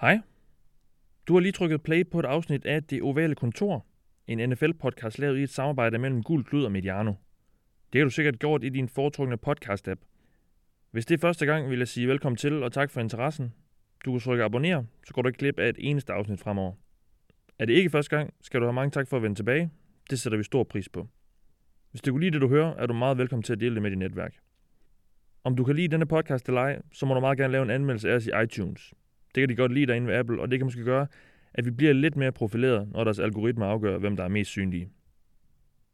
Hej. Du har lige trykket play på et afsnit af Det Ovale Kontor, en NFL-podcast lavet i et samarbejde mellem Gul Klud og Mediano. Det har du sikkert gjort i din foretrukne podcast-app. Hvis det er første gang, vil jeg sige velkommen til og tak for interessen. Du kan trykke abonner, så går du ikke glip af et eneste afsnit fremover. Er det ikke første gang, skal du have mange tak for at vende tilbage. Det sætter vi stor pris på. Hvis du kunne lide det, du hører, er du meget velkommen til at dele det med dit netværk. Om du kan lide denne podcast eller ej, så må du meget gerne lave en anmeldelse af os i iTunes. Det kan de godt lide derinde ved Apple, og det kan måske gøre, at vi bliver lidt mere profileret, når deres algoritmer afgør, hvem der er mest synlige.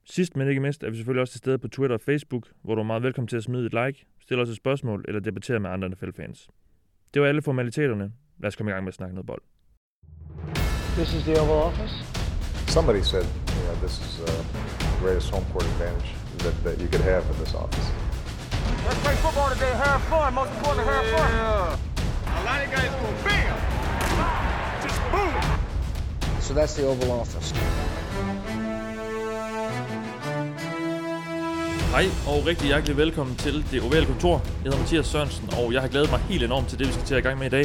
Sidst men ikke mindst er vi selvfølgelig også til stede på Twitter og Facebook, hvor du er meget velkommen til at smide et like, stille os et spørgsmål eller debattere med andre NFL-fans. Det var alle formaliteterne. Lad os komme i gang med at snakke noget bold. This is the Oval Office. Somebody said, you know, this is uh, the greatest home court advantage that, that you could have in this office. Let's play football today. Have fun. Most important, have fun. A lot of guys go bam, just boom. So that's the Oval Office. Hej og rigtig hjertelig velkommen til Det Ovale Kontor. Jeg hedder Mathias Sørensen, og jeg har glædet mig helt enormt til det, vi skal til at i gang med i dag.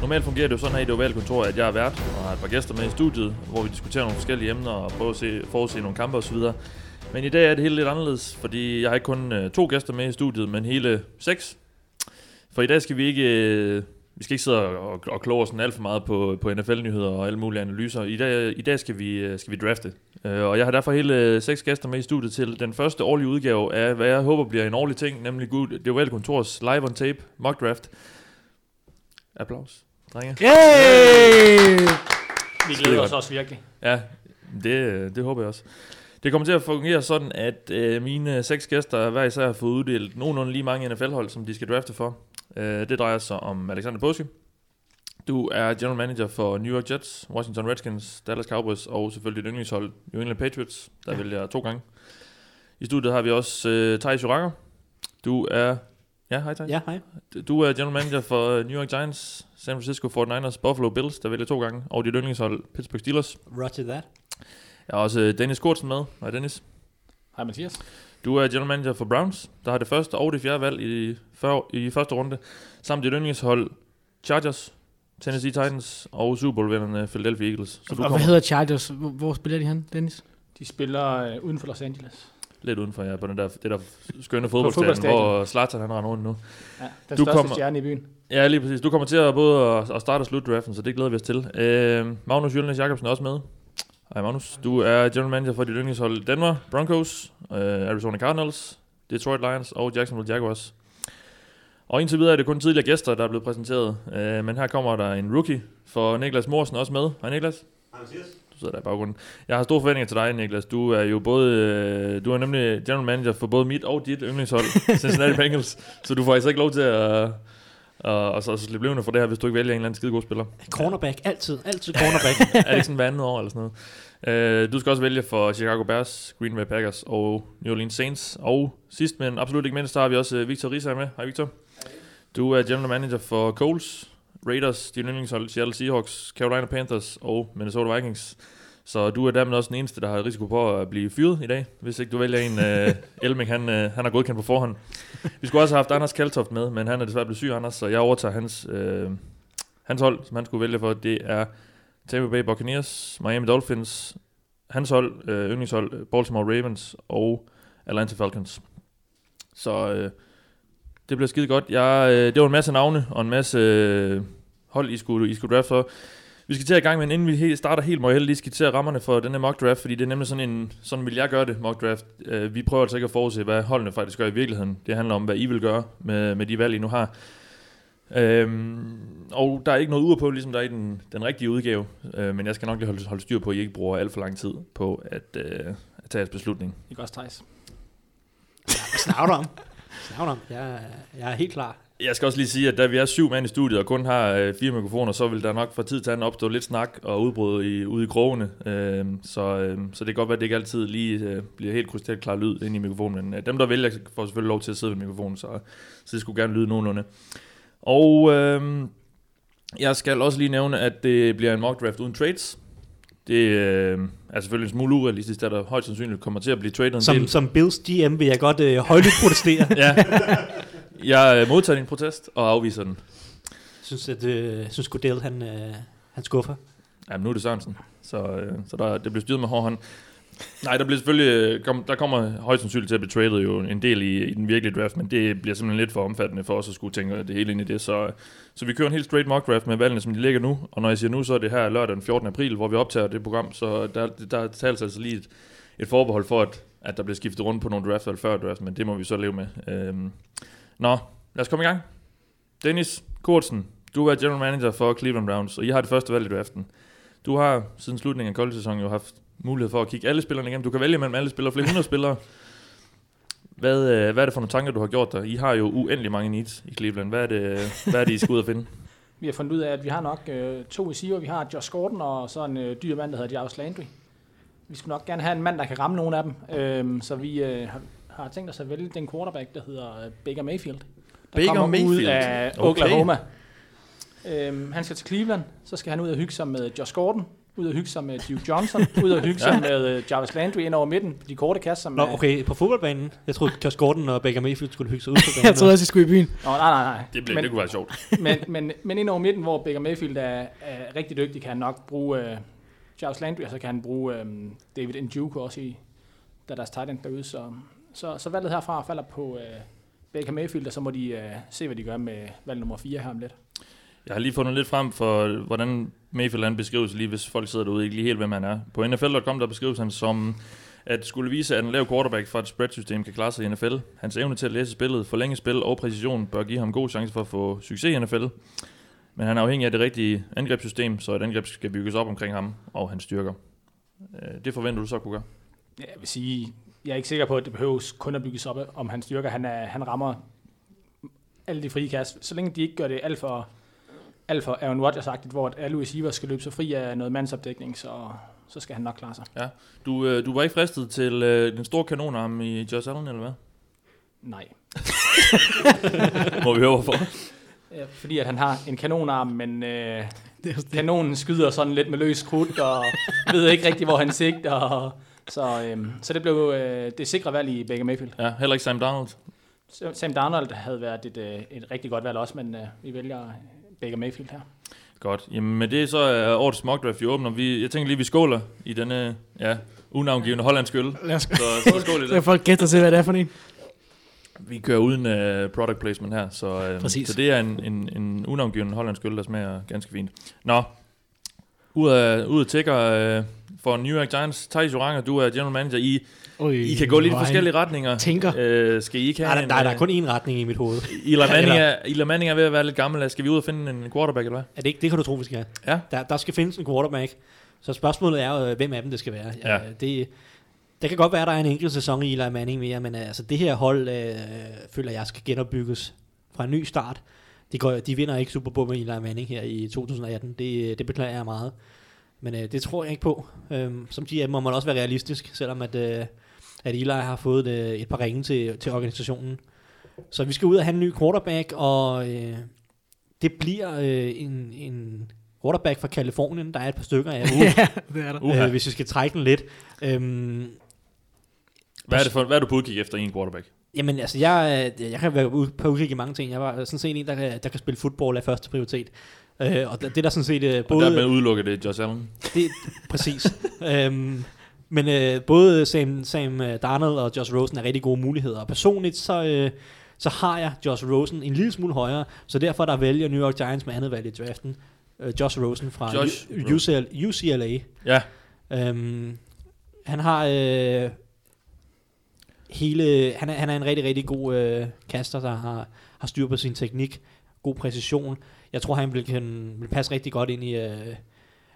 Normalt fungerer det jo sådan her i Det Ovale Kontor, at jeg er vært og har et par gæster med i studiet, hvor vi diskuterer nogle forskellige emner og prøver at se, forudse nogle kampe osv. Men i dag er det helt lidt anderledes, fordi jeg har ikke kun øh, to gæster med i studiet, men hele seks. For i dag skal vi ikke, øh, vi skal ikke sidde og, og, og kloge os sådan alt for meget på, på NFL-nyheder og alle mulige analyser. I dag, i dag skal, vi, øh, skal vi drafte. Øh, og jeg har derfor hele øh, seks gæster med i studiet til den første årlige udgave af, hvad jeg håber bliver en årlig ting, nemlig Gud, det var kontors live on tape mock draft. Applaus, drenge. Yay! Vi glæder os også virkelig. Ja, det, det håber jeg også. Det kommer til at fungere sådan, at øh, mine seks gæster hver især har fået uddelt nogenlunde lige mange NFL-hold, som de skal drafte for. Øh, det drejer sig om Alexander Påske. Du er general manager for New York Jets, Washington Redskins, Dallas Cowboys og selvfølgelig dit yndlingshold New England Patriots, der ja. vælger to gange. I studiet har vi også øh, Thijs Joranger. Du er... Ja, hej Thijs. Ja, hej. Du er general manager for New York Giants, San Francisco 49ers, Buffalo Bills, der vælger to gange, og dit yndlingshold Pittsburgh Steelers. Roger that. Jeg har også øh, Dennis Kortsen med. Hej Dennis. Hej Mathias. Du er general manager for Browns, der har det første og det fjerde valg i, før, i første runde, samt dit yndlingshold Chargers, Tennessee Titans og Super Bowl-vinderne Philadelphia Eagles. Så du og hvad hedder Chargers? Hvor, hvor spiller de hen, Dennis? De spiller øh, uden for Los Angeles. lidt udenfor ja, på den der, det der skønne fodboldstadion, hvor Zlatan han render rundt nu. Ja, den Du største kommer- stjerne i byen. Ja, lige præcis. Du kommer til at både at, at starte og slutte draften, så det glæder vi os til. Øh, Magnus Jølnes Jacobsen er også med. Hej Magnus. Du er general manager for dit yndlingshold Denver Broncos, øh, Arizona Cardinals, Detroit Lions og Jacksonville Jaguars. Og indtil videre er det kun tidligere gæster, der er blevet præsenteret. Øh, men her kommer der en rookie for Niklas Morsen også med. Hej Niklas. Du sidder der i baggrunden. Jeg har store forventninger til dig, Niklas. Du er jo både, øh, du er nemlig general manager for både mit og dit yndlingshold, Cincinnati Bengals. Så du får altså ikke lov til at, og, og så slippe levende for det her, hvis du ikke vælger en eller anden skide god spiller. Cornerback, altid, altid cornerback. er det ikke sådan hver andet år eller sådan noget? Uh, du skal også vælge for Chicago Bears, Green Bay Packers og New Orleans Saints. Og sidst, men absolut ikke mindst, så har vi også uh, Victor Risa med. Hej Victor. Du er general manager for Coles, Raiders, de yndlingshold, Seattle Seahawks, Carolina Panthers og Minnesota Vikings. Så du er dermed også den eneste, der har risiko på at blive fyret i dag, hvis ikke du vælger en uh, Elming, han, uh, han har godkendt på forhånd. Vi skulle også have haft Anders Kaltoft med, men han er desværre blevet syg, Anders, så jeg overtager hans, uh, hans hold, som han skulle vælge for. Det er Tampa Bay Buccaneers, Miami Dolphins, hans hold, øh, yndlingshold, Baltimore Ravens og Atlanta Falcons. Så øh, det bliver skide godt. Jeg, øh, det var en masse navne og en masse øh, hold, I skulle, I skulle draft for. Vi skal til at i gang, men inden vi helt starter helt, må jeg lige skitsere rammerne for denne mock draft, fordi det er nemlig sådan en, sådan vil jeg gøre det, mock draft. Uh, vi prøver altså ikke at forudse, hvad holdene faktisk gør i virkeligheden. Det handler om, hvad I vil gøre med, med de valg, I nu har. Øhm, og der er ikke noget ud på, ligesom der er i den, den rigtige udgave, øh, men jeg skal nok lige holde, holde styr på, at I ikke bruger alt for lang tid på at, øh, at tage jeres beslutning. Ikke også Thijs. Hvad snakker du om? Snakker om? Jeg, jeg er helt klar. Jeg skal også lige sige, at da vi er syv mand i studiet og kun har øh, fire mikrofoner, så vil der nok fra tid til anden opstå lidt snak og udbrud i, ude i krogene. Øh, så, øh, så det kan godt være, at det ikke altid lige øh, bliver helt krystalklar lyd ind i mikrofonen. Men øh, dem, der vælger, får selvfølgelig lov til at sidde ved mikrofonen, så, så det skulle gerne lyde nogenlunde. Og øh, jeg skal også lige nævne, at det bliver en mock draft uden trades. Det øh, er selvfølgelig en smule urealistisk, da der højst sandsynligt kommer til at blive traded en Som, del. som Bills GM vil jeg godt øh, højlydt protestere. Ja. Jeg øh, modtager din protest og afviser den. synes, at øh, jeg synes Goodell, han, øh, han skuffer. Jamen, nu er det Sørensen, så, øh, så der, det bliver styret med hård hånd. Nej, der bliver selvfølgelig, øh, kom, der kommer højst sandsynligt til at blive traded jo en del i, i den virkelige draft, men det bliver simpelthen lidt for omfattende for os at skulle tænke det hele ind i det, så, så vi kører en helt straight mock draft med valgene, som de ligger nu, og når jeg siger nu, så er det her lørdag den 14. april, hvor vi optager det program, så der, der tales altså lige et, et forbehold for, at, at der bliver skiftet rundt på nogle draft eller før draft, men det må vi så leve med. Øhm. Nå, lad os komme i gang. Dennis Kortsen, du er general manager for Cleveland Browns, og I har det første valg i draften. Du har siden slutningen af college-sæsonen jo haft mulighed for at kigge alle spillerne igennem. Du kan vælge mellem alle spillere, flere hundrede spillere. Hvad, øh, hvad er det for nogle tanker, du har gjort der? I har jo uendelig mange needs i Cleveland. Hvad er det, hvad er det I skal ud og finde? Vi har fundet ud af, at vi har nok øh, to receiver. Vi har Josh Gordon og så en øh, dyr mand, der hedder Jarvis Landry. Vi skulle nok gerne have en mand, der kan ramme nogle af dem. Øh, så vi øh, har, har tænkt os at vælge den quarterback, der hedder øh, Baker Mayfield. Der Baker kommer Mayfield? ud af Okay. Oklahoma. Øhm, han skal til Cleveland, så skal han ud og hygge sig med Josh Gordon, ud og hygge sig med Duke Johnson, ud og hygge sig med øh, Jarvis Landry ind over midten, de korte kast, som... Nå, øh, okay, på fodboldbanen. Jeg troede, Josh Gordon og Baker Mayfield skulle hygge sig ud på banen. Jeg troede også, I skulle i byen. Nå, nej, nej, nej. Det, blev, men, det kunne være sjovt. men, men, men ind over midten, hvor Baker Mayfield er, er rigtig dygtig, kan han nok bruge øh, Charles Landry, og så kan han bruge øh, David Njoku også i, der er deres tight end derude. Så, så, så valget herfra falder på øh, Baker Mayfield, og så må de øh, se, hvad de gør med valg nummer 4 her om lidt. Jeg har lige fundet lidt frem for, hvordan Mayfield han beskrives, lige hvis folk sidder derude ikke lige helt, hvem han er. På NFL.com der beskrives han som, at skulle vise, at en lav quarterback fra et spreadsystem kan klare sig i NFL. Hans evne til at læse spillet, forlænge spil og præcision bør give ham god chance for at få succes i NFL. Men han er afhængig af det rigtige angrebssystem, så et angreb skal bygges op omkring ham og hans styrker. Øh, Det forventer du så at kunne gøre. Ja, Jeg vil sige, jeg er ikke sikker på, at det behøves kun at bygges op om hans styrker. Han, er, han rammer alle de frie kast. Så længe de ikke gør det alt for, alt for Aaron Rodgers-agtigt, hvor at alle receivers skal løbe sig fri af noget mandsopdækning, så, så skal han nok klare sig. Du, øh, du var ikke fristet til øh, den store kanonarm i Josh Allen, eller hvad? Nej. Må vi høre hvorfor. Ja, fordi at han har en kanonarm, men øh, er kanonen skyder sådan lidt med løs krudt, og ved ikke rigtig, hvor han sigter. Og, så, øh, så det blev øh, det sikre valg i Baker Mayfield. Ja, heller ikke Sam Donald. Sam Darnold havde været et, øh, et rigtig godt valg også, men øh, vi vælger Baker Mayfield her. Godt. Jamen med det så er årets mock draft jo åbner. Vi, jeg tænker lige, vi skåler i denne ja, unavngivende hollandsk øl. Lad os Så, så skål i så det. folk gætte sig til, hvad det er for en. Vi kører uden uh, product placement her, så, uh, Præcis. så det er en, en, en unavngivende hollandsk øl, der smager ganske fint. Nå, ud af, ud af tækker uh, for New York Giants. Thijs Joranger, du er general manager. I, Oj, I kan gå lidt i forskellige retninger. Tænker. Uh, skal I ikke Nej, have der, der, er en, kun én retning i mit hoved. Eli Manning, er, Eli Manning er ved at være lidt gammel. Skal vi ud og finde en quarterback, eller hvad? Er det ikke, det kan du tro, vi skal have. Ja. Der, der skal findes en quarterback. Så spørgsmålet er jo, øh, hvem af dem det skal være. Ja. Øh, Det, det kan godt være, at der er en enkelt sæson i Eli Manning mere, men øh, altså, det her hold øh, føler jeg skal genopbygges fra en ny start. De, går, de vinder ikke Super Bowl med Eli Manning her i 2018. Det, det beklager jeg meget. Men øh, det tror jeg ikke på. Øhm, som GM må man også være realistisk, selvom at, øh, at Eli har fået øh, et par ringe til, til organisationen. Så vi skal ud og have en ny quarterback, og øh, det bliver øh, en, en quarterback fra Kalifornien. Der er et par stykker af, uh, ja, det er der. Øh, hvis vi skal trække den lidt. Øhm, Hvad er, det for, hvad er du på udkig efter i en quarterback? Jamen altså, jeg, øh, jeg kan være på udkig i mange ting. Jeg var sådan set en, der kan, der kan spille fodbold af første prioritet. Øh, og det, er der sådan set øh, Og både... der med udelukket det Josh Allen. Det, præcis. øhm, men øh, både Sam, Sam øh, Darnold og Josh Rosen er rigtig gode muligheder. Og personligt, så, øh, så har jeg Josh Rosen en lille smule højere, så derfor der vælger New York Giants med andet valg i draften. Øh, Josh Rosen fra Josh U- UCL, UCLA. Ja, Øhm, han har øh, hele, han er, han er en rigtig, rigtig god øh, kaster, der har, har styr på sin teknik, god præcision. Jeg tror, han vil, kan, vil passe rigtig godt ind i, øh,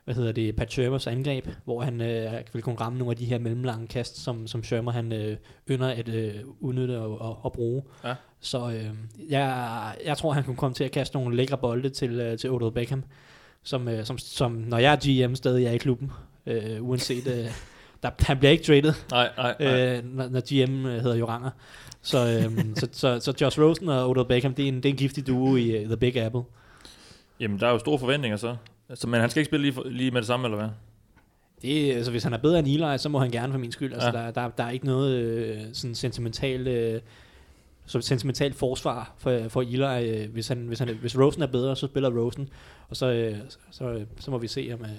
hvad hedder det, Pat Shermers angreb, hvor han øh, vil kunne ramme nogle af de her mellemlange kast, som, som Shermer han øh, ynder at øh, udnytte og, og, og bruge. Ja. Så øh, jeg, jeg tror, han kunne komme til at kaste nogle lækre bolde til, øh, til Odell Beckham, som, øh, som, som når jeg er GM stadig er i klubben, øh, uanset, øh, der, han bliver ikke traded, nej, nej, nej. øh, når, når GM øh, hedder Joranger. Så, øh, så, så, så Josh Rosen og Odell Beckham, det er en, det er en giftig duo i uh, The Big Apple. Jamen, der er jo store forventninger så. Altså, men han skal ikke spille lige, for- lige med det samme, eller hvad? Det, altså, hvis han er bedre end Eli, så må han gerne for min skyld. Altså, Ja. der, der, der er ikke noget øh, sådan sentimentalt øh, som sentimentalt forsvar for, for Eli. Øh, hvis, han, hvis, han, hvis Rosen er bedre, så spiller Rosen. Og så, øh, så, så må vi se, om øh,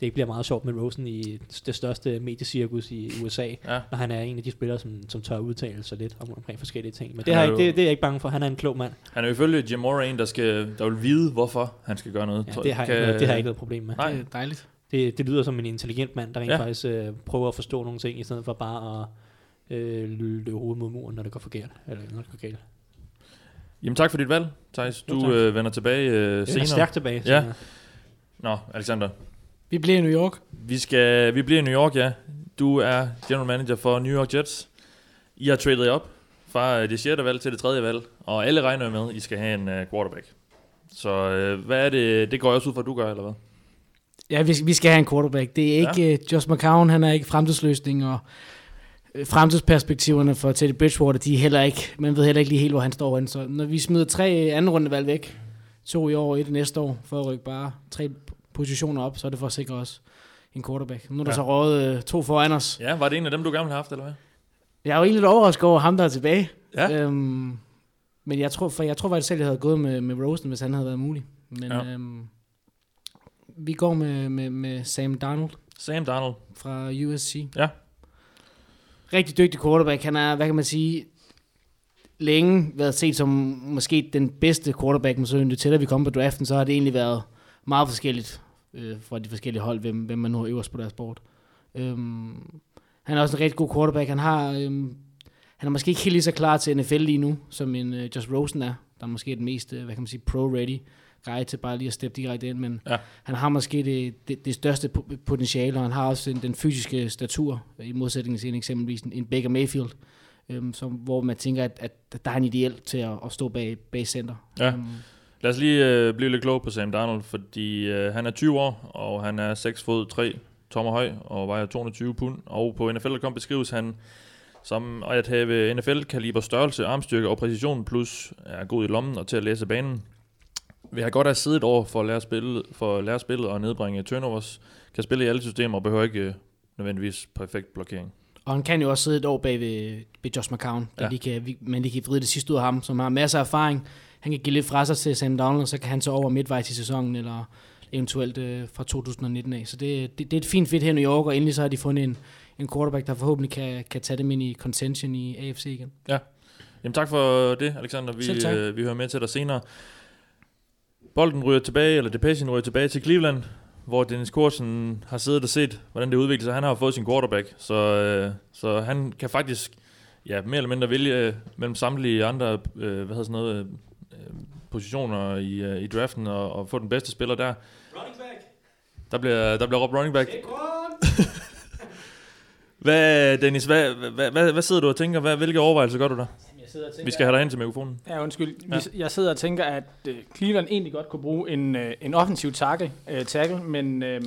det ikke bliver meget sjovt med Rosen i det største mediecirkus i USA, Ja. når han er en af de spillere, som, som tør udtale sig lidt om, omkring forskellige ting. Men det, har er jeg, jo- ikke- det, det er jeg ikke bange for. Han er en klog mand. Han er jo ifølge Jim Mora en, der, skal, der vil vide, hvorfor han skal gøre noget. Ja, det, har jeg, kan- ikke noget, det har jeg ikke noget problem med. Nej. Det er dejligt. Det, det lyder som en intelligent mand, der rent Ja. ja. faktisk øh, prøver at forstå nogle ting, i stedet for bare at øh, løbe hovedet mod muren, når det går forkert. Eller når det går galt. Jamen tak for dit valg, Thijs. Jo, Du tak. øh, vender tilbage øh, Det er senere. stærkt tilbage. Ja. senere. Nå, Alexander. Vi bliver i New York. Vi, skal, vi bliver i New York, ja. Du er general manager for New York Jets. I har tradet op fra øh, det 6. valg til det 3. valg, og alle regner med, at I skal have en uh, quarterback. Så øh, hvad er det, det går jeg også ud fra, at du gør, eller hvad? Ja, vi, vi skal have en quarterback. Det er ikke ja. uh, Josh McCown, han er ikke fremtidsløsning, og øh, fremtidsperspektiverne for Teddy Bridgewater, de er heller ikke, man ved heller ikke lige helt, hvor han står hen. Så når vi smider tre anden rundevalg væk, to i år og et næste år, for at rykke bare tre positioner op, så er det for at sikre os en quarterback. Nu er der Ja. så rådet uh, to foran os. Ja, var det en af dem, du gerne ville have haft, eller hvad? Jeg er jo egentlig lidt overrasket over ham, der er tilbage. Ja. Øhm, men jeg tror, for jeg tror faktisk selv, jeg havde gået med, med Rosen, hvis han havde været mulig. Men Ja. øhm, vi går med, med, med Sam Darnold Sam Darnold. fra USC. Ja. Rigtig dygtig quarterback. Han er, hvad kan man sige, længe været set som måske den bedste quarterback, men så jo tættere vi kom på draften, så har det egentlig været meget forskelligt øh, fra de forskellige hold, hvem, hvem man nu har øverst på deres board. Øhm, han er også en rigtig god quarterback. Han har, øhm, han er måske ikke helt lige så klar til NFL lige nu, som en øh, Josh Rosen er, der er måske den mest, øh, hvad kan man sige, pro-ready guy til bare lige at steppe direkte ind, men Ja. han har måske det, det, det største po- potentiale, og han har også den, den fysiske statur, i modsætning til en eksempelvis en, en Baker Mayfield, øhm, som, hvor man tænker, at, at der er han ideelt til at, at stå bag, bag center. Ja. Øhm, Lad os lige øh, blive lidt klog på Sam Darnold, fordi øh, han er 20 år, og han er 6 fod 3 tommer høj, og vejer 220 pund. Og på NFL.com beskrives han som at have NFL-kaliber størrelse, armstyrke og præcision, plus er god i lommen og til at læse banen. Vi har godt have siddet over for at lære spillet, for at lære spillet og nedbringe turnovers. Kan spille i alle systemer og behøver ikke øh, nødvendigvis perfekt blokering. Og han kan jo også sidde et år bag ved, ved Josh McCown, der Ja. lige kan, man lige kan vride det sidste ud af ham, som har masser af erfaring. Han kan give lidt fra sig til Sam Darnold, og så kan han så over midtvejs i sæsonen, eller eventuelt øh, fra 2019 af. Så det, det, det er et fint fit her i New York, og endelig så har de fundet en, en quarterback, der forhåbentlig kan, kan tage dem ind i contention i AFC igen. Jamen tak for det, Alexander. Vi, øh, vi hører med til dig senere. Bolden ryger tilbage, eller Depechen ryger tilbage til Cleveland, hvor Dennis Korsen har siddet og set, hvordan det udvikler sig. Han har fået sin quarterback, så, øh, så han kan faktisk ja, mere eller mindre vælge øh, mellem samtlige andre øh, hvad hedder sådan noget, øh, positioner i, øh, i draften og, og få den bedste spiller der. Running back. Der bliver, der bliver råbt running back. Hvad, Dennis, hvad, hvad, hvad, hvad sidder du og tænker? Hvad, hvilke overvejelser gør du der? Jeg sidder og tænker, Vi skal have dig ind til mikrofonen. Ja, undskyld. Ja. Jeg sidder og tænker, at øh, Cleveland egentlig godt kunne bruge en, øh, en offensiv tackle, øh, tackle men, øh,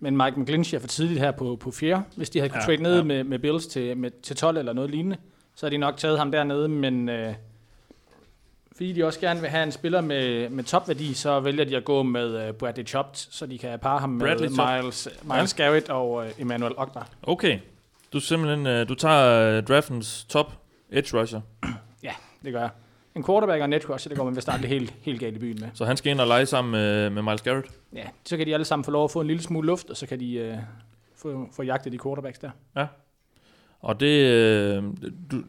men Mike McGlinchey er for tidligt her på, på fjerde. Hvis de havde kunne Ja, trade ned ja. ja. med, med Bills til, med, til 12 eller noget lignende, så havde de nok taget ham dernede, men øh, fordi de også gerne vil have en spiller med, med topværdi, så vælger de at gå med øh, Bradley Chubb, så de kan parre ham med Bradley Chubb. Miles, Miles ja. Garrett og øh, Emmanuel Ogner. Okay. Du simpelthen, øh, du tager draftens top edge rusher, Ja, det gør jeg. En quarterback og en edge rusher, det går man vist aldrig helt, helt galt i byen med. så han skal ind og lege sammen med, med Miles Garrett. Ja, så kan de alle sammen få lov at få en lille smule luft, og så kan de øh, få, få jagtet de quarterbacks der. Og det, øh, du,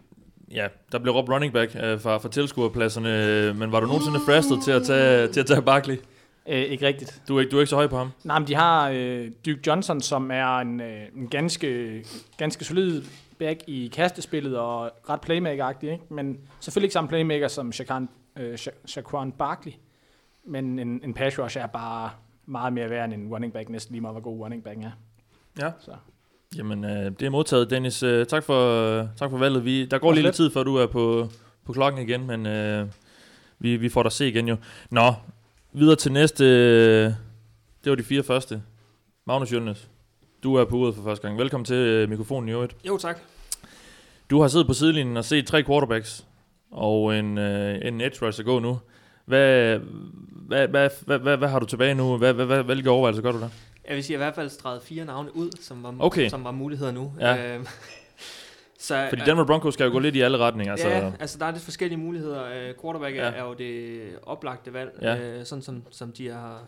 ja, der blev råbt running back øh, fra, fra tilskuerpladserne, øh, men var du nogensinde fristet til at tage, til at tage Barkley? Øh, ikke rigtigt. Du er, ikke, du er ikke så høj på ham? Nej, men de har øh, Duke Johnson, som er en, øh, en ganske, ganske solid back i kastespillet og ret playmaker-agtig, ikke? men selvfølgelig ikke samme playmaker som Shaquan, øh, Sha- Shaquan Barkley, men en, en pass rush er bare meget mere værd end en running back, næsten lige meget hvor god running backen er. Ja. Så. Jamen, øh, det er modtaget, Dennis. Øh, tak, for, øh, tak for valget. Vi, der går lige lidt tid, før du er på, på klokken igen, men øh, vi, vi får dig se igen jo. Nå, videre til næste. Øh, det var de fire første. Magnus Jølnes, du er på uret for første gang. Velkommen til øh, mikrofonen i øvrigt. Jo, tak. Du har siddet på sidelinjen og set tre quarterbacks og en, øh, en edge rusher gå nu. Hvad, hvad, hvad, hvad, hvad, hvad har du tilbage nu? Hvad, hvad, hvad, hvilke overvejelser gør du der? Jeg vil sige, at jeg i hvert fald streget fire navne ud, som var, Okay. som var muligheder nu. Ja. Øhm, Så, Fordi Denver Broncos skal jo gå lidt i alle retninger. Altså, Altså, ja, altså der er lidt forskellige muligheder. Øh, quarterback er, Ja. er jo det oplagte valg, Ja. øh, sådan som, som de har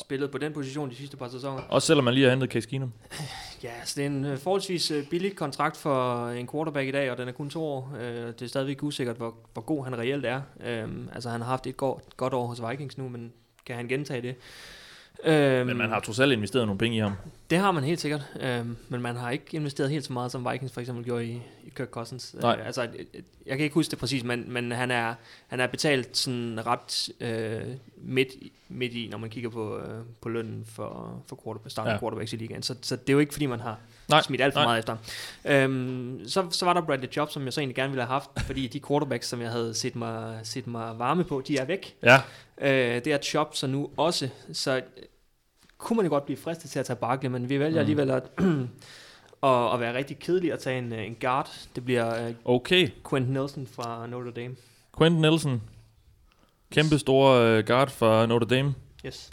spillet på den position de sidste par sæsoner. Også selvom man lige har hentet Case Keenum. Ja, så det er en øh, forholdsvis øh, billig kontrakt for en quarterback i dag, og den er kun to år. Øh, det er stadigvæk usikkert, hvor, hvor god han reelt er. Øhm, altså han har haft et godt, godt år hos Vikings nu, men kan han gentage det? Øhm, Men man har trods alt investeret nogle penge i ham. Det har man helt sikkert, øhm, men man har ikke investeret helt så meget, som Vikings for eksempel gjorde i, i Kirk Cousins. Nej. Øh, altså, øh, jeg kan ikke huske det præcis, men, men han, er, han er betalt sådan ret øh, midt, midt i, når man kigger på, øh, på lønnen for, for quarterback, starten Ja. ja. quarterbacks i ligaen. Så, så det er jo ikke, fordi man har Nej, smidt alt for nej. meget efter. Øhm, så, så var der Bradley Chubb, som jeg så egentlig gerne ville have haft, fordi de quarterbacks, som jeg havde set mig, set mig varme på, de er væk. Ja, Øh, det er Chop så nu også, så øh, kunne man jo godt blive fristet til at tage Barkley, men vi vælger Mm. alligevel at, at, at være rigtig kedelig at tage en, øh, en guard. Det bliver uh, okay. Quentin Nelson fra Notre Dame. Quentin Nelson. Kæmpe store uh, guard fra Notre Dame. Yes.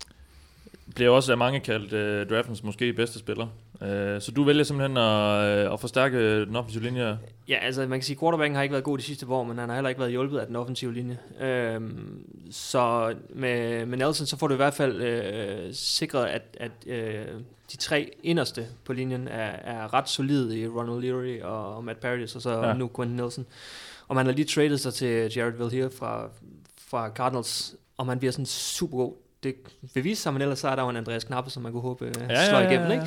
Bliver også af mange kaldt uh, draftens måske bedste spiller. Uh, så du vælger simpelthen at, uh, at forstærke den offensive linje. Ja, altså man kan sige, at quarterbacken har ikke været god de sidste år, men han har heller ikke været hjulpet af den offensive linje. Øhm, så med, med Nelson, så får du i hvert fald øh, sikret, at, at øh, de tre inderste på linjen er, er ret solide i Ronald Leary og, og Matt Paradis, og så ja. nu Quentin Nelson. Og man har lige traded sig til Jared Villier fra, fra Cardinals, og man bliver sådan super god. Det vil vise sig, men ellers så er der jo en Andreas Knappe, som man kunne håbe ja, Ja, slår ja, ja, igennem. ja.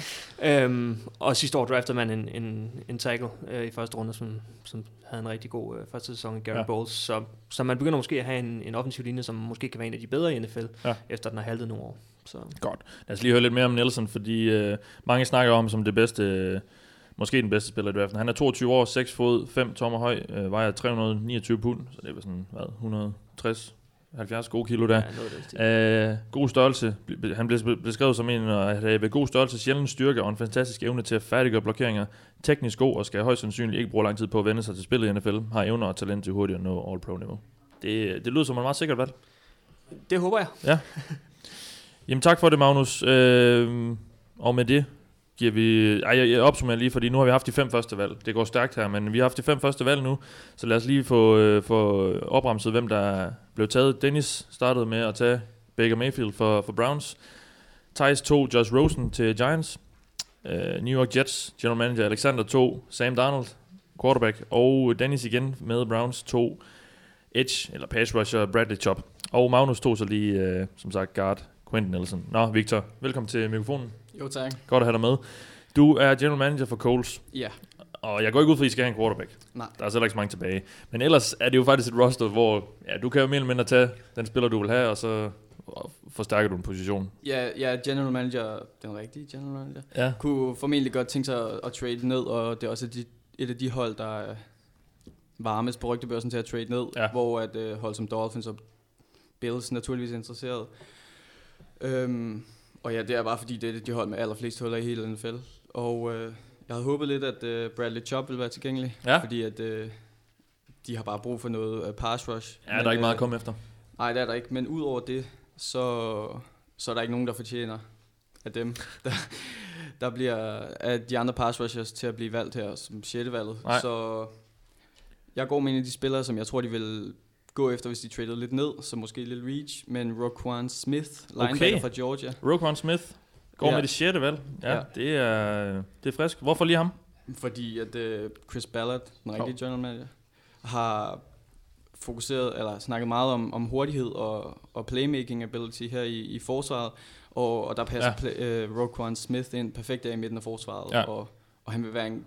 Ikke? Øhm, og sidste år draftede man en, en, en tackle øh, i første runde, som, som havde en rigtig god øh, første sæson i Garrett Ja. ja. Bowles. Så, så man begynder måske at have en, en offensiv linje, som måske kan være en af de bedre i NFL, Ja. ja. efter den har haltet nogle år. Så. Godt. Lad os lige høre lidt mere om Nelson, fordi uh, mange snakker om som det bedste, uh, måske den bedste spiller i draften. Han er 22 år, 6 fod, 5 tommer høj, uh, vejer 329 pund, så det er sådan, hvad, 160 70 gode kilo der. Ja. Uh, god størrelse. Han blev beskrevet som en at have god størrelse, sjælden styrke og en fantastisk evne til at færdiggøre blokeringer. Teknisk god og skal højst sandsynligt ikke bruge lang tid på at vende sig til spillet i NFL. Har evner og talent til hurtigt at nå All-Pro-niveau. Det, det lyder som et meget sikkert valg. Det håber jeg. Jamen tak for det, Magnus. Øh, og med det giver vi... Ej, jeg, jeg opsummerer lige, fordi nu har vi haft de fem første valg. Det går stærkt her, men vi har haft de fem første valg nu. Så lad os lige få, øh, få opremset, hvem der blev taget. Dennis startede med at tage Baker Mayfield for, for Browns. Thijs tog Josh Rosen til Giants. Øh, New York Jets general manager Alexander tog Sam Darnold, quarterback. Og Dennis igen med Browns tog Edge, eller pass rusher Bradley Chop. Og Magnus tog så lige, øh, som sagt, guard Quentin Nelson. Nå, Victor, velkommen til mikrofonen. Jo, tak. Godt at have dig med. Du er general manager for Coles, Ja. og jeg går ikke ud for, at I skal have en quarterback. Nej. Der er heller ikke så mange tilbage. Men ellers er det jo faktisk et roster, hvor ja, du kan jo mere eller mindre tage den spiller, du vil have, og så forstærker du en position. Ja, ja, general manager, den rigtige general manager, Ja. kunne formentlig godt tænke sig at, at trade ned, og det er også de, et af de hold, der er varmest på rygtebørsen til at trade ned, Ja. hvor at uh, hold som Dolphins og Bills naturligvis er interesseret. Øhm, og ja, det er bare fordi, det er de hold med allerflest huller i hele NFL. Og uh, jeg havde håbet lidt, at uh, Bradley Chubb ville være tilgængelig, Ja. fordi at uh, de har bare brug for noget uh, pass rush. Ja, der er ikke meget at øh, komme efter. Nej, det er der ikke. Men ud over det, så, så er der ikke nogen, der fortjener af dem. Der, der bliver af de andre pass rushers til at blive valgt her som 6. valget. Nej. Så jeg går med en af de spillere, som jeg tror, de vil gå efter, hvis de traded lidt ned. Så måske lidt reach. Men Roquan Smith, linebacker Okay. fra Georgia. Roquan Smith går Ja. med det sjette valg. Ja, Ja. Det, er, det er frisk. Hvorfor lige ham? Fordi at uh, Chris Ballard, den rigtige Hov. general manager, har fokuseret, eller snakket meget om, om hurtighed og, og playmaking ability her i, i forsvaret, og, og der passer ja. play, uh, Roquan Smith ind perfekt der i midten af forsvaret, Ja. og, og han vil være en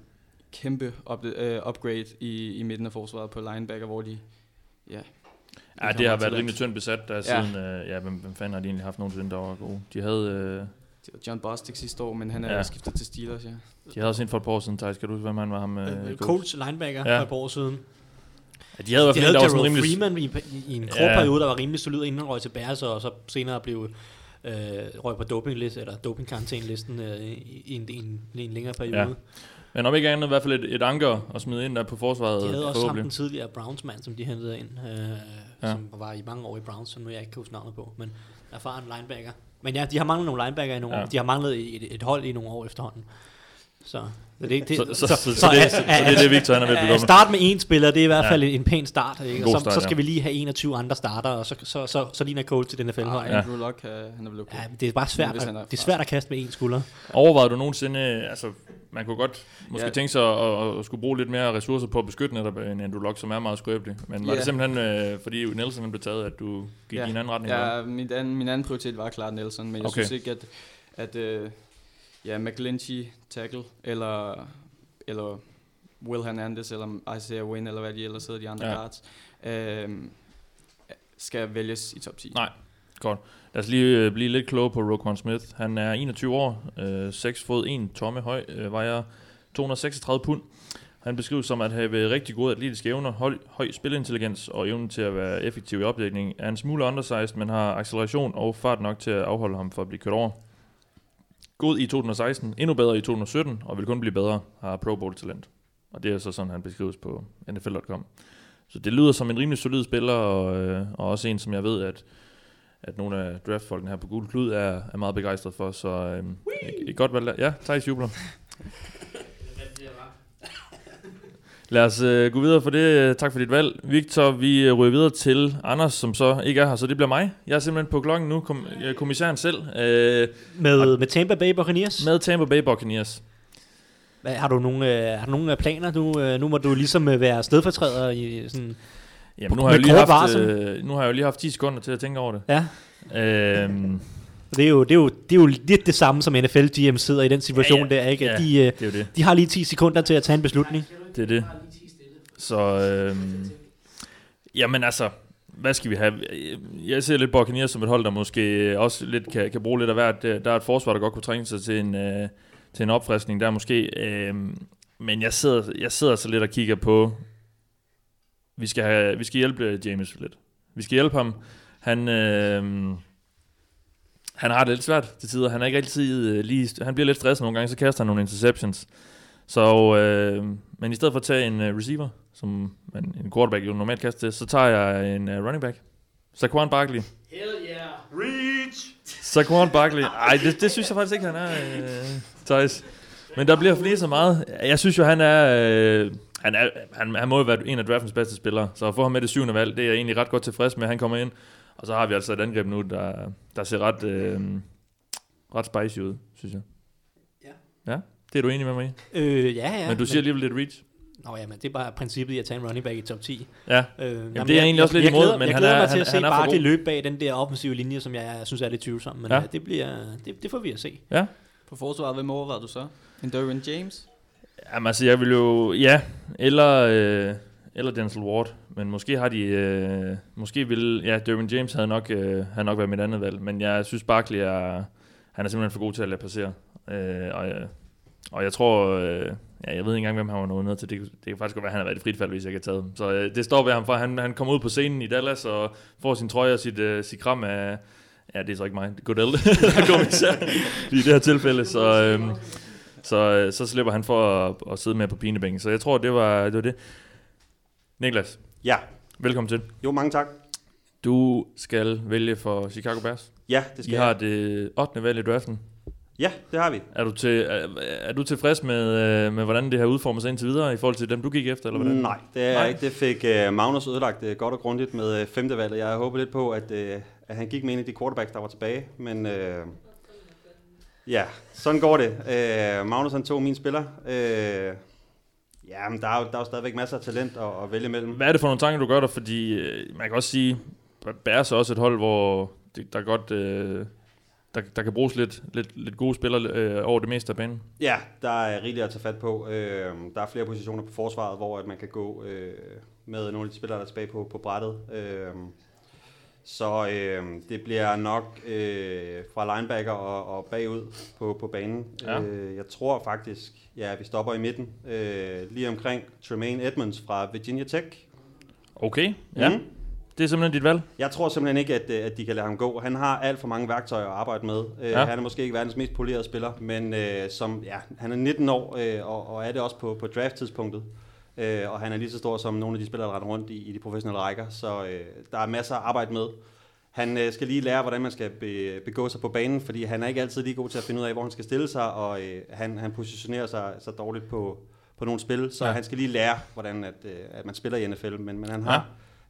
kæmpe up, uh, upgrade i, i midten af forsvaret på linebacker, hvor de, ja... Ja, har det har været rimelig tyndt besat der Ja. siden. Øh, ja, hvem, hvem fanden har de egentlig haft nogensinde, der var gode? De havde, øh, Det var John Bostic sidste år, men han er Ja. skiftet til Steelers, ja. de havde også en for et par år siden, Thijs. Kan du huske, hvem han var? Ham, øh, Øh, Colts? Colts linebacker Ja. for et par år siden. Ja, de havde De havde Jarrell rimelig... Freeman i, i, en kort Ja. periode, der var rimelig solid, inden han røg til Bears, og så senere blev øh, røg på dopingliste, eller dopingkarantænelisten øh, i, i, en, i, en, i en længere periode. Ja. Men om ikke andet, i hvert fald et, et anker at smide ind der på forsvaret. De havde også ham forhåbentlig. den tidligere Browns-mand, som de hentede ind, øh, Ja. som var i mange år i Browns, som nu jeg ikke kan huske navnet på, men erfaren linebacker. Men ja, de har manglet nogle linebacker i nogle ja. år. De har manglet et, et hold i nogle år efterhånden. Så, så, det, det, Så- så- så- så det- så det er det, Victor, han er ved at med. Start med én spiller, det er i hvert Ja. fald en pæn start. Ikke? Og så, start, så skal ja. vi lige have 21 andre starter, og så, så, så, så ligner coach til NFL hold. Ja. Andrew Luck, øh, han er vel okay. Ja, det er bare svært, at, det er svært at kaste med én skulder. Overvejede du nogensinde, altså man kunne godt måske Ja. tænke sig at, at, at skulle bruge lidt mere ressourcer på at beskytte netop en Andrew Luck, som er meget skrøbelig. Men var Ja. det simpelthen, øh, fordi Nelson blev taget, at du gik i en anden retning? Ja, min anden, min anden prioritet var klart Nelson, men jeg okay. synes ikke, at, at øh, ja, McGlinchey tackle, eller, eller Will Hernandez, eller Isaiah Wynn, eller hvad de ellers hedder, de andre Ja. guards, øh, skal vælges i top 10. Nej, godt. Lad os lige øh, blive lidt klogere på Roquan Smith. Han er 21 år, øh, 6 fod 1 tomme høj, øh, vejer 236 pund. Han beskrives som at have rigtig gode atletiske evner, høj, høj spilintelligens og evnen til at være effektiv i opdækning. Er en smule undersized, men har acceleration og fart nok til at afholde ham for at blive kørt over. God i 2016, endnu bedre i 2017, og vil kun blive bedre, har Pro Bowl talent. Og det er så sådan, han beskrives på NFL.com. Så det lyder som en rimelig solid spiller, og, øh, og også en, som jeg ved, at, at nogle af draftfolkene her på Gule Klud er, er meget begejstret for. Så øh, et, et godt valg. der. Ja, Thijs jubler. Lad os øh, gå videre for det. Tak for dit valg. Victor, vi øh, ryger videre til Anders, som så ikke er her, så det bliver mig. Jeg er simpelthen på klokken nu, kom, øh, kommissæren selv. Øh, Med, med Tampa Bay Buccaneers? med Tampa Bay Buccaneers. Hvad, har du nogle, øh, har du nogle øh, planer? Du, øh, nu må du ligesom øh, være stedfortræder i sådan... Jamen, nu har, jeg jo lige haft, øh, nu har jeg jo lige haft 10 sekunder til at tænke over det. Ja. Øhm, Det er, jo, det, er jo, det er jo lidt det samme, som NFL GM sidder i den situation Ja, ja. der, ikke? Ja, de, øh, det er det. de har lige 10 sekunder til at tage en beslutning. Det er det. Så, øh, jamen altså, hvad skal vi have? Jeg ser lidt Buccaneers som et hold, der måske også lidt kan, kan bruge lidt af hvert. Der er et forsvar, der godt kunne trænge sig til en, øh, til en opfriskning der måske. Øh, men jeg sidder, jeg sidder så lidt og kigger på, vi skal, have, vi skal hjælpe øh, James lidt. Vi skal hjælpe ham. Han, øh, han har det lidt svært til tider. Han er ikke altid øh, lige... Han bliver lidt stresset nogle gange, så kaster han nogle interceptions. Så, øh, men i stedet for at tage en uh, receiver, som man, en quarterback jo normalt kaster til, så tager jeg en uh, running back. Saquon Barkley. Hell yeah. Reach! Saquon Barkley. Ej, det, det synes jeg faktisk ikke, han er, øh, Thijs. Men der bliver flere så meget. Jeg synes jo, han er... Øh, han, er han, han må jo være en af draftens bedste spillere. Så at få ham med det syvende valg, det er jeg egentlig ret godt tilfreds med, at han kommer ind. Og så har vi altså et angreb nu, der, der ser ret, øh, ret spicy ud, synes jeg. Ja. Ja, det er du enig med mig i? Øh, ja, ja. Men du siger alligevel lidt reach. Nå ja, men det er bare princippet i at tage en running back i top 10. Ja. Øh, Jamen, det er jeg egentlig også lidt jeg imod, glæder, men jeg han glæder er- mig til han- at se han er Barkley god. løbe bag den der offensive linje, som jeg synes er lidt tvivlsom. Men Ja. ja. det, bliver, det, det får vi at se. Ja. På forsvaret, hvem overvejede du så? En Derwin James? Jamen altså, jeg vil jo... Ja, eller, øh, eller Denzel Ward. Men måske har de... Øh, måske vil... Ja, Derwin James havde nok, øh, havde nok været mit andet valg. Men jeg synes, Barkley er... Han er simpelthen for god til at lade passere. Øh, og, jeg, og jeg tror... Øh, ja, jeg ved ikke engang, hvem han var nået ned til. Det, det kan faktisk godt være, at han har været i frit fald, hvis jeg kan tage dem. Så øh, det står ved ham for. Han, han kommer ud på scenen i Dallas og får sin trøje og sit, øh, sit kram af... Ja, det er så ikke mig. Godell, der kommer især i det her tilfælde. Så, øh, så, så slipper han for at, at sidde med på pinebænken. Så jeg tror, det var det. Var det. Niklas, Ja, velkommen til. jo mange tak. Du skal vælge for Chicago Bears. Ja, det skal I jeg. har det 8. valg i draften. Ja, det har vi. Er du, til, er, er du tilfreds med, øh, med, hvordan det har udformet sig indtil videre, i forhold til dem, du gik efter? Eller hvordan? Nej, det er Nej. Ikke. Det fik uh, Magnus ødelagt uh, godt og grundigt med uh, femte valget. Jeg håber lidt på, at, uh, at han gik med en af de quarterbacks, der var tilbage. Men uh, ja, sådan går det. Uh, Magnus han tog min spiller. Uh, ja, men der er, jo, der er jo stadigvæk masser af talent at, at vælge mellem. Hvad er det for nogle tanker, du gør der? Fordi øh, man kan også sige, Bears er også et hold, hvor det, der godt... Øh, der, der kan bruges lidt, lidt, lidt gode spillere øh, over det meste af banen. Ja, der er rigeligt at tage fat på. Øh, der er flere positioner på forsvaret, hvor at man kan gå øh, med nogle af de spillere, der er tilbage på, på brættet. Øh, så øh, det bliver nok øh, fra linebacker og, og bagud på, på banen. Ja. Øh, jeg tror faktisk, ja, vi stopper i midten. Øh, lige omkring Tremaine Edmonds fra Virginia Tech. Okay, ja. Mm. Det er simpelthen dit valg. Jeg tror simpelthen ikke, at, øh, at de kan lade ham gå. Han har alt for mange værktøjer at arbejde med. Øh, Ja. Han er måske ikke verdens mest polerede spiller, men øh, som, ja, han er 19 år, øh, og, og er det også på, på draft-tidspunktet. Øh, og han er lige så stor som nogle af de spillere, der render rundt i, i de professionelle rækker, så øh, der er masser at arbejde med. Han øh, skal lige lære, hvordan man skal be, begå sig på banen, fordi han er ikke altid lige god til at finde ud af, hvor han skal stille sig, og øh, han, han positionerer sig så dårligt på, på nogle spil, så Ja. ja. han skal lige lære, hvordan at, øh, at man spiller i NFL, men, men han, har, Ja.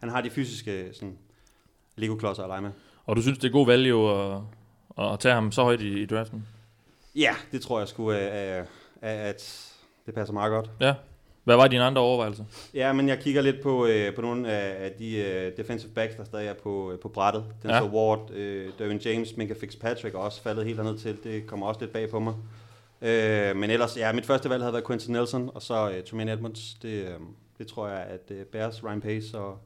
Han har de fysiske sådan, Lego-klodser at lege med. Og du synes, det er god value at, at tage ham så højt i, i draften? Ja, det tror jeg sgu, øh, øh, at det passer meget godt. Ja. Hvad var dine andre overvejelser? Ja, men jeg kigger lidt på, øh, på nogle af, de øh, defensive backs, der stadig er på, øh, på brættet. Den Ja. så Ward, øh, Derwin James, Minka Fitzpatrick er også faldet helt derned til. Det kommer også lidt bag på mig. Øh, men ellers, ja, mit første valg havde været Quentin Nelson, og så øh, Tremaine Edmonds. Det, øh, det tror jeg, at øh, Bears, Ryan Pace og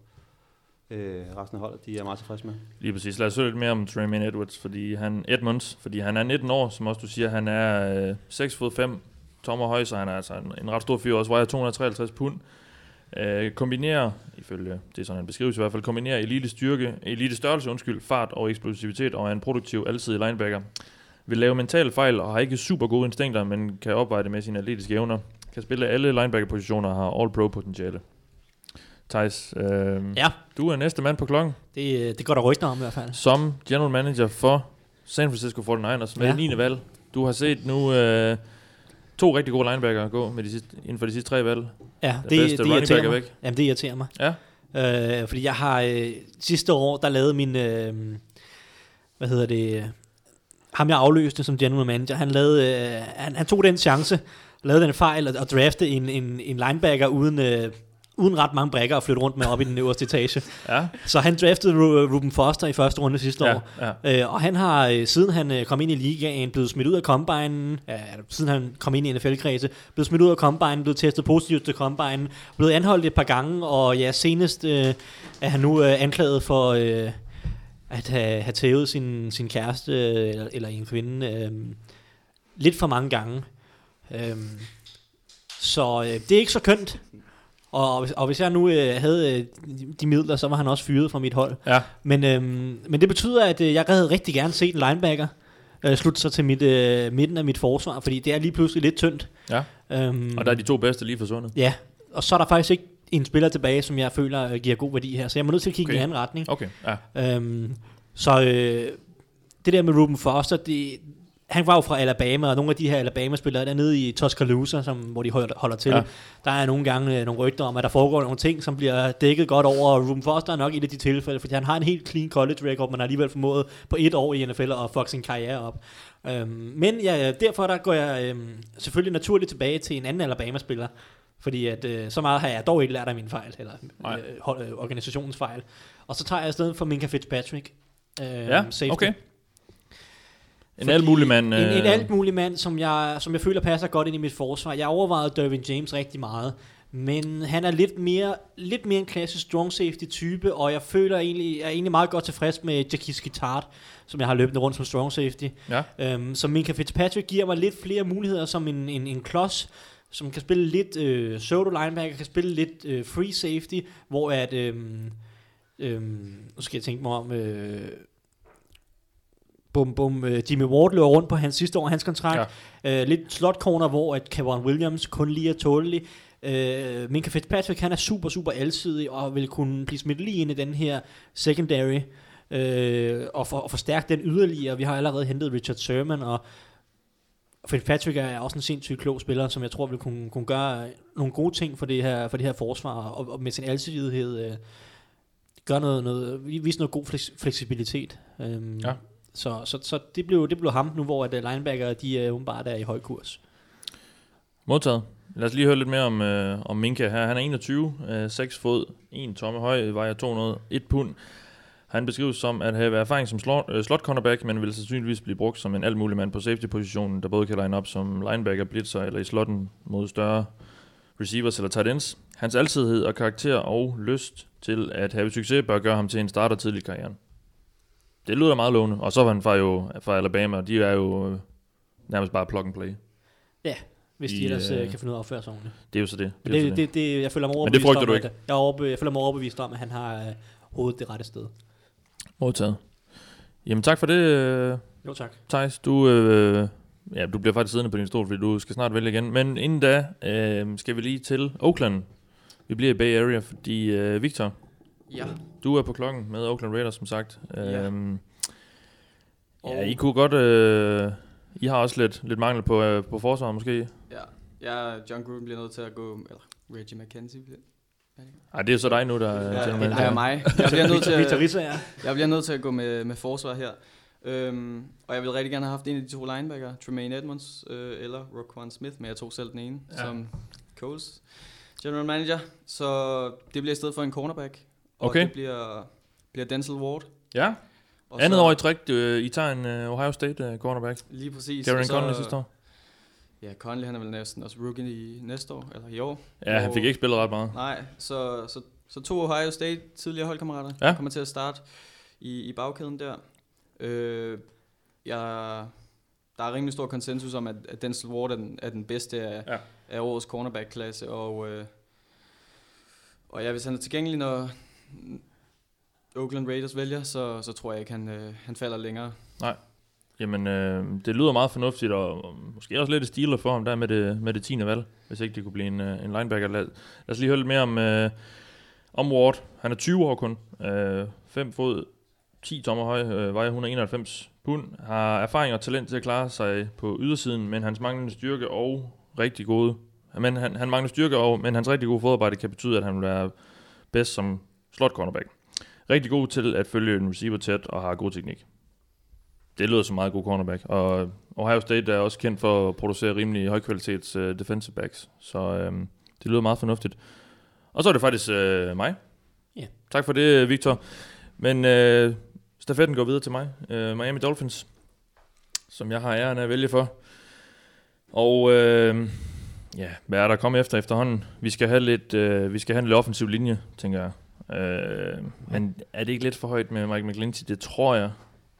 øh, resten af holdet, de er meget tilfredse med. Lige præcis. Lad os høre lidt mere om Tremaine Edwards, fordi han, Edmunds, fordi han er 19 år, som også du siger, han er øh, 6 fod 5 tommer høj, så han er altså en, en ret stor fyr, også vejer 253 pund. Øh, kombinerer, ifølge det er sådan en beskrivelse i hvert fald, kombinerer elite styrke, elite størrelse, undskyld, fart og eksplosivitet, og er en produktiv alsidig linebacker. Vil lave mentale fejl og har ikke super gode instinkter, men kan opveje det med sine atletiske evner. Kan spille alle linebacker-positioner og har all-pro potentiale. Thijs, øh, Ja. du er næste mand på klokken Det, øh, det går der rygter om i hvert fald. som general manager for San Francisco 49ers med Ja. ja. 9. valg. Du har set nu øh, to rigtig gode linebacker gå med de sidste, inden for de sidste tre valg. Ja, det, det running irriterer er mig. væk. Jamen, det irriterer mig. Ja. Øh, fordi jeg har øh, sidste år, der lavede min, øh, hvad hedder det, øh, ham jeg afløste som general manager, han, lavede, øh, han, han tog den chance, lavede den fejl og, og drafte en, en, en linebacker uden, øh, uden ret mange brækker at flytte rundt med op i den øverste etage. Ja. Så han draftede Ru- Ruben Foster i første runde sidste Ja, år. ja. Øh, og han har, øh, siden han øh, kom ind i ligaen, blevet smidt ud af combinen, ja, siden han kom ind i NFL-kredse, blevet smidt ud af combinen, blevet testet positivt til combinen, blevet anholdt et par gange, og ja, senest øh, er han nu øh, anklaget for øh, at have, have tævet sin, sin kæreste, øh, eller, eller en kvinde, øh, lidt for mange gange. Øh, så øh, det er ikke så kønt. Og, hvis- og hvis jeg nu øh, havde øh, de- midler, så var han også fyret fra mit hold. Ja. Men, øhm, men det betyder, at øh, jeg havde rigtig gerne set en linebacker øh, slutte sig til mit, øh, midten af mit forsvar, fordi det er lige pludselig lidt tyndt. Ja. Øhm, Og der er de to bedste lige forsvundet. Ja, og så er der faktisk ikke en spiller tilbage, som jeg føler øh, giver god værdi her, så jeg må nødt til at kigge okay. i en anden retning. Okay, ja. Øhm, så øh, det der med Ruben Foster, det, han var jo fra Alabama, og nogle af de her Alabama-spillere dernede i Tuscaloosa, som, hvor de holder, til, Ja. der er nogle gange øh, nogle rygter om, at der foregår nogle ting, som bliver dækket godt over, og Ruben Foster er nok et af de tilfælde, fordi han har en helt clean college record, men har alligevel formået på et år i NFL at fuck sin karriere op. Øhm, men ja, derfor der går jeg øhm, selvfølgelig naturligt tilbage til en anden Alabama-spiller, fordi at, øh, så meget har jeg dog ikke lært af min fejl, eller øh, hold, øh, organisationens fejl. Og så tager jeg i stedet for Minka Fitzpatrick. Øh, Ja, safety. okay. En alt mulig mand. En, en øh, alt mulig mand, som jeg, som jeg føler passer godt ind i mit forsvar. Jeg overvejede Dervin James rigtig meget. Men han er lidt mere, lidt mere en klassisk strong safety type, og jeg føler egentlig, jeg er egentlig meget godt tilfreds med Jakis Guitart, som jeg har løbende rundt som strong safety. Ja. Øhm, så Minka Fitzpatrick giver mig lidt flere muligheder som en, en, en klods, som kan spille lidt øh, pseudo linebacker, kan spille lidt øh, free safety, hvor at, øh, øh, nu skal jeg tænke mig om, øh, bum, bum, øh, Jimmy Ward løber rundt på hans sidste år hans kontrakt. Ja. Øh, lidt slot corner, hvor at Kevin Williams kun lige er tålelig. Øh, Minka Fitzpatrick, han er super, super alsidig, og vil kunne blive smidt lige ind i den her secondary, øh, og, for, og forstærke den yderligere. Vi har allerede hentet Richard Sherman, og Fitzpatrick er også en sindssygt klog spiller, som jeg tror vil kunne, kunne gøre nogle gode ting for det her, for det her forsvar, og, og med sin alsidighed øh, gøre noget, noget, vise noget god fleksibilitet. Øhm, Ja. Så, så, så det, blev, det blev ham nu, hvor at øh, linebacker, de øh, er bare er i høj kurs. Modtaget. Lad os lige høre lidt mere om, øh, om Minka her. Han er 21, øh, 6 fod, 1 tomme høj, vejer 201 pund. Han beskrives som at have erfaring som slot, øh, slot cornerback, men vil sandsynligvis blive brugt som en alt mulig mand på safety-positionen, der både kan line op som linebacker, blitzer eller i slotten mod større receivers eller tight ends. Hans alsidighed og karakter og lyst til at have succes bør gøre ham til en starter tidlig i karrieren. Det lyder meget lovende. Og så var han fra, jo, fra Alabama, og de er jo øh, nærmest bare plug and play. Ja, hvis de I, ellers øh, øh, kan finde ud af at opføre sig ordentligt. Det er jo så det. Men det, jo det, så det, det, jeg føler mig Men overbevist det frygter om, du at- ikke? Jeg, er overbe, jeg føler mig overbevist om, at han har øh, hovedet det rette sted. Modtaget. Jamen tak for det, øh, Jo, tak. Thijs. Du, øh, ja, du bliver faktisk siddende på din stol, fordi du skal snart vælge igen. Men inden da øh, skal vi lige til Oakland. Vi bliver i Bay Area, fordi øh, Victor, Ja. Du er på klokken med Oakland Raiders, som sagt. Ja. Øhm, ja, Og- I kunne godt... Øh, I har også lidt, lidt mangel på, øh, på forsvaret, måske. Ja, ja, John Gruden bliver nødt til at gå, eller Reggie McKenzie bliver. Ej, det er så dig nu, der er Ja, er mig. Jeg bliver nødt til at, ja. jeg bliver nødt til at gå med, med forsvar her. Øhm, og jeg ville rigtig gerne have haft en af de to linebacker, Tremaine Edmonds øh, eller Roquan Smith, men jeg tog selv den ene ja. som Coles general manager. Så det bliver i stedet for en cornerback. Og Okay. det bliver, bliver Denzel Ward. Ja. Og Andet så- år i træk, øh, I tager en øh, Ohio State øh, cornerback. Lige præcis. Og så- Conley sidste år. Ja, Conley han er vel næsten også rookie i næste år, eller i år. Ja, han Og- fik ikke spillet ret meget. Nej, så, så, så to Ohio State tidligere holdkammerater Ja. kommer til at starte i, i bagkæden der. Øh, jeg, der er rimelig stor konsensus om, at, at Denzel Ward er den, er den bedste af, Ja. af årets cornerback-klasse, og, øh, og ja, hvis han er tilgængelig, når Oakland Raiders vælger, så, så tror jeg ikke, han, øh, han falder længere. Nej. Jamen, øh, det lyder meget fornuftigt, og, og måske også lidt et stiler for ham der med det, med det 10. valg, hvis ikke det kunne blive en, øh, en linebacker. Lad, lad os lige høre lidt mere om, øh, om Ward. Han er 20 år kun, øh, 5 fod, 10 tommer høj, øh, vejer 191 pund, har erfaring og talent til at klare sig på ydersiden, men hans manglende styrke og rigtig gode, men han, han mangler styrke, og, men hans rigtig gode fodarbejde kan betyde, at han vil være bedst som slot cornerback. Rigtig god til at følge en receiver tæt og har god teknik. Det lyder som meget god cornerback. Og Ohio State er også kendt for at producere rimelig højkvalitets uh, defensive backs. Så um, det lyder meget fornuftigt. Og så er det faktisk uh, mig. Ja. Tak for det, Victor. Men uh, stafetten går videre til mig. Uh, Miami Dolphins, som jeg har æren af at vælge for. Og uh, ja, hvad er der kommet efter efterhånden? Vi skal have lidt, uh, vi skal have en lidt offensiv linje, tænker jeg. Uh, men er det ikke lidt for højt med Mike McGlinchey? Det tror jeg.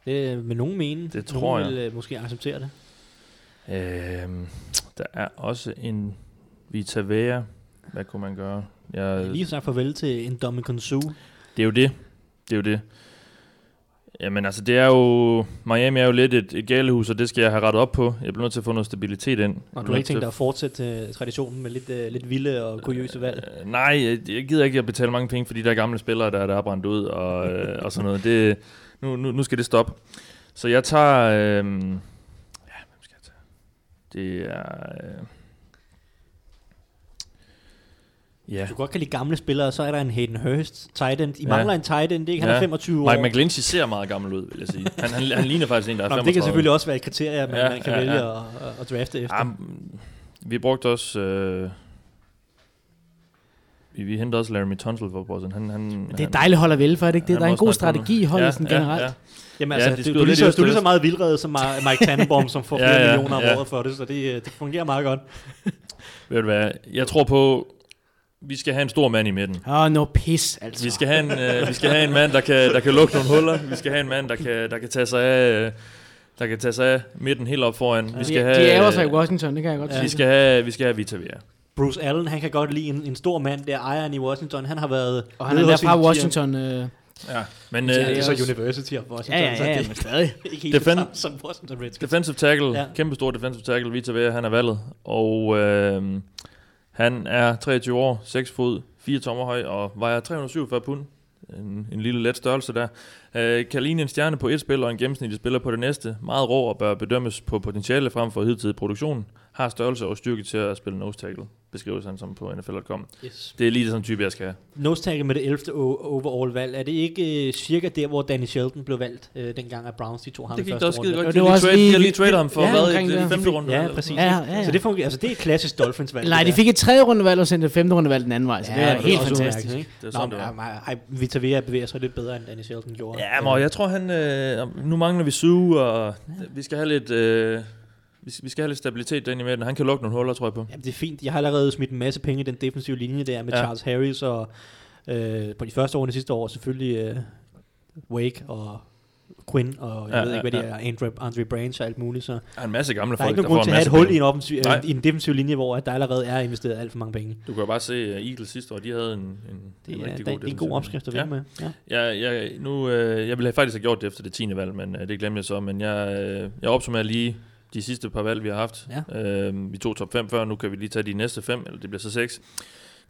Det vil nogen mene. Det nogen tror jeg. vil øh, måske acceptere det. Øhm, der er også en Vita Vea. Hvad kunne man gøre? Jeg, Jeg lige sagt farvel til en Dominican Sue. det er jo det. Det er jo det. Jamen altså, det er jo... Miami er jo lidt et, et galehus, og det skal jeg have rettet op på. Jeg bliver nødt til at få noget stabilitet ind. Og du har ikke tænkt dig at fortsætte uh, traditionen med lidt, uh, lidt vilde og kuriøse valg? Øh, nej, jeg, jeg gider ikke at betale mange penge for de der gamle spillere, der, der er brændt ud og, øh, og sådan noget. Det, nu, nu, nu skal det stoppe. Så jeg tager... Øh, ja, hvem skal jeg tage? Det er... Ja. Du kan godt kan lide gamle spillere, så er der en Hayden Hurst, tight end. I Ja. mangler en tight end, det er ikke? Han er 25 år. Mike McGlinchey ser meget gammel ud, vil jeg sige. Han, han, han ligner faktisk en, der er Nå, 35. men det kan selvfølgelig også være et kriterie, man, Ja, man kan ja, vælge ja. At, at drafte efter. Ja, vi brugte også... Øh, vi, vi hentede også Laramie Tunsil for Boston. Han, han, Det er dejligt hold at vælge for, er det ikke det? Der er en god strategi i det. holdet Ja, sådan ja, generelt. ja. Jamen Ja, altså, de det, skyder du, er lige så, du er lige så meget vildrede som Mike Tannenbaum, som får Ja, flere ja, millioner om ja. året for det, så det, det fungerer meget godt. Ved du hvad? Jeg tror på, vi skal have en stor mand i midten. Åh, oh, no pis, altså. Vi skal have en, øh, vi skal have en mand, der kan, der kan lukke nogle huller. Vi skal have en mand, der kan, der kan tage sig af... Øh, der kan tage sig af midten helt op foran. Vi skal de, have, de ærger sig i Washington, det kan jeg godt Vi sige. skal have, vi skal have Vita Vea. Bruce Allen, han kan godt lide en, en stor mand, der er ejeren i Washington. Han har været... Og han er der fra Washington. Øh, Ja, men Ja, øh, det er så University of Washington. Ja, ja, så ja, det men stadig. er ikke helt Defen- det som Washington Redskins. Defensive tackle, Ja. ja. kæmpe stor defensive tackle, Vita Vea, han er valget. Og øh, han er 23 år, 6 fod, 4 tommer høj og vejer 347 pund. En, en lille let størrelse der. Øh, kan ligne en stjerne på et spil og en gennemsnitlig spiller på det næste. Meget rå og bør bedømmes på potentiale frem for hidtidig produktion. Har størrelse og styrke til at spille nose tackle, beskrives han som på NFL.com. Yes. Det er lige sådan en type, jeg skal have. Nose tackle med det 11. o- overall valg. Er det ikke øh, cirka der, hvor Danny Shelton blev valgt, øh, dengang at Browns de tog ham Det i gik første da også skide runde? godt. Og det var også trade, lige- de lige traded ham for Ja, hvad, omkring i det. det femte runde. Ja, præcis. Ja, ja, ja. Så det fungerer, altså det er et klassisk Dolphins valg. nej, det de fik et tredje rundevalg og sendte et femte rundevalg den anden vej, så det er det helt fantastisk. udmærket, ikke? Det er Nå, sådan, det var. ej, ej, Vita Vea bevæger sig lidt bedre, end Danny Shelton gjorde. Ja, men jeg tror han... Øh, nu mangler vi Sue, og vi skal have lidt... Øh, vi skal, vi skal have lidt stabilitet derinde i midten. Han kan lukke nogle huller, tror jeg på. Jamen, det er fint. Jeg har allerede smidt en masse penge i den defensive linje der med Ja. ja. Charles Harris og øh, på de første år de sidste år selvfølgelig øh, Wake og Quinn og jeg Ja, ved ja, ikke, hvad det ja. er, Andre, Andre Branch og alt muligt. Så Der er en masse gamle der er folk, ikke nogen grund får til at have et hul i en, offensiv, Nej. i en defensiv linje, hvor at der allerede er investeret alt for mange penge. Du kan jo bare se uh, Eagles sidste år, de havde en, en, Det en er, rigtig det er god en god opskrift at vinde med. Ja. Ja, jeg, jeg, nu, øh, jeg ville have faktisk have gjort det efter det 10. valg, men øh, det glemte jeg så. Men jeg, øh, jeg opsummerer lige de sidste par valg, vi har haft. Ja. Øh, vi tog top 5 før, nu kan vi lige tage de næste 5, eller det bliver så 6.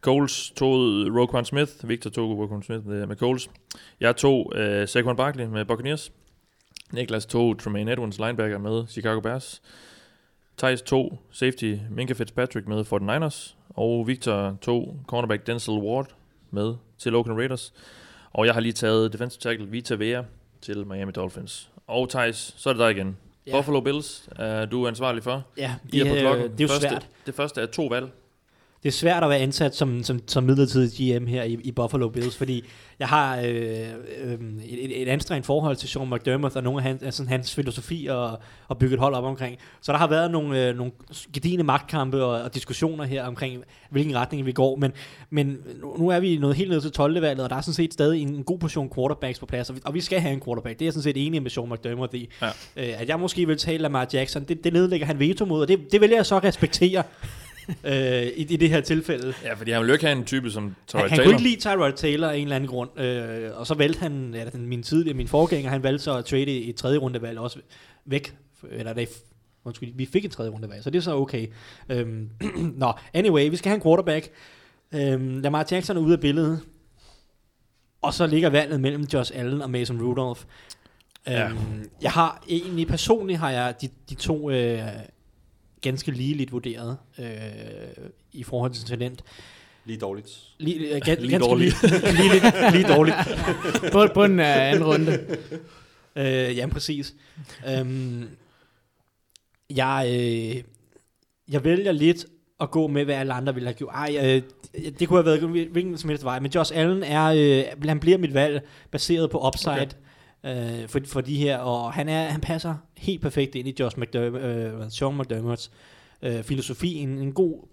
Coles tog Roquan Smith. Victor tog Roquan Smith med, med Coles. Jeg tog øh, Saquon Barkley med Buccaneers. Niklas tog Tremaine Edwards linebacker med Chicago Bears. Thijs tog safety Minka Fitzpatrick med 49ers. Og Victor tog cornerback Denzel Ward med til Oakland Raiders. Og jeg har lige taget defensive tackle Vita Vea til Miami Dolphins. Og Thijs, så er det dig igen. Ja. Buffalo Bills er du ansvarlig for. Ja, I er på det, klokken. det er jo første, svært. Det første er to valg. Det er svært at være ansat som, som, som midlertidig GM her i, i Buffalo Bills, fordi jeg har øh, øh, et, et anstrengt forhold til Sean McDermott og nogle af hans, altså hans filosofi og, og bygge et hold op omkring. Så der har været nogle, øh, nogle gedigende magtkampe og, og diskussioner her omkring, hvilken retning vi går. Men, men nu, er vi nået helt ned til 12. valget, og der er sådan set stadig en, en god portion quarterbacks på plads, og vi, og vi skal have en quarterback. Det er jeg sådan set enig med Sean McDermott i. Ja. Øh, at jeg måske vil tale Lamar Jackson, det, det nedlægger han veto mod, og det, det vil jeg så respektere øh, i, i det her tilfælde. Ja, fordi han vil jo ikke have en type som Tyrod Han, han Taylor. kunne ikke lide Tyrod Taylor af en eller anden grund, øh, og så valgte han, ja, den, min tidligere, min forgænger, han valgte så at trade et tredje rundevalg også væk, eller det, undskyld, vi fik et tredje rundevalg, så det er så okay. Øhm, Nå, anyway, vi skal have en quarterback. Øhm, Lamar Jackson er ude af billedet, og så ligger valget mellem Josh Allen og Mason Rudolph. Ja. Øhm, jeg har egentlig personligt har jeg de, de to øh, ganske ligeligt vurderet øh, i forhold til talent. Lige dårligt. Lige, øh, gan, Lige ganske dårligt. Lige, lige, lige, lige dårligt. På, på den uh, anden runde. Øh, ja, præcis. Øhm, jeg, øh, jeg vælger lidt at gå med, hvad alle andre ville have gjort. Ej, øh, det kunne have været hvilken som helst vej. Men Josh Allen er, øh, han bliver mit valg baseret på upside. Okay. Øh, for, for de her, og han, er, han passer helt perfekt ind i Josh McDermott, øh, Sean McDermotts øh, filosofi. En, en god,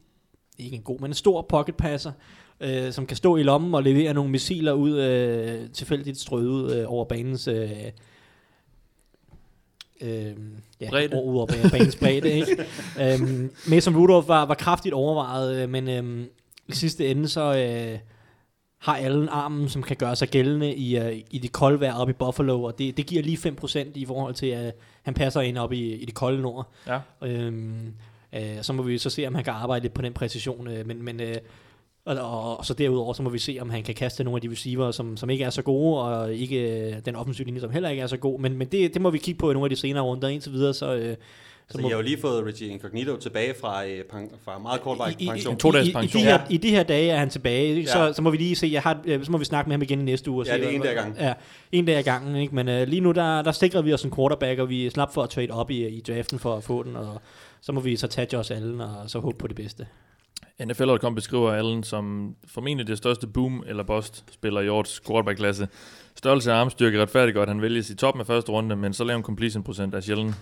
ikke en god, men en stor pocket passer, øh, som kan stå i lommen og levere nogle missiler ud, øh, tilfældigt strøget ud øh, over banens øh, Øhm, ja, Bredde. Ud over ban- banens bredde, ikke? øhm, Mason Rudolph var, var kraftigt overvejet, øh, men øhm, i sidste ende så øh, har Allen armen, som kan gøre sig gældende i, øh, i det kolde vejr oppe i Buffalo, og det, det giver lige 5% i forhold til, at han passer ind op i, i det kolde nord. Ja. Øhm, øh, så må vi så se, om han kan arbejde lidt på den præcision, øh, men, men øh, og, og, og så derudover, så må vi se, om han kan kaste nogle af de receiver, som, som ikke er så gode, og ikke øh, den offensive linje, som heller ikke er så god. Men, men det, det må vi kigge på i nogle af de senere runder. Indtil videre, så... Øh, Så I har jo lige fået Richie Incognito tilbage fra, øh, fra meget kort i, i, pension. i, i, i, de her, I de her dage er han tilbage, ikke? Så, Ja. så må vi lige se, jeg har, øh, så må vi snakke med ham igen i næste uge. Og Ja, se, det er en dag ad gangen. Ja, en dag ad gangen, ikke? Men øh, lige nu, der, der sikrer vi os en quarterback, og vi er slap for at trade op i, i draften for at få den, og så må vi så tage Josh Allen, og så håbe på det bedste. NFL.com beskriver Allen som formentlig det største boom eller bust spiller i årets quarterback-klasse. Størrelse af armstyrke retfærdigt godt, han vælges i toppen af første runde, men så lav en completion procent er sjældent.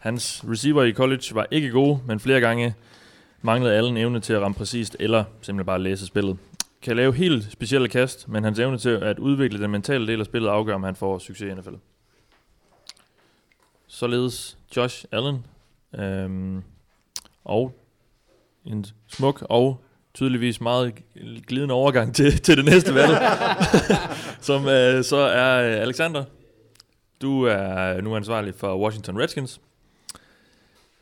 Hans receiver i college var ikke gode, men flere gange manglede Allen evne til at ramme præcist eller simpelthen bare læse spillet. Kan lave helt specielle kast, men hans evne til at udvikle den mentale del af spillet afgør, om han får succes i NFL. Således Josh Allen. Øhm, og en smuk og tydeligvis meget glidende overgang til, til det næste valg, som øh, så er øh, Alexander. Du er nu ansvarlig for Washington Redskins.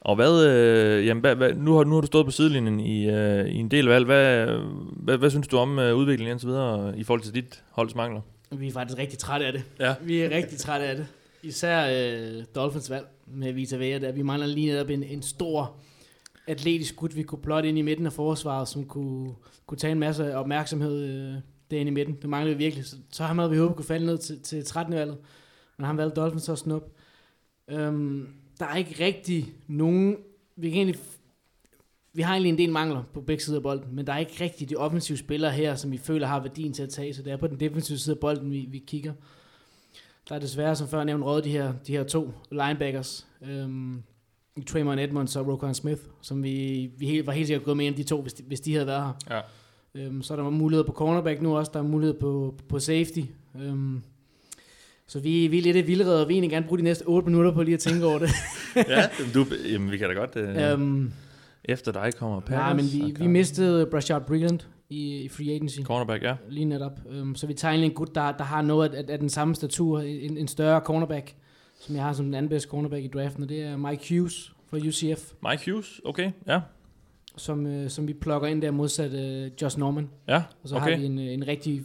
Og hvad, øh, jamen, hvad, hvad, nu, har, nu har du stået på sidelinjen i, øh, i en del valg. Hvad, hvad, hvad synes du om øh, udviklingen indtil videre i forhold til dit holds mangler? Vi er faktisk rigtig trætte af det. Ja. Vi er rigtig trætte af det. Især øh, Dolphins valg med Vita Vea, der vi mangler lige netop en, en stor atletisk gut, vi kunne plotte ind i midten af forsvaret, som kunne, kunne tage en masse opmærksomhed øh, derinde i midten. Det mangler vi virkelig. Så, så ham havde vi håbet kunne falde ned til, til 13. valget, men han valgte Dolphins så snup. Øhm, der er ikke rigtig nogen... Vi, kan egentlig, vi har egentlig en del mangler på begge sider af bolden, men der er ikke rigtig de offensive spillere her, som vi føler har værdien til at tage, så det er på den defensive side af bolden, vi, vi kigger. Der er desværre, som før nævnt, råd de her, de her to linebackers. Øhm, Trayvon Edmonds og Roquan Smith, som vi, vi helt, var helt sikkert gået med en af de to, hvis de, hvis de havde været her. Ja. Øhm, så er der muligheder på cornerback nu også, der er mulighed på, på safety. Øhm, så vi, vi er lidt vildrede, og vi egentlig gerne bruge de næste 8 minutter på lige at tænke over det. ja, du, jamen, vi kan da godt... Øh, Øhm, efter dig kommer Packers. Nej, men vi, vi mistede Brashard Brigland i, i free agency. Cornerback, ja. Lige netop. Um, så vi tager egentlig en gut, der, der har noget af, af den samme statur, en, en større cornerback, som jeg har som den anden bedste cornerback i draften, og det er Mike Hughes fra UCF. Mike Hughes, okay, ja. som, øh, som vi plukker ind der modsat øh, Josh Norman. Ja, Og så okay. har vi en, øh, en rigtig,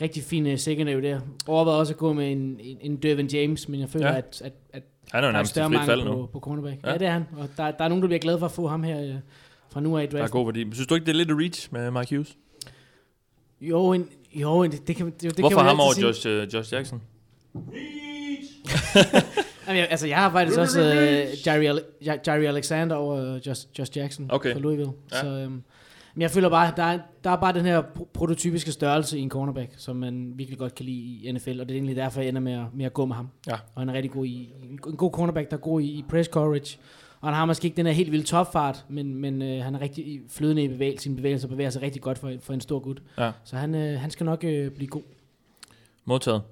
rigtig fin uh, secondary der. Overvejede også at gå med en, en, en Dervin James, men jeg føler, Ja. at, at, at Han er jo der nærmest større mangel på, nu. på cornerback. Ja. Ja. det er han. Og der, der er nogen, der bliver glade for at få ham her øh, fra nu af i Der er draften. god værdi. Synes du ikke, det er lidt reach med Mike Hughes? Jo, en, jo en, det, det kan, det, det Hvorfor kan man ham over sige. Josh, uh, Josh Jackson? Jamen, jeg, altså, jeg har faktisk også uh, Jerry, Ale- Jerry Alexander over uh, Josh, Josh Jackson Okay. fra Louisville. Ja. Så, um, men jeg føler bare, der er, der er bare den her pro- prototypiske størrelse i en cornerback, som man virkelig godt kan lide i NFL, og det er egentlig derfor, jeg ender med at, med at gå med ham. Ja. Og han er rigtig god i, en god cornerback, der er god i, i press coverage, og han har måske ikke den her helt vilde topfart, men, men øh, han er rigtig i- flydende i bevægelse, sine bevægelser bevæger sig rigtig godt for, for en stor gut. Ja. Så han, øh, han skal nok øh, blive god. Modtaget.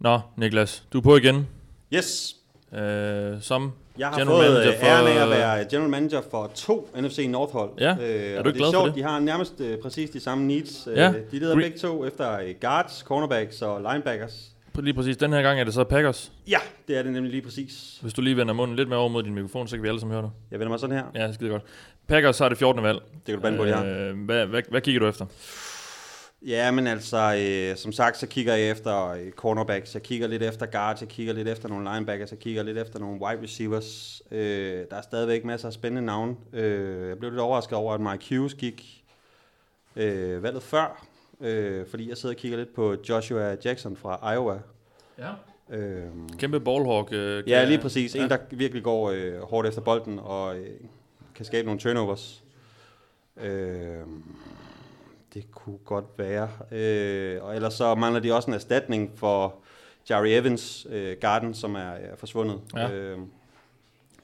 Nå, Niklas, du er på igen. Yes. Øh, som Jeg har general fået manager øh, æren af at være general manager for to NFC North-hold. Ja, øh, er du det ikke glad er for sjovt, det? de har nærmest øh, præcis de samme needs. Øh, Ja. De leder Gre- begge to efter øh, guards, cornerbacks og linebackers. Lige præcis, den her gang er det så Packers. Ja, det er det nemlig lige præcis. Hvis du lige vender munden lidt mere over mod din mikrofon, så kan vi alle sammen høre dig. Jeg vender mig sådan her. Ja, skide godt. Packers har det 14. valg. Det kan du bande på, øh, hvad, hvad, hvad kigger du efter? Ja, men altså, øh, som sagt, så kigger jeg efter øh, cornerbacks, jeg kigger lidt efter guards, jeg kigger lidt efter nogle linebackers, jeg kigger lidt efter nogle wide receivers. Øh, der er stadigvæk masser af spændende navne. Øh, jeg blev lidt overrasket over, at Mike Hughes gik øh, valget før, øh, fordi jeg sidder og kigger lidt på Joshua Jackson fra Iowa. Ja. Øh, Kæmpe ballhawk. Øh, ja, lige præcis. En, Ja. der virkelig går øh, hårdt efter bolden og øh, kan skabe nogle turnovers. Øh, det kunne godt være. Øh, og ellers så mangler de også en erstatning for Jerry Evans, øh, Garden, som er, er forsvundet. Ja. Øh,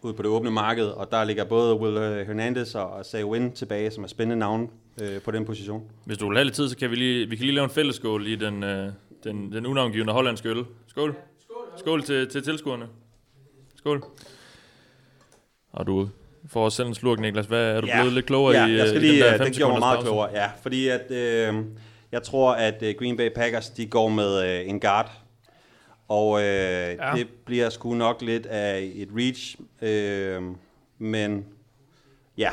ude på det åbne marked, og der ligger både Will øh, Hernandez og Say Win tilbage, som er spændende navne øh, på den position. Hvis du vil have lidt tid, så kan vi lige, vi kan lige lave en fællesskål i den, øh, den, den unavngivende hollandske øl. Skål. Skål til, til tilskuerne. Skål. Og du får også selv en slurk, Niklas. Hvad, er du Ja. blevet lidt klogere ja, i, jeg skal øh, lige, i den der øh, 5 det gjorde mig meget pause? klogere, ja. Fordi at, øh, jeg tror, at øh, Green Bay Packers, de går med øh, en guard. Og øh, ja. det bliver sgu nok lidt af et reach. Øh, men ja,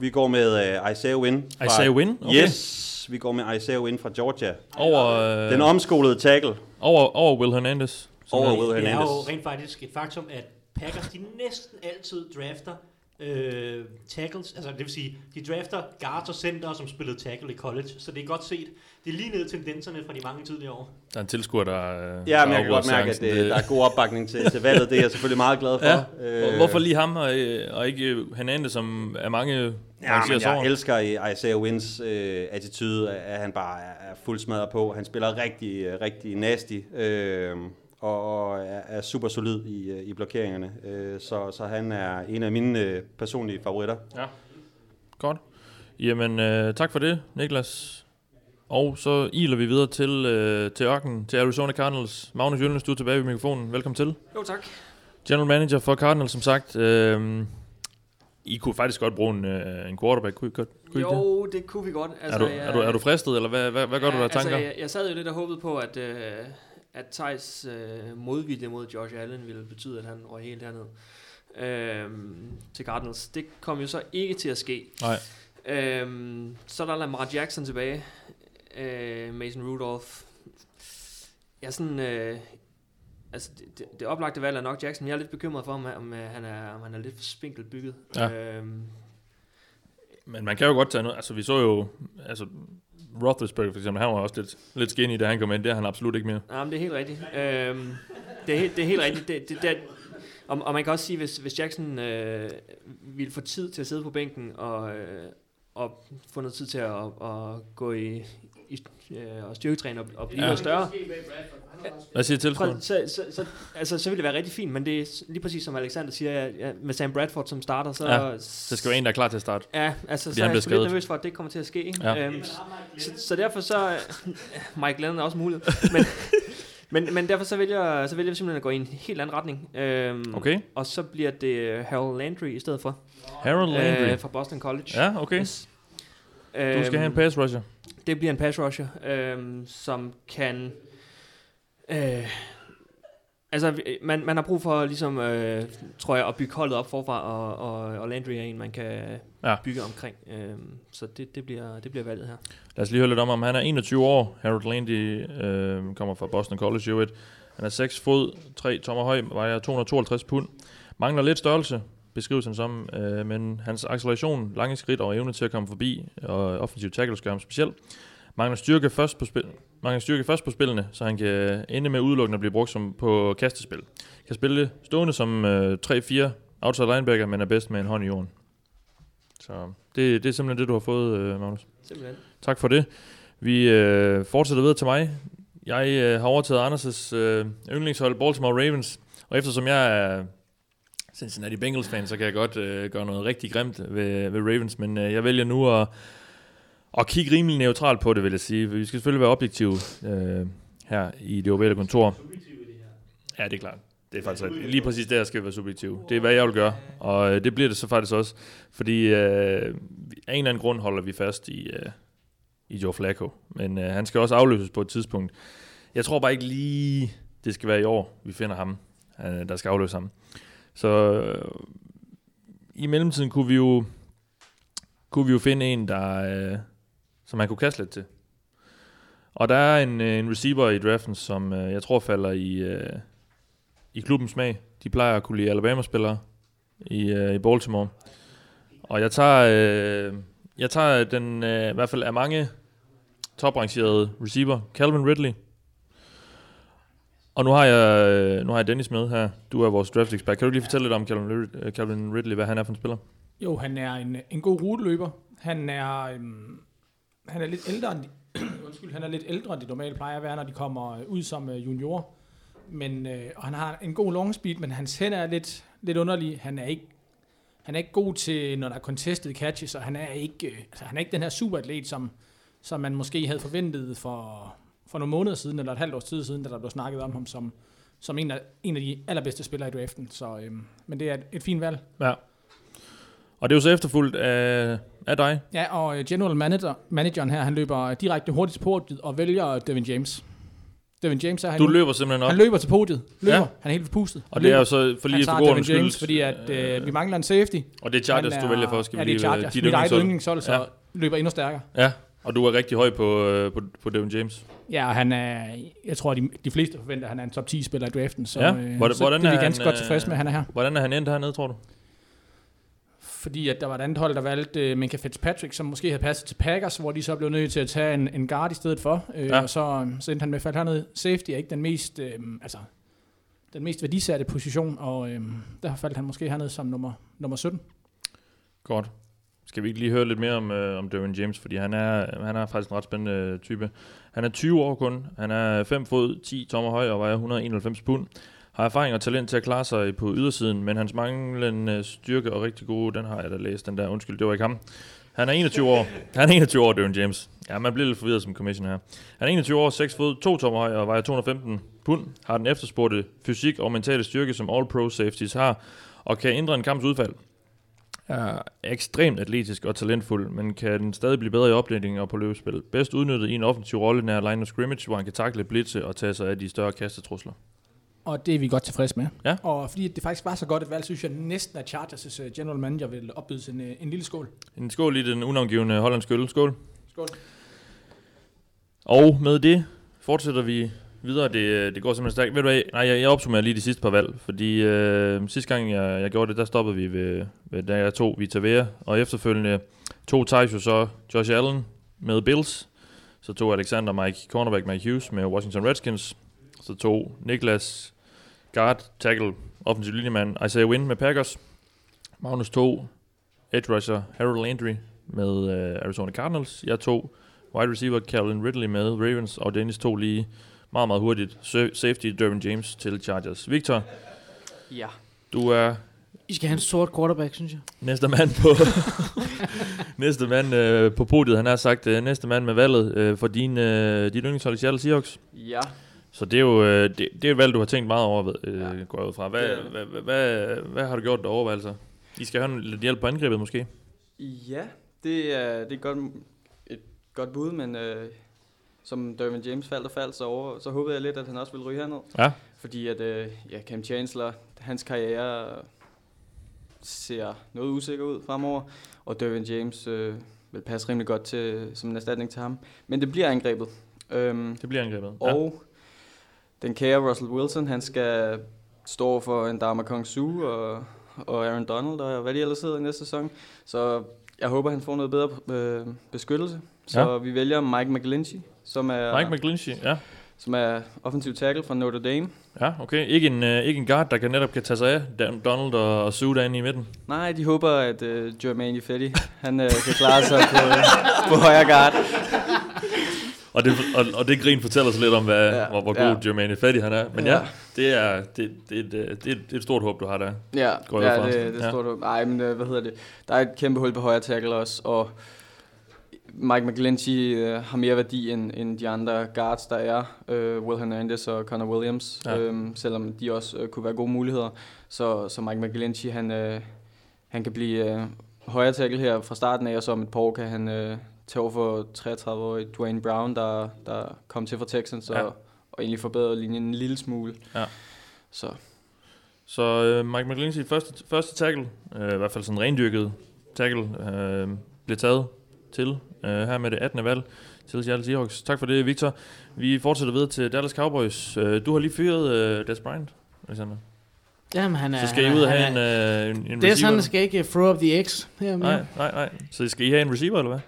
vi går med øh, Isaiah Wynn. Fra, Isaiah Wynn? Okay. Yes, vi går med Isaiah Wynn fra Georgia. Over, øh, Den omskolede tackle. over, over Will Hernandez. Over Will Det er Hernandez. jo rent faktisk et faktum, at Packers de næsten altid drafter øh, tackles, altså det vil sige, de drafter guards og center, som spillede tackle i college, så det er godt set. Det er lige ned tendenserne fra de mange tidligere år. Der er en tilskuer, der... øh, Ja, men jeg kan godt mærke, at det, der er god opbakning til, til valget. Det er jeg selvfølgelig meget glad for. Ja. Øh, Hvorfor lige ham og, øh, og ikke Hernandez, som er mange Ja, men jeg elsker i Isaiah Wins øh, attitude, at han bare er, er fuld smadret på. Han spiller rigtig, øh, rigtig nasty, øh, og, og er, er super solid i, øh, i blokeringerne. Øh, så, så han er en af mine øh, personlige favoritter. Ja. Godt. Jamen, øh, tak for det, Niklas. Og så iler vi videre til, øh, til ørkenen, til Arizona Cardinals. Magnus Jølnes, du er tilbage ved mikrofonen. Velkommen til. Jo, tak. General manager for Cardinals, som sagt. Øh, I kunne faktisk godt bruge en, øh, en quarterback, kunne I, godt, kunne I ikke det? Jo, det kunne vi godt. er, du, er, du, er du fristet, eller hvad, hvad, hvad gør du der af tanker? Altså, jeg, jeg sad jo lidt og håbede på, at, øh, at Thijs øh, modvilje mod Josh Allen ville betyde, at han røg helt herned øh, til Cardinals. Det kom jo så ikke til at ske. Nej. Øh, så er der Lamar Jackson tilbage. Øh, Mason Rudolph. Jeg er sådan... Øh, altså, det, det, det oplagte valg er nok Jackson. men Jeg er lidt bekymret for, om, om, øh, han, er, om han er lidt for spinkelt bygget. Ja. Øhm, Men man kan jo godt tage noget. Altså, vi så jo... Altså, Roethlisberger for eksempel, han var også lidt, lidt skinny, da han kom ind. Det er han absolut ikke mere. Nej, men det er helt rigtigt. Øhm, det, er, helt- det er helt rigtigt. Det, det, det, og, og man kan også sige, hvis, hvis Jackson øh, ville få tid til at sidde på bænken og, øh, og få noget tid til at, at gå i, i øh, og styrketræne og, og blive Ja. noget større, Hvad siger tilskueren? så, så, så, altså, så vil det være rigtig fint, men det er lige præcis som Alexander siger, ja, ja, med Sam Bradford som starter, så... Ja, det skal være en, der er klar til at starte. Ja, altså, så han er jeg lidt nervøs for, at det kommer til at ske. Ja. Ja. Øhm, så, så derfor så... Mike Lennon er også mulighed. Men, men, men derfor så vælger, så vælger vi simpelthen at gå i en helt anden retning. Øhm, Okay. Og så bliver det Harold Landry i stedet for. Harold Landry. Øh, fra Boston College. Ja, okay. Yes. Du skal have en pass rusher. Det bliver en pass rusher, øhm, som kan... Øh, Altså, man, man har brug for, ligesom, øh, tror jeg, at bygge holdet op forfra, og, og, og Landry er en, man kan Ja. bygge omkring. Øh, så det, det, bliver, det bliver valget her. Lad os lige høre lidt om, om han er 21 år. Harold Landy øh, kommer fra Boston College i øvrigt. Han er 6 fod, 3 tommer høj, vejer 252 pund. Mangler lidt størrelse, beskrives han som, øh, men hans acceleration, lange skridt og evne til at komme forbi, og offensiv tackles gør ham speciel. Mangler styrke først på spil, mangler styrke først på spillene, så han kan ende med udelukkende at blive brugt som på kastespil. Kan spille stående som øh, 3-4 outside linebacker, men er bedst med en hånd i jorden. Så det, det er simpelthen det, du har fået, øh, Magnus. Simpelthen. Tak for det. Vi øh, fortsætter videre til mig. Jeg øh, har overtaget Anders' øh, yndlingshold Baltimore Ravens, og eftersom jeg er Cincinnati Bengals fan, så kan jeg godt øh, gøre noget rigtig grimt ved, ved Ravens, men øh, jeg vælger nu at, at kigge rimelig neutralt på det, vil jeg sige. Vi skal selvfølgelig være objektive øh, her i det ovale kontor. Ja, det er klart. Det er faktisk lige præcis der skal vi være subjektiv. Det er, hvad jeg vil gøre, og øh, det bliver det så faktisk også, fordi øh, af en eller anden grund holder vi fast i, øh, i Joe Flacco, men øh, han skal også afløses på et tidspunkt. Jeg tror bare ikke lige, det skal være i år, vi finder ham, øh, der skal afløse ham. Så øh, i mellemtiden kunne vi jo kunne vi jo finde en, der øh, som man kunne kaste lidt til. Og der er en, øh, en receiver i draften, som øh, jeg tror falder i, øh, i klubbens smag. De plejer at kunne lide Alabama-spillere i, øh, i Baltimore. Og jeg tager, øh, jeg tager den, øh, i hvert fald af mange toprangerede receiver, Calvin Ridley. Og nu har jeg, øh, nu har jeg Dennis med her. Du er vores draft expert. Kan du lige fortælle lidt om Calvin, øh, Calvin Ridley, hvad han er for en spiller? Jo, han er en, en god ruteløber. Han er, øhm, han er lidt ældre end de, undskyld, han er lidt ældre end de normalt plejer at være, når de kommer øh, ud som junior. Men, øh, og han har en god long speed, men hans hænder er lidt, lidt underlige. Han er ikke han er ikke god til, når der er contested catches, og han er ikke, øh, altså, han er ikke den her superatlet, som, som man måske havde forventet for, for nogle måneder siden, eller et halvt års tid siden, da der blev snakket om ham som, som en, af, en af de allerbedste spillere i draften. Så, øhm, men det er et, et fint valg. Ja. Og det er jo så efterfulgt af, af dig. Ja, og øh, general manager, manageren her, han løber direkte hurtigt til podiet og vælger Devin James. Devin James er han Du løber simpelthen op. Han løber til podiet. Løber. Ja. Ja. Han er helt forpustet. Og det er jo så for lige tager forgå Devin James, fordi at, øh, vi mangler en safety. Og det er Chargers, Han du vælger for, skal ja, vi det er lige, øh, Chargers. dit Mit eget yndlingshold, så Ja. løber endnu stærkere. Ja, og du er rigtig høj på, øh, på, på Devin James. Ja, og han er, jeg tror, de, de fleste forventer, at han er en top 10-spiller i draften. Så, ja. øh, Hvordan, så hvordan det er vi han, ganske godt øh, tilfredse med, at han er her. Hvordan er han endt hernede, tror du? Fordi at der var et andet hold, der valgte uh, Minka Fitzpatrick, som måske havde passet til Packers, hvor de så blev nødt til at tage en, en guard i stedet for. Uh, Ja. Og så, så endte han med at falde hernede. Safety er ikke den mest, uh, altså, den mest værdisatte position, og uh, der faldt han måske hernede som nummer, nummer 17. Godt. Skal vi ikke lige høre lidt mere om, øh, om Derwin James, fordi han er, han er faktisk en ret spændende øh, type. Han er 20 år kun, han er 5 fod, 10 tommer høj og vejer 191 pund. Har erfaring og talent til at klare sig på ydersiden, men hans manglende styrke og rigtig gode, den har jeg da læst, den der, undskyld, det var ikke ham. Han er 21 år. Han er 21 år, Derwin James. Ja, man bliver lidt forvirret som commission her. Han er 21 år, 6 fod, 2 tommer høj og vejer 215 pund. Har den efterspurgte fysik og mentale styrke, som all pro safeties har, og kan ændre en kamps udfald er ekstremt atletisk og talentfuld, men kan den stadig blive bedre i oplægning og på løbespil. Bedst udnyttet i en offensiv rolle nær line of scrimmage, hvor han kan takle blitse og tage sig af de større kastetrusler. Og det er vi godt tilfredse med. Ja. Og fordi det faktisk var så godt et valg, synes jeg næsten, at Chargers' øh, general manager vil opbyde en, øh, en lille skål. En skål i den unavngivende hollandske øl. Skål. Skål. Og med det fortsætter vi videre. Det, det går simpelthen stærkt. Ved du hvad? Nej, jeg, jeg opsummerer lige de sidste par valg, fordi øh, sidste gang jeg, jeg gjorde det, der stoppede vi ved, ved da jeg tog Vita Vea, og efterfølgende tog Thijs så Josh Allen med Bills, så tog Alexander Mike, cornerback Mike Hughes med Washington Redskins, så tog Niklas guard, tackle, offensiv linjemand Isaiah Wynn med Packers, Magnus tog edge rusher Harold Landry med øh, Arizona Cardinals, jeg tog wide receiver Calvin Ridley med Ravens, og Dennis tog lige meget, meget hurtigt sa- safety Dervin James til Chargers. Victor, Ja. du er I skal have en sort quarterback, synes jeg. næste mand på næste mand øh, på podiet. Han har sagt øh, næste mand med valget øh, for din, øh, dit yndlingshold i Seattle Seahawks. Ja. Så det er jo øh, det, det er et valg, du har tænkt meget over, øh, Ja. går jeg ud fra. Hvad, det. hvad, hvad, hvad, hvad har du gjort der overvejelser? I skal have lidt hjælp på angrebet måske? Ja, det er, det er godt, et godt bud, men øh, som Dervin James faldt og faldt, så, over, så håbede jeg lidt, at han også ville ryge herned. Ja. fordi at øh, ja, Cam Chancellor, hans karriere ser noget usikker ud fremover, og Dervin James øh, vil passe rimelig godt til, som en erstatning til ham. Men det bliver angrebet. Øhm, Det bliver angrebet. Ja. og den kære Russell Wilson, han skal stå for en Dharma Kong Su og, og Aaron Donald og hvad de ellers hedder i næste sæson. Så jeg håber, han får noget bedre øh, beskyttelse. Så Ja. vi vælger Mike McGlinchey, som er, Mike McGlinchey, ja. som er offensiv tackle fra Notre Dame. Ja, okay. Ikke en, øh, ikke en guard, der kan netop kan tage sig af Dan- Donald og, og Sue derinde i midten. Nej, de håber, at øh, Jermaine Fetti, han øh, kan klare sig på, øh, på højre guard. Og det, og, og det grin fortæller os lidt om, hvad, ja, Ja, hvor, hvor ja. god Jermaine Fatty han er. Men ja, Ja. ja det, er, det, det, er et, øh, det, er et, det er et stort håb, du har der. Ja, ja det, det Ja. står du. Nej, men øh, hvad hedder det? Der er et kæmpe hul på højre tackle også, og Mike McGlinchey øh, har mere værdi end, end de andre guards, der er. Øh, Will Hernandez og Connor Williams, Ja. øhm, selvom de også øh, kunne være gode muligheder. Så, så Mike McGlinchey, han, øh, han kan blive øh, højre tackle her fra starten af, og så om et par år kan han øh, tage over for 33-årig Dwayne Brown, der, der kom til fra Texans, Ja. og, og egentlig forbedrede linjen en lille smule. Ja. Så Så øh, Mike McGlinchey, første, første tackle, øh, i hvert fald sådan rendyrket tackle, øh, bliver taget til øh, her med det 18. valg til Seattle Seahawks. Tak for det, Victor. Vi fortsætter videre til Dallas Cowboys. Øh, du har lige fyret øh, Des Bryant, Alexander. Jamen, han er, Så skal I ud er- og have en, er- øh, en, en Det er receiver? sådan, skal ikke throw up the eggs her. Nej, nej, nej. Så skal I have en receiver, eller hvad?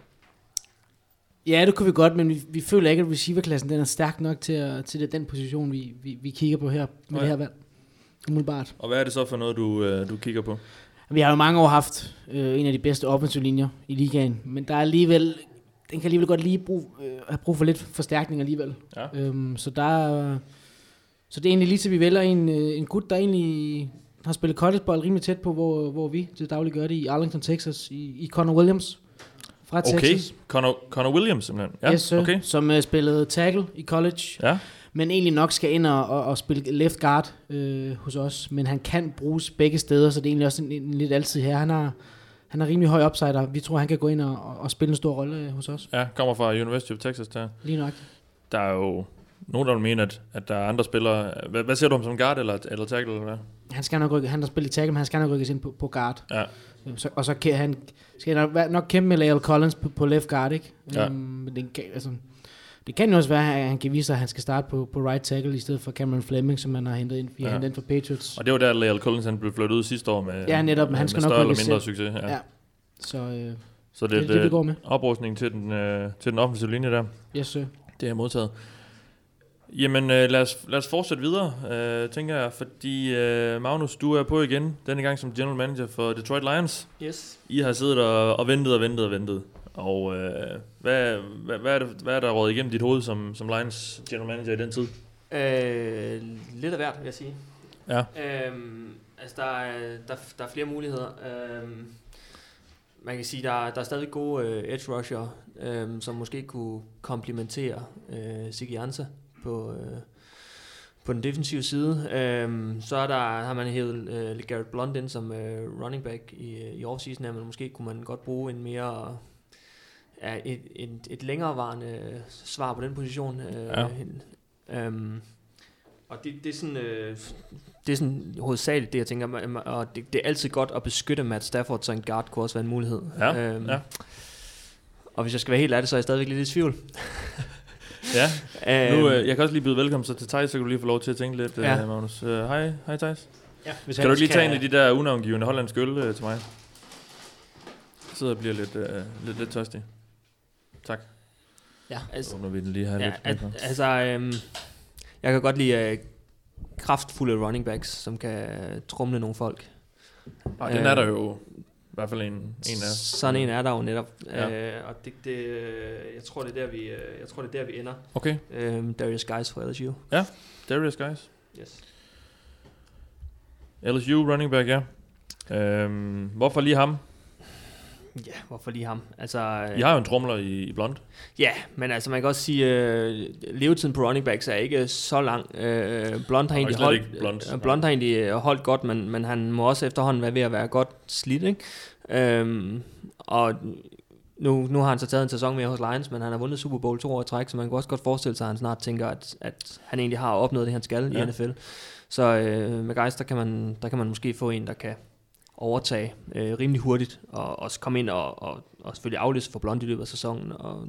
Ja, det kunne vi godt, men vi, vi føler ikke, at receiverklassen den er stærk nok til, at, til det, den position, vi, vi, vi kigger på her med Nej. det her valg. Umiddelbart. Og hvad er det så for noget, du, øh, du kigger på? Vi har jo mange år haft øh, en af de bedste offensive linjer i ligaen, men der er alligevel, den kan alligevel godt lige brug, øh, have brug for lidt forstærkning alligevel. Ja. Øhm, så der er, så det er egentlig lige til vi vælger en, øh, en gut, der egentlig har spillet collegebold rimelig tæt på, hvor, hvor vi til daglig gør det i Arlington, Texas, i, i Connor Williams fra Okay, Texas. Connor, Connor Williams simpelthen. Ja, yes, sir, okay. som uh, spillede tackle i college, Ja, men egentlig nok skal ind og, og, og spille left guard øh, hos os. Men han kan bruges begge steder, så det er egentlig også en, en lidt altid her. Han har, han har rimelig høj upside, og vi tror, han kan gå ind og, og, spille en stor rolle øh, hos os. ja, kommer fra University of Texas der. Lige nok. Der er jo nogen, der vil mene, at, at der er andre spillere. Hvad, hvad ser du om som guard eller, eller tackle? Eller hvad? Han skal nok rykke, han har spillet tackle, men han skal nok rykkes ind på, på guard. Ja, Øh, Så, og så kan han, skal nok, være- nok kæmpe med Lael Collins på, på left guard, ikke? Ja. Øhm, men det altså, det kan jo også være, at han kan vise sig, at han skal starte på, på right tackle, i stedet for Cameron Fleming, som man har hentet ind, Ja. hentet ind for Patriots. og det var der, Lael Collins han blev flyttet ud sidste år med, Ja, netop, men han med skal nok større eller rykkes mindre ind. succes. Ja. Ja. Så øh, Så det, det er det, vi går med. oprustning til den, øh, til den offensive linje der. Yes, sir. Det er modtaget. Jamen, øh, lad, os, lad os fortsætte videre, øh, tænker jeg, fordi øh, Magnus, du er på igen, denne gang som general manager for Detroit Lions. Yes. I har siddet og, og ventet og ventet og ventet. Og øh, hvad, hvad, hvad, er det, hvad er der rådet igennem dit hoved som, som Lions general manager i den tid? Øh, lidt af hvert, vil jeg sige. Ja. Øhm, altså, der er, der, der er flere muligheder. Øhm, man kan sige, der, er- der er stadig gode øh, edge rusher, øhm, som måske kunne komplementere øh, Siggy Jansa på, øh, på den defensive side. Øhm, så er der, har man hævet øh, Garrett Blunt ind som øh, running back i, i offseason, men måske kunne man godt bruge en mere ja, et, et, et længerevarende svar på den position. Øh, Ja. Øhm, og det, det er sådan, øh, det er sådan hovedsageligt det, jeg tænker, og det, det er altid godt at beskytte Matt Stafford, så en guard kunne også være en mulighed. Ja, Øhm, ja. Og hvis jeg skal være helt ærlig, så er jeg stadigvæk lidt i tvivl. Ja, Øhm, nu, øh, jeg kan også lige byde velkommen så til Thijs, så kan du lige få lov til at tænke lidt, Ja. ja. øh, Magnus. Øh, Hej, hej Thijs. Ja, hvis Kan du ikke lige tage en af de der unavngivende hollandske øl øh, til mig? Jeg sidder og bliver lidt, øh, lidt, lidt tørstig. Tak. Ja. Så altså, åbner vi den lige her ja, lidt. at, altså øhm, jeg kan godt lide øh, kraftfulde running backs, som kan trumle nogle folk. Og den er der jo i hvert fald en, en af. Sådan en er der jo netop. Ja. Ja. Øh, og det, det, øh, jeg tror det er der vi, øh, jeg tror det er der vi ender. Okay, Øhm, Darius Guys fra LSU. Darius guys. Yes. LSU running back, ja. Øhm, hvorfor lige ham? Ja, hvorfor lige ham? Altså, I har jo en tromler i, i blond. Ja, men altså man kan også sige, øh, levetiden på running backs er ikke så lang. Øh, Blond har egentlig holdt, Blunt. øh, Blunt har egentlig øh, holdt godt, men, men han må også efterhånden være ved at være godt slidt, ikke? Øhm, og nu, nu har han så taget en sæson mere hos Lions, men han har vundet Super Bowl to år i træk, så man kan også godt forestille sig, at han snart tænker, at, at han egentlig har opnået det, han skal ja. I NFL. Så øh, med Geis, der kan, man, der kan man måske få en, der kan overtage øh, rimelig hurtigt, og også komme ind og, og, og selvfølgelig aflyse for Blond i løbet af sæsonen, og,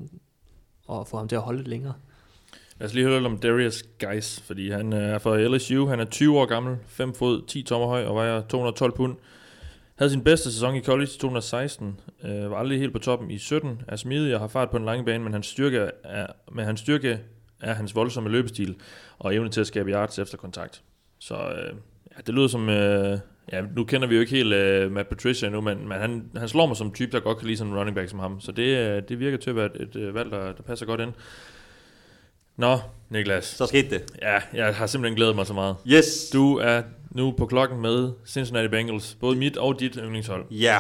og få ham til at holde lidt længere. Lad os lige høre lidt om Darius Geis, fordi han øh, er fra LSU. Han er 20 år gammel, 5 fod, 10 tommer høj og vejer 212 pund. Havde sin bedste sæson i college i 2016. Øh, var aldrig helt på toppen i 17. Er smidig og har fart på en lang bane, men hans styrke er, men hans styrke er hans voldsomme løbestil og evne til at skabe yards efter kontakt. Så øh, ja, det lyder som... Øh, ja, nu kender vi jo ikke helt øh, Matt Patricia endnu, men, men han, han slår mig som type, der godt kan lide sådan en running back som ham. Så det, øh, det virker til at være et, et, øh, valg, der, der passer godt ind. Nå, Niklas. Så skete det. Ja, jeg har simpelthen glædet mig så meget. Yes. Du er nu på klokken med Cincinnati Bengals. Både mit og dit yndlingshold. Ja.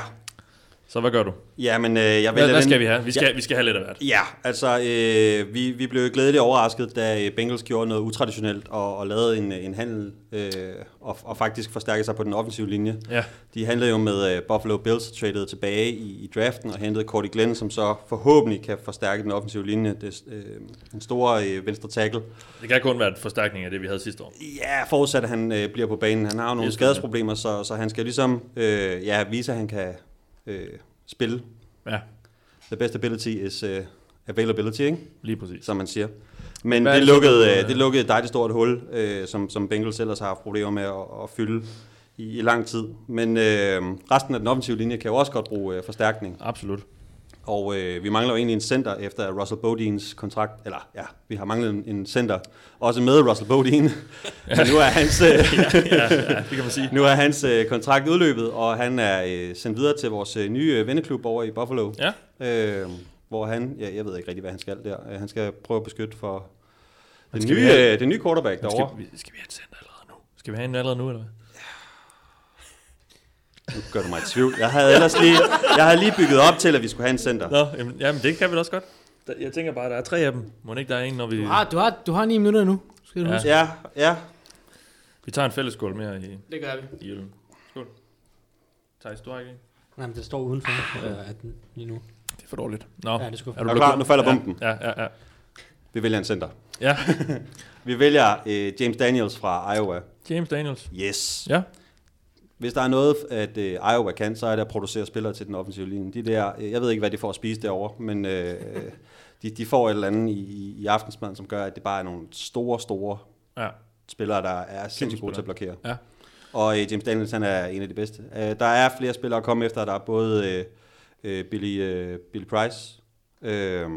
Så hvad gør du? Ja, men øh, jeg Hvad, vælger hvad den- skal vi have? Vi skal, ja. vi skal have lidt af hvert. Ja, altså øh, vi, vi blev glædeligt overrasket, da øh, Bengals gjorde noget utraditionelt og, og lavede en, en handel øh, og, og faktisk forstærkede sig på den offensive linje. Ja. De handlede jo med øh, Buffalo Bills, traded tilbage i, i draften og hentede Cordy Glenn, som så forhåbentlig kan forstærke den offensive linje. Det, øh, en stor øh, venstre tackle. Det kan kun være en forstærkning af det, vi havde sidste år. Ja, forudsat at han øh, bliver på banen. Han har jo nogle skadesproblemer, så, så han skal ligesom øh, ja, vise, at han kan øh, spille. Ja. The best ability is uh, availability, ikke? Lige præcis. Som man siger. Men Hvad er det det lukkede, øh, øh, det lukkede et dejligt stort hul, øh, som, som Bengals ellers har haft problemer med at, at fylde i, i lang tid. Men øh, resten af den offensive linje kan jo også godt bruge øh, forstærkning. Absolut. Og øh, vi mangler jo egentlig en center efter Russell Bodines kontrakt. Eller ja, vi har manglet en, en center. Også med Russell Bodine. Men nu er hans, øh, Ja, ja, ja, det kan man sige. Nu er hans øh, kontrakt udløbet, og han er øh, sendt videre til vores øh, nye øh, venneklub over i Buffalo. Ja. Øh, hvor han, ja, jeg ved ikke rigtig, hvad han skal der. Øh, han skal prøve at beskytte for den nye, have- øh, den nye quarterback derovre. Skal vi, skal vi have et center allerede nu? Skal vi have en allerede nu, eller hvad? Nu gør du mig i tvivl. Jeg havde ellers lige, jeg havde lige bygget op til, at vi skulle have en center. Nå, jamen, jamen det kan vi da også godt. Jeg tænker bare, at der er tre af dem. Må ikke der er en, når vi... Du har, du har, du har ni minutter nu. Skal du Ja. huske. Ja, ja. Vi tager en fælles skål mere i, Det gør vi. i øllen. Skål. Thijs, du har ikke en? Nej, men det står udenfor øh, at den lige nu. Det er for dårligt. Nå, Ja, det er sgu- du Er du klar? Nu falder Ja, bomben. Ja, ja, ja. Vi vælger en center. Ja. vi vælger øh, James Daniels fra Iowa. James Daniels. Yes. Ja. Hvis der er noget, at øh, Iowa kan, så er det at producere spillere til den offensive linje. De der, øh, jeg ved ikke, hvad de får at spise derovre, men øh, de, de får et eller andet i, i, aftensmaden, som gør, at det bare er nogle store, store Ja. spillere, der er sindssygt gode til at blokere. Ja. Og øh, James Daniels, han er en af de bedste. Øh, der er flere spillere at komme efter. Der er både øh, øh, Billy, øh, Billy Price, øh,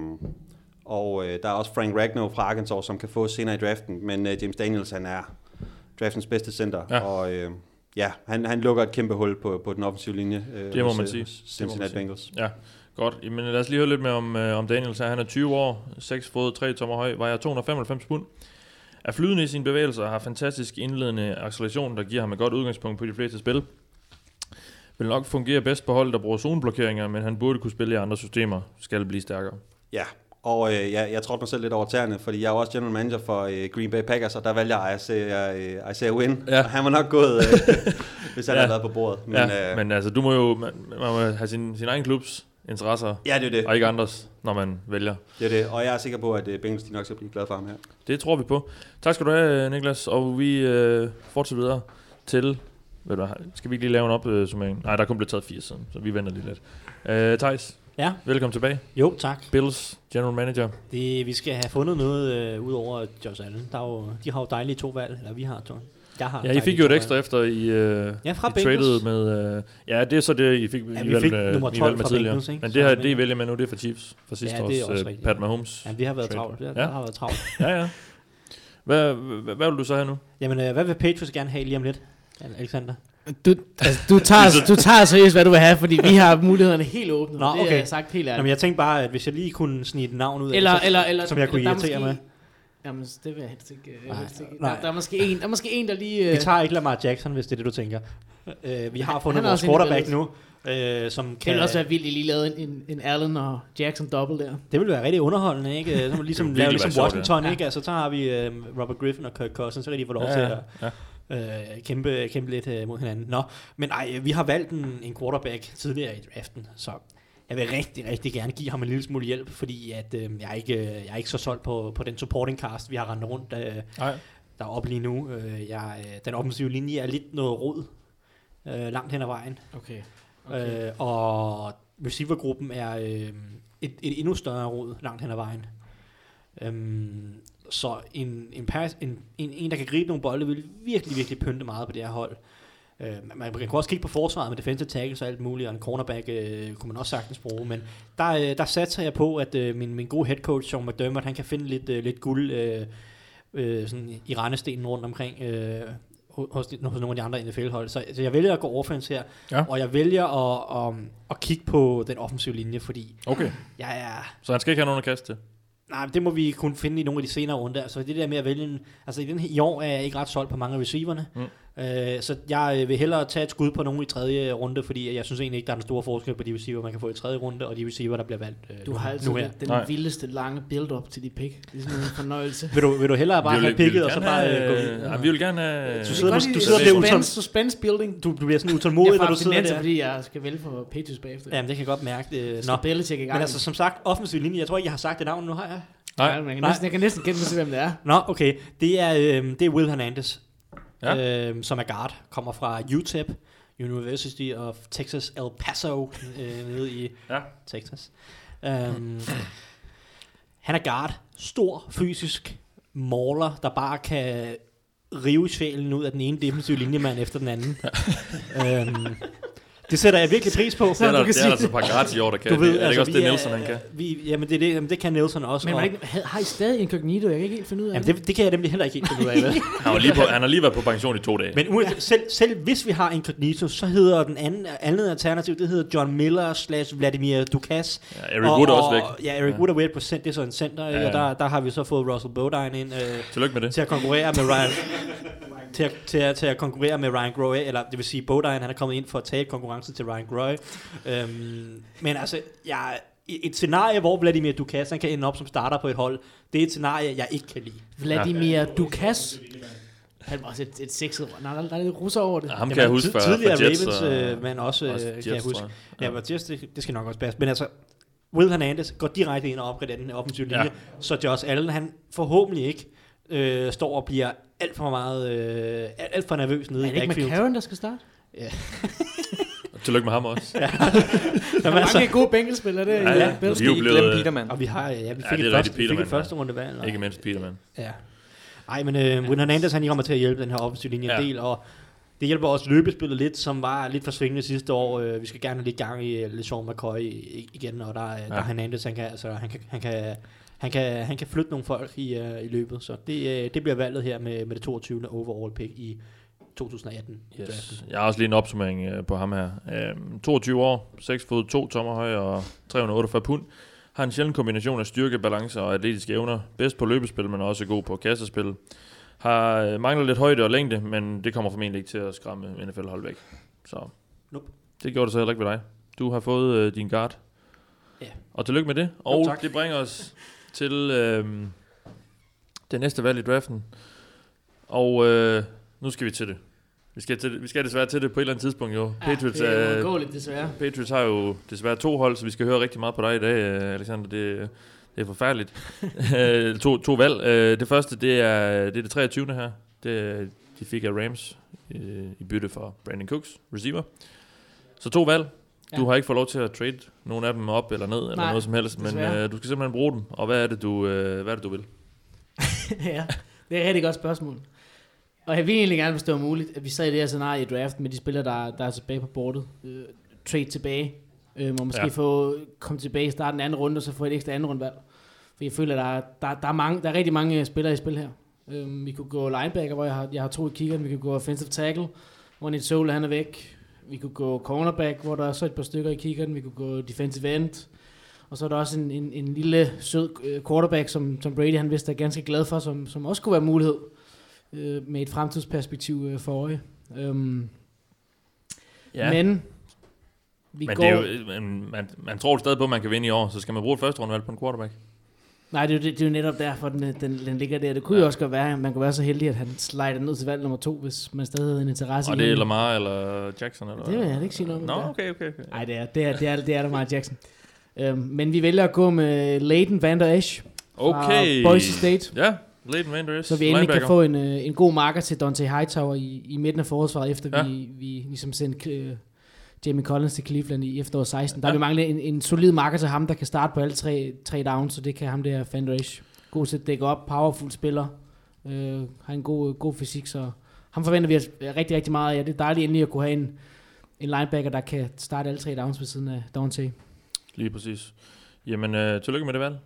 og øh, der er også Frank Ragnow fra Arkansas, som kan få senere i draften. Men øh, James Daniels, han er draftens bedste center. Ja. Og øh, ja, han, han lukker et kæmpe hul på, på den offensive linje. Øh, Det må hos, man øh, sige. Cincinnati. Bengals. Ja, godt. Jamen, lad os lige høre lidt mere om, øh, om Daniels. Han er 20 år, 6 fod, 3 tommer høj, vejer 295 pund. Er flydende i sine bevægelser og har fantastisk indledende acceleration, der giver ham et godt udgangspunkt på de fleste spil. Vil nok fungere bedst på hold, der bruger zoneblokeringer, men han burde kunne spille i andre systemer, skal blive stærkere. Ja, og øh, jeg, jeg trådte mig selv lidt over tæerne, fordi jeg er også general manager for øh, Green Bay Packers, og der valgte jeg Isaiah, øh, Isaiah Win. Ja. Og han var nok gået, øh, hvis han Ja. havde været på bordet. Men, ja, øh, men altså, du må jo man, man må have sin, sin egen klubs interesser, Ja, det er det. og ikke andres, når man vælger. Det er det, og jeg er sikker på, at øh, Bengals nok skal blive glade for ham her. Det tror vi på. Tak skal du have, Niklas, og vi øh, fortsætter videre til... Ved du, skal vi ikke lige lave en opsummering? Nej, der er kun blevet taget fire siden, så vi venter lige lidt. Øh, Thijs, Ja. velkommen tilbage. Jo, tak. Bills General Manager. Det, vi skal have fundet noget øh, ud over Josh Allen. Der er jo, de har jo dejlige to valg, eller vi har to. Jeg har Ja, I fik jo et ekstra valg. efter I, øh, Ja, fra I Bengals. traded med... Øh, ja, det er så det, I fik, Ja, I vi valgte, fik øh, nummer I 12 valgte med fra tidligere. Bengals, ikke? Men det her, det I vælger med nu, det er for Chiefs. For sidste Ja, det er års også øh. Pat Mahomes. Ja, vi har været travlt. Det, Ja. Der har været travlt. Ja, ja. Hvad, hvad, hvad vil du så have nu? Jamen, øh, hvad vil Patriots gerne have lige om lidt, Alexander? Du, altså, du, tager, du tager seriøst, hvad du vil have, fordi vi har mulighederne helt åbne. Nå, det okay. er sagt helt ærligt. Jamen, jeg tænkte bare, at hvis jeg lige kunne snige et navn ud af eller, det, så, eller, eller, som jeg kunne er irritere måske- med. Jamen, det vil jeg helst ikke. øh, Nej, helst ikke. nej. Der, der, er måske en, der er måske en, der lige... Vi øh, tager ikke Lamar Jackson, hvis det er det, du tænker. Uh, vi har fundet han er vores quarterback nu, uh, som Det kan... ville også være vildt, at I lige lavede en, en, en Allen og Jackson double der. Det ville være rigtig underholdende, ikke? Så Det ligesom, lave ligesom Washington, ja. ikke? Altså, så har vi uh, Robert Griffin og Kirk Cousins, så kan de få lov Ja, til at ja. Øh, kæmpe, kæmpe lidt uh, mod hinanden. Nå, men ej, vi har valgt en, en quarterback tidligere i draften, så jeg vil rigtig, rigtig gerne give ham en lille smule hjælp, fordi at, øh, jeg, er ikke, øh, jeg er ikke så solgt på, på den supporting cast, vi har rendt rundt, øh, Nej. der er oppe lige nu. Øh, jeg, øh, den offensive linje er lidt noget rod øh, langt hen ad vejen. Okay. Okay. Øh, og receivergruppen er øh, et, et endnu større rod langt hen ad vejen. Øhm, så en, en, pass, en, en, en, der kan gribe nogle bolde, vil virkelig, virkelig pynte meget på det her hold. Øh, man, man kan også kigge på forsvaret med defensive tackles og alt muligt, og en cornerback øh, kunne man også sagtens bruge, men der, øh, der satser jeg på, at øh, min, min gode head coach, Sean McDermott, han kan finde lidt, øh, lidt guld øh, øh, sådan i rendestenen rundt omkring øh, hos, hos nogle af de andre NFL-hold. Så, så jeg vælger at gå offense her, Ja. og jeg vælger at, at, at kigge på den offensive linje, fordi Okay. jeg er... Så han skal ikke have nogen at kaste til? Nej, det må vi kunne finde i nogle af de senere runder. Så det der med at vælge en, Altså i, den her, i år er jeg ikke ret solgt på mange af receiverne. Mm. Øh, så jeg øh, vil hellere tage et skud på nogen i tredje runde, fordi jeg synes egentlig ikke, der er den store forskel på de receiver, man kan få i tredje runde, og de receiver, der bliver valgt øh, Du har altid nu her. den, den vildeste lange build-up til de pick. Det er sådan en fornøjelse. Vil du, vil du hellere bare Vi vil- have picket, og så bare øh, gå have- ud? ja, vi vil gerne have- Du Det sidder, er du, du sidder suspense, utål... suspense building. Du, du bliver sådan utålmodig, når du sidder der. der. fordi jeg skal vælge for Patriots bagefter. Jamen, det kan jeg godt mærke. I gang. Men altså, som sagt, offensiv linje. Jeg tror ikke, jeg har sagt det navn nu, har jeg? Nej, men jeg kan næsten- jeg kan næsten gætte hvem det er. Nå, okay. Det er, øh, det er Will Hernandez, Ja. øh, som er guard. Kommer fra UTEP, University of Texas El Paso, øh, nede i Ja. Texas. Um, han er guard. Stor, fysisk mauler, der bare kan rive sjælen ud af den ene defensive linjemand efter den anden. um, det sætter jeg virkelig pris på. Det er der- det er der altså Pagliacci i år, der kan. Du ved, Det er det ikke også vi det, Nielsen, han kan? Vi, jamen, det, er det, jamen, det kan Nielsen også. Men og- det ikke, har- I stadig incognito? Jeg kan ikke helt finde ud af Jamen, det, det kan jeg nemlig heller ikke helt finde ud af. Han, var lige på, han har lige været på pension i to dage. Men uanset, selv, selv hvis vi har incognito, så hedder den anden, andet alternativ, det hedder John Miller slash Vladimir Dukas. Ja, Eric Wood er også væk. Ja, Eric Ja. Wood er væk på cent, det er så en center, ja, Ja, og der, der har vi så fået Russell Bodine ind. Øh, Tillykke med det. Til at konkurrere med Ryan til at, til, at, til at konkurrere med Ryan Groy, eller det vil sige, Bodine, han er kommet ind for at tabe konkurrencen til Ryan Groy. Øhm, men altså, jeg, et scenarie, hvor Vladimir Dukas han kan ende op som starter på et hold, det er et scenarie, jeg ikke kan lide. Vladimir Dukas. Han var også et, et sexet... Nej, der, der er lidt russer over det. Ja, ham kan jeg huske fra- Tidligere fra Jets Ravens, og- øh, men også, også øh, Jets, kan jeg huske. Ja, Ja. men Jets, det, det skal nok også passe. Men altså, Will Hernandez går direkte ind og opgraderer den offensive linje, Ja. så Josh Allen, han forhåbentlig ikke øh, står og bliver alt for meget, øh, alt, for nervøs nede Er i det ikke backfield. McCarron, der skal starte? Ja. Og Tillykke med ham også. ja. Der er mange gode bænkelspillere der. Ja, ja. Vi er jo blevet... Og vi har, ja, vi fik, Ja, er et, første, rigtigt, vi fik Peterman, et første runde valg. og- Ikke mindst Peterman. Ja. Ej, men øh, Will Hernandez, han kommer til at hjælpe den her offensive linje en Ja. del, og det hjælper også løbespillet lidt, som var lidt for svingende sidste år. Øh, vi skal gerne have lidt gang i uh, LeSean McCoy igen, og der, ja. der er Hernandez, han kan, altså, han kan, han kan, han kan, han kan flytte nogle folk i, uh, i løbet, så det, uh, det bliver valget her med, med det 22. overall pick i 2018. i draften. Yes. Jeg har også lige en opsummering øh, på ham her. Øhm, 22 år, 6 fod 2 tommer høj og 348 pund. Har en sjælden kombination af styrke, balance og atletiske evner. Bedst på løbespil, men også god på kastespil. Har øh, mangler lidt højde og længde, men det kommer formentlig ikke til at skræmme NFL-hold væk. Så Nope. det gjorde det så heller ikke ved dig. Du har fået øh, din guard. Ja. Og tillykke med det. Og tak. det bringer os til øh, det næste valg i draften. Og øh, nu skal vi til det. Vi skal, til det. vi skal desværre til det på et eller andet tidspunkt jo. Ja, det er uundgåeligt, desværre. Patriots har jo desværre to hold, så vi skal høre rigtig meget på dig i dag, øh, Alexander. Det, det er forfærdeligt. Øh, to, to valg. Øh, Det første, det er det, er det 23. her. Det, de fik af Rams øh, i bytte for Brandon Cooks, receiver. Så to valg. Du har ikke fået lov til at trade nogen af dem op eller ned, eller Nej, noget som helst, men øh, du skal simpelthen bruge dem. Og hvad er det, du, øh, hvad er det, du vil? ja, det er et rigtig godt spørgsmål. Og jeg vil egentlig gerne, var muligt, at vi sad i det her scenarie i draften med de spillere, der, der er tilbage på bordet. Øh, trade tilbage. Øh, og måske Ja. få komme tilbage i starten af anden runde, og så få et ekstra anden rundvalg. For jeg føler, at der, er- der, der, er mange, der er rigtig mange spillere i spil her. Øh, vi kunne gå linebacker, hvor jeg har, jeg har to i kiggeren. Vi kunne gå offensive tackle, hvor Nit Sola, han er væk. Vi kunne gå cornerback, hvor der er så et par stykker i kiggeren. Vi kunne gå defensive end. Og så er der også en, en, en lille sød øh, quarterback, som Tom Brady han vidste er ganske glad for, som, som også kunne være mulighed øh, med et fremtidsperspektiv øh, for øje. Øhm, Ja. Men vi men går... det er jo, øh, man, man, man tror stadig på, at man kan vinde i år, så skal man bruge et første rundvalg på en quarterback. Nej, det er, det, det er jo netop derfor, den, den, den ligger der. Det kunne jo også godt være, at man kunne være så heldig, at han slider ned til valg nummer to, hvis man stadig havde en interesse Og i det er. Lamar eller Jackson? Eller Det vil jeg ikke sige noget om. Nå, det er. okay, okay. okay. Nej, det er, det er, det er, det er Lamar Jackson. Øhm, men vi vælger at gå med Leighton Van Der Esch fra Okay. Boise State. Ja, Leighton Van Der Esch, Så vi endelig kan få en, øh, en god marker til Dante Hightower i, i midten af forårsvaret, efter Ja. ja. vi, vi ligesom sendte øh, Jamie Collins til Cleveland i efteråret 16. Der Ja. vil mangle en, en solid marker til ham, der kan starte på alle tre, tre downs, så det kan ham der Van. God til at dække op, powerful spiller, øh, har en god, god fysik, så ham forventer vi rigtig, rigtig meget af. Ja, det er dejligt endelig at kunne have en, en linebacker, der kan starte alle tre downs ved siden af Dante. Lige præcis. Jamen, øh, tillykke med det valg.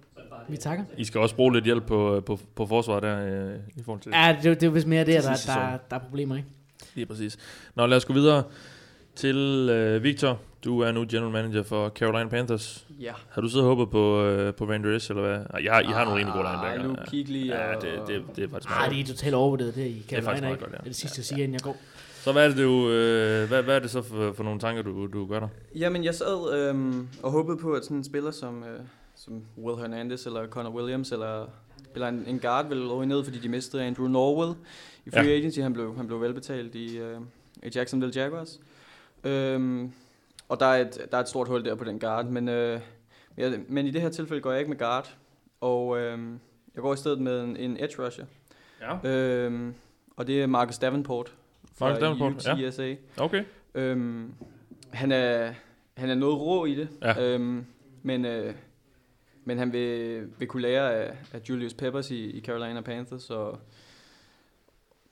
Vi takker. I skal også bruge lidt hjælp på, på, på forsvaret der øh, i forhold til... Ja, det, det er jo vist mere der, til der, der, der er problemer, ikke? Lige præcis. Nå, lad os gå videre til øh, Victor. Du er nu general manager for Carolina Panthers. Ja. Har du siddet og håbet på, øh, på Van Der Esch, eller hvad? Ah, Jeg har, I har nogle rimelig gode Ah, linebacker. Luke Kuechly Ja, og- det, det, det er faktisk Ah, meget det er totalt overvurderet, det er i Det er Carolina, faktisk meget godt, ja. Det er det sidste, jeg siger, inden jeg går. Så hvad er det, du, øh, hvad, hvad er det så for, for nogle tanker, du, du gør der? Jamen, jeg sad øhm, og håbede på, at sådan en spiller som, øh, som Will Hernandez eller Connor Williams eller, eller en, en guard ville ryge ned, fordi de mistede Andrew Norwell i free Ja. agency. Han blev, han blev velbetalt i, øh, i Jacksonville Jaguars. Øhm, og der er, et, der er et stort hul der på den guard, men, øh, jeg, men i det her tilfælde går jeg ikke med guard, og øh, jeg går i stedet med en, en edge rusher. Ja. Øhm, og det er Marcus Davenport fra Marcus Davenport, ja. UTSA. Okay. Øhm, han, er, han er noget rå i det, Ja. øhm, men, øh, men han vil, vil kunne lære af, af Julius Peppers i, i Carolina Panthers, og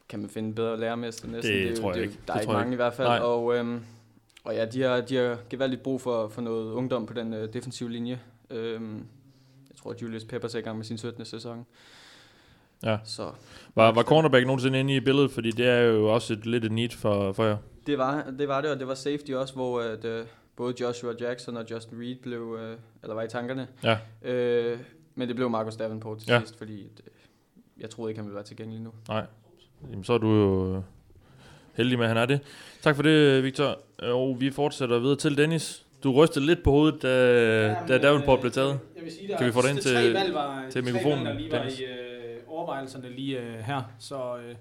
kan man finde en bedre lærermester næsten. Det er jo- tror jeg er jo- ikke. Der Det er ikke jeg mange ikke. i hvert fald, Nej. og, øhm, og ja, de har, de har gevaldigt brug for, for noget ungdom på den øh, defensive linje. Øhm, jeg tror, at Julius Peppers er i gang med sin 17. sæson. Ja. Så Var, var cornerback nogensinde inde i billedet? Fordi det er jo også et, lidt et need for, for jer. Det var, det var det, og det var safety også, hvor at, øh, både Joshua Jackson og Justin Reed blev, øh, eller var i tankerne. Ja. Øh, men det blev Marcus Davenport til Ja. sidst, fordi at, øh, jeg troede ikke, han ville være tilgængelig nu. Nej. Jamen, så er du jo øh, heldig med, at han er det. Tak for det, Victor. Og vi fortsætter videre til Dennis. Du rystede lidt på hovedet, da, ja, da Davenport blev taget. Jeg vil sige, der kan vi få dig ind til, var, til mikrofonen, valg, der lige var Dennis? i øh, overvejelserne lige øh, her. Så øh,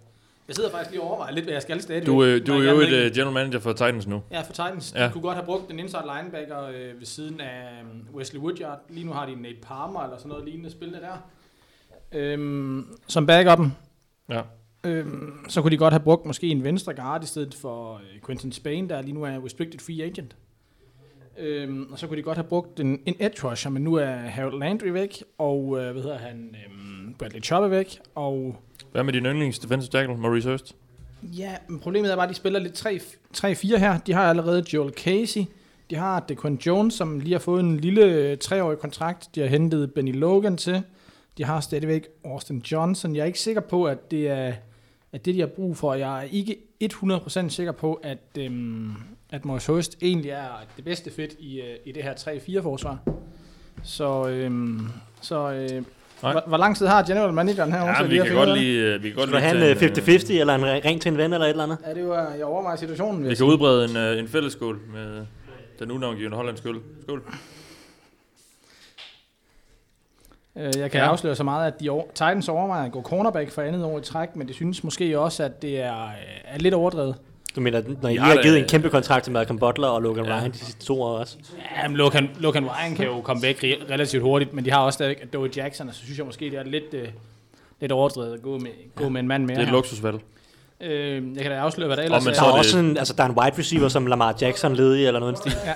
jeg sidder faktisk lige og overvejer lidt, hvad jeg skal stadig. Du, øh, du er jo et uh, general manager for Titans nu. Ja, for Titans. De Ja. kunne godt have brugt en inside linebacker øh, ved siden af øh, Wesley Woodyard. Lige nu har de Nate Palmer eller sådan noget lignende spillende der. Øhm, som backupen. Ja. Øhm, så kunne de godt have brugt måske en venstre guard i stedet for øh, Quentin Spain, der lige nu er restricted free agent. Øhm, og så kunne de godt have brugt en, en edge rusher, men nu er Harold Landry væk, og øh, hvad hedder han, øhm, Bradley Chubb er væk, og Hvad med din yndlings defensive tackle, Maurice Hurst? Ja, men problemet er bare, at de spiller lidt 3-4 her. De har allerede Joel Casey. De har Dequan Jones, som lige har fået en lille øh, treårig kontrakt. De har hentet Benny Logan til. De har stadigvæk Austin Johnson. Jeg er ikke sikker på, at det er at det, de har brug for. Jeg er ikke 100% sikker på, at, øhm, at Morris Hurst egentlig er det bedste fit i, øh, i det her 3-4-forsvar. Så, øhm, så øh, hvor, hvor lang tid har general manageren her? Ja, vi kan godt lige... øh, Vi kan godt Skal en tage øh, 50-50, eller en ring til en ven, eller et eller andet? Ja, det var, jeg overvejer situationen. Vi jeg kan udbrede en, øh, en fælles skål med den unavngivende hollandske skål. Skål. Øh, Jeg kan Ja. ja. afsløre så meget, at de over, Titans overvejer at gå cornerback for andet år i træk, men det synes måske også, at det er, øh, er lidt overdrevet. Du mener, når I Ja, lige har givet en kæmpe kontrakt til Malcolm Butler og Logan Ja. Ryan de sidste to år også? Ja, men Logan, Logan Ryan kan jo komme væk re- relativt hurtigt, men de har også stadig Doe Jackson, og så synes jeg måske, det er lidt, øh, lidt overdrevet at gå med, gå med en mand mere Det er et her. luksusvalg. Øh, jeg kan da afsløre, hvad der ellers der er, også en, altså, der er en wide receiver som Lamar Jackson ledig, eller noget stil. Ja.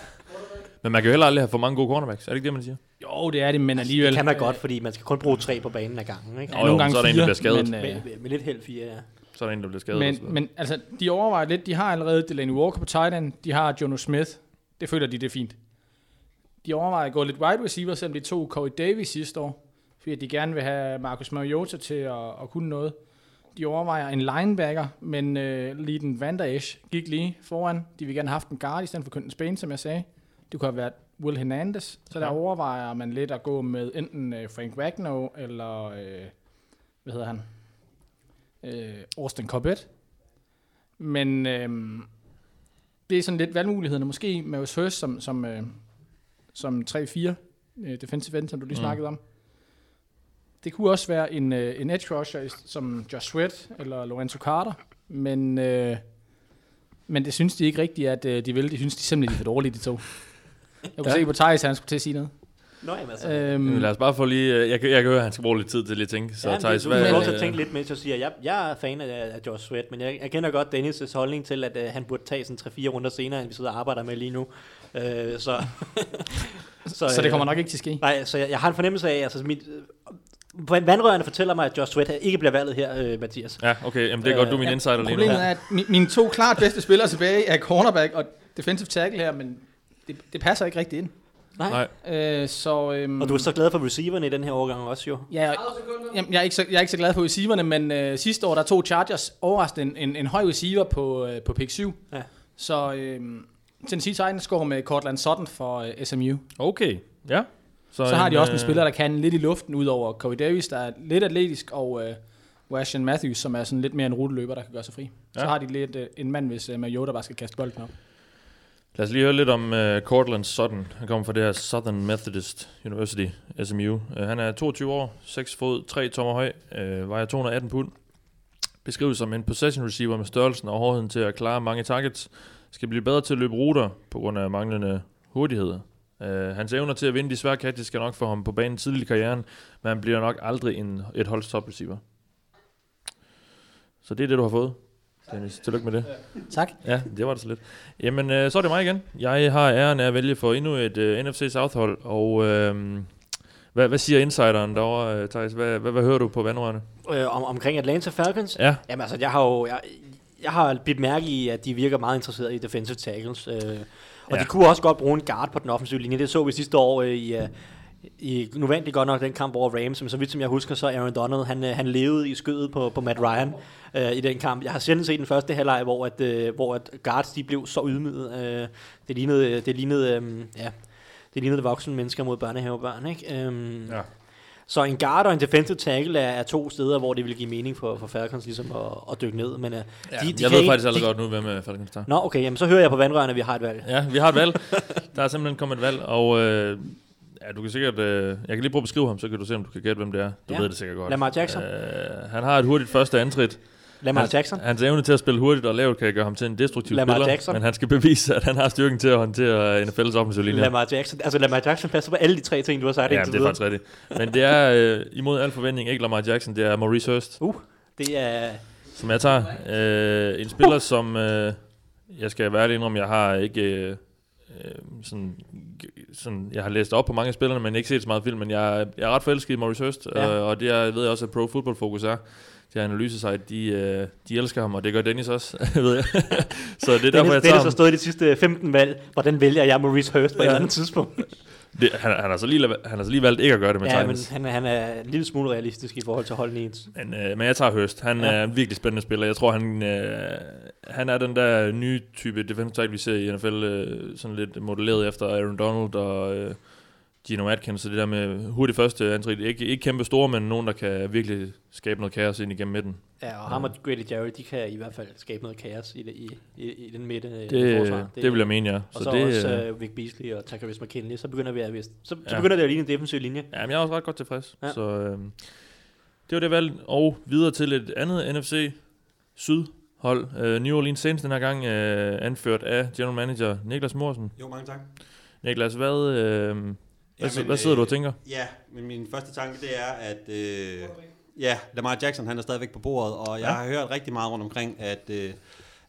Men man kan jo heller aldrig have for mange gode cornerbacks. Er det ikke det, man siger? Jo, det er det, men alligevel... Det kan man godt, fordi man skal kun bruge tre på banen ad gangen. Ikke? Ja, nogle gange så er der en, der bliver skadet. Men, øh, med, med, med lidt held fire, ja. Så er der en, der bliver skadet. Men, men altså, de overvejer lidt. De har allerede Delaney Walker på tight end. De har Jono Smith. Det føler de, det er fint. De overvejer at gå lidt wide receiver, selvom de tog Corey Davis sidste år. Fordi de gerne vil have Marcus Mariota til at, at kunne noget. De overvejer en linebacker, men øh, lige den Van Der Esch gik lige foran. De vil gerne have haft en guard i stedet for Quentin Spain, som jeg sagde. Det kunne have været Will Hernandez. Så der Ja. overvejer man lidt at gå med enten øh, Frank Wagner eller, øh, hvad hedder han? Øh, Austin Corbett. Men øh, det er sådan lidt valgmulighederne. Måske Marius Hurst som, som, øh, som 3-4 øh, defensive end, som du lige Mm. snakkede om. det kunne også være en, øh, en edge rusher som Josh Sweat eller Lorenzo Carter, men, øh, men det synes de ikke rigtigt, at øh, de vil. De synes de simpelthen, de er for dårlige, de to. Jeg kunne Ja. se på Thijs, han skulle til at sige noget. Nå, jamen altså. Øhm, lad os bare få lige... øh, Jeg, jeg kan høre, at han skal bruge lidt tid til lige at tænke. Så Så ja, Thijs, du at øh, tænke lidt med, så siger jeg, jeg er fan af, af Josh Sweat, men jeg, jeg kender godt Dennis' holdning til, at uh, han burde tage sådan 3-4 runder senere, end vi sidder og arbejder med lige nu. Uh, så, Så det kommer nok ikke til at ske. Nej, så jeg, jeg har en fornemmelse af, altså mit, øh, vandrørene fortæller mig, at Josh Sweat ikke bliver valget her, øh, Mathias. Ja, okay, jamen det er godt, du er min insider lige nu. Problemet er, at mi- mine to klart bedste spillere tilbage er cornerback og defensive tackle her, men det, det passer ikke rigtig ind. Nej. Øh, så, øhm, Og du er så glad for receiverne i den her overgang også, jo. Ja, jeg, jamen, jeg, er ikke så, jeg er ikke så glad for receiverne, men øh, sidste år, der tog Chargers overraskende en, en, en høj receiver på, øh, på pick 7. Ja. Så øh, Tennessee Titans går med Cortland Sutton for øh, SMU. Okay, ja. Så, så har de også en øh, spiller, der kan lidt i luften, udover Corey Davis, der er lidt atletisk, og øh, Washington Matthews, som er sådan lidt mere en ruteløber, der kan gøre sig fri. Ja. Så har de lidt øh, en mand, hvis øh, Mariota bare skal kaste bolden op. Lad os lige høre lidt om uh, Cortland Sutton. Han kommer fra det her Southern Methodist University, SMU. Uh, øh, han er 22 år, 6 fod, 3 tommer høj, uh, vejer 218 pund. Beskrives som en possession receiver med størrelsen og hårdheden til at klare mange targets. Skal blive bedre til at løbe ruter på grund af manglende hurtighed. Uh, hans evner til at vinde de svære catches skal nok få ham på banen tidligt i karrieren, men han bliver nok aldrig en, et holds top receiver. Så det er det, du har fået. Dennis, tillykke med det. Tak. Ja, det var det så lidt. Jamen, øh, så er det mig igen. Jeg har æren af at vælge for endnu et øh, NFC South-hold, og øh, hvad, hvad siger insideren derovre, øh, Thijs? Hvad, hvad, hvad hører du på vandrørene? Øh, om, omkring Atlanta Falcons? Ja. Jamen altså, jeg har jo... Jeg, jeg har bidt mærke i, at de virker meget interesserede i defensive tackles. Øh, og Ja. de kunne også godt bruge en guard på den offensive linje. Det så vi sidste år øh, i... Øh, i, nu vandt de godt nok den kamp over Rams, men så vidt som jeg husker, så Aaron Donald, han, øh, han levede i skødet på, på Matt Ryan øh, i den kamp. Jeg har sjældent set den første halvleg, hvor, at, øh, hvor at guards de blev så ydmyget. Øh, det lignede, det lignede, øh, ja, det lignede voksne mennesker mod børnehavebørn, ikke? Øhm, Ja. Så en guard og en defensive tackle er, er to steder, hvor det vil give mening for, for Falcons ligesom at, at dykke ned. Men, uh, Ja, de, de jeg ved ikke- faktisk de, godt nu, hvem Falcons tager. Nå, okay, jamen så hører jeg på vandrørene, at vi har et valg. Ja, vi har et valg. Der er simpelthen kommet et valg, og øh, ja, du kan sikkert... Øh, jeg kan lige prøve at beskrive ham, så kan du se, om du kan gætte, hvem det er. Du Ja. ved det sikkert godt. Lamar Jackson. Øh, han har et hurtigt første antrit. Lamar Jackson. Hans evne til at spille hurtigt og lavt kan gøre ham til en destruktiv Lamar spiller, Jackson. men han skal bevise, at han har styrken til at håndtere NFL's offensive linje. Lamar Jackson. Altså Lamar Jackson passer på alle de tre ting, du har sagt Ja, det er videre. faktisk rigtigt. Men det er øh, imod al forventning ikke Lamar Jackson, det er Maurice Hurst, Uh, det er... som jeg tager. Øh, en spiller, som øh, jeg skal være ærlig indrømme, jeg har ikke øh, øh, sådan, sådan, jeg har læst op på mange af spillerne, men ikke set så meget film, men jeg, er- jeg er ret forelsket i Maurice Hurst, Ja. øh, og det er, ved jeg også, at Pro Football Focus er. Det analysesite, de, øh, de elsker ham, og det gør Dennis også, ved jeg. så det er derfor, Dennis, jeg tager Dennis har stået i de sidste 15 valg. Hvordan vælger jeg Maurice Hurst på ja. et eller andet tidspunkt? Det, han, han, har så lige, han har så lige valgt ikke at gøre det med ja, men Titans. han, er- han er en lille smule realistisk i forhold til holdene ens. Men, øh, men jeg tager Hurst. Han ja. er en virkelig spændende spiller. Jeg tror, han, øh, han er den der nye type defensive tackle, vi ser i NFL, øh, sådan lidt modelleret efter Aaron Donald og øh, Gino Atkins. Så det der med hurtigt første antrit. Ikke, ikke kæmpe store, men nogen, der kan virkelig skabe noget kaos ind igennem midten. Ja, og ham og Grady Jarrett, de kan i hvert fald skabe noget kaos i, i, i, i den midte Det, forsvar. det, det vil jeg mene, ja. Og så, Så det, også uh, Vic Beasley og Takaris McKinley, så begynder vi at vist. Så, så Ja. begynder det at ligne en defensiv linje. Ja, men jeg er også ret godt tilfreds. Ja. Så øh, det var det valg. Og videre til et andet NFC Sydhold. Øh, New Orleans Saints den her gang, øh, anført af general manager Niklas Morsen. Jo, mange tak. Niklas, hvad, øh, hvad, Jamen, hvad sidder du og øh, tænker? Ja, men min første tanke, det er, at øh, ja, Lamar Jackson, han er stadigvæk på bordet, og jeg Ja. har hørt rigtig meget rundt omkring, at, øh,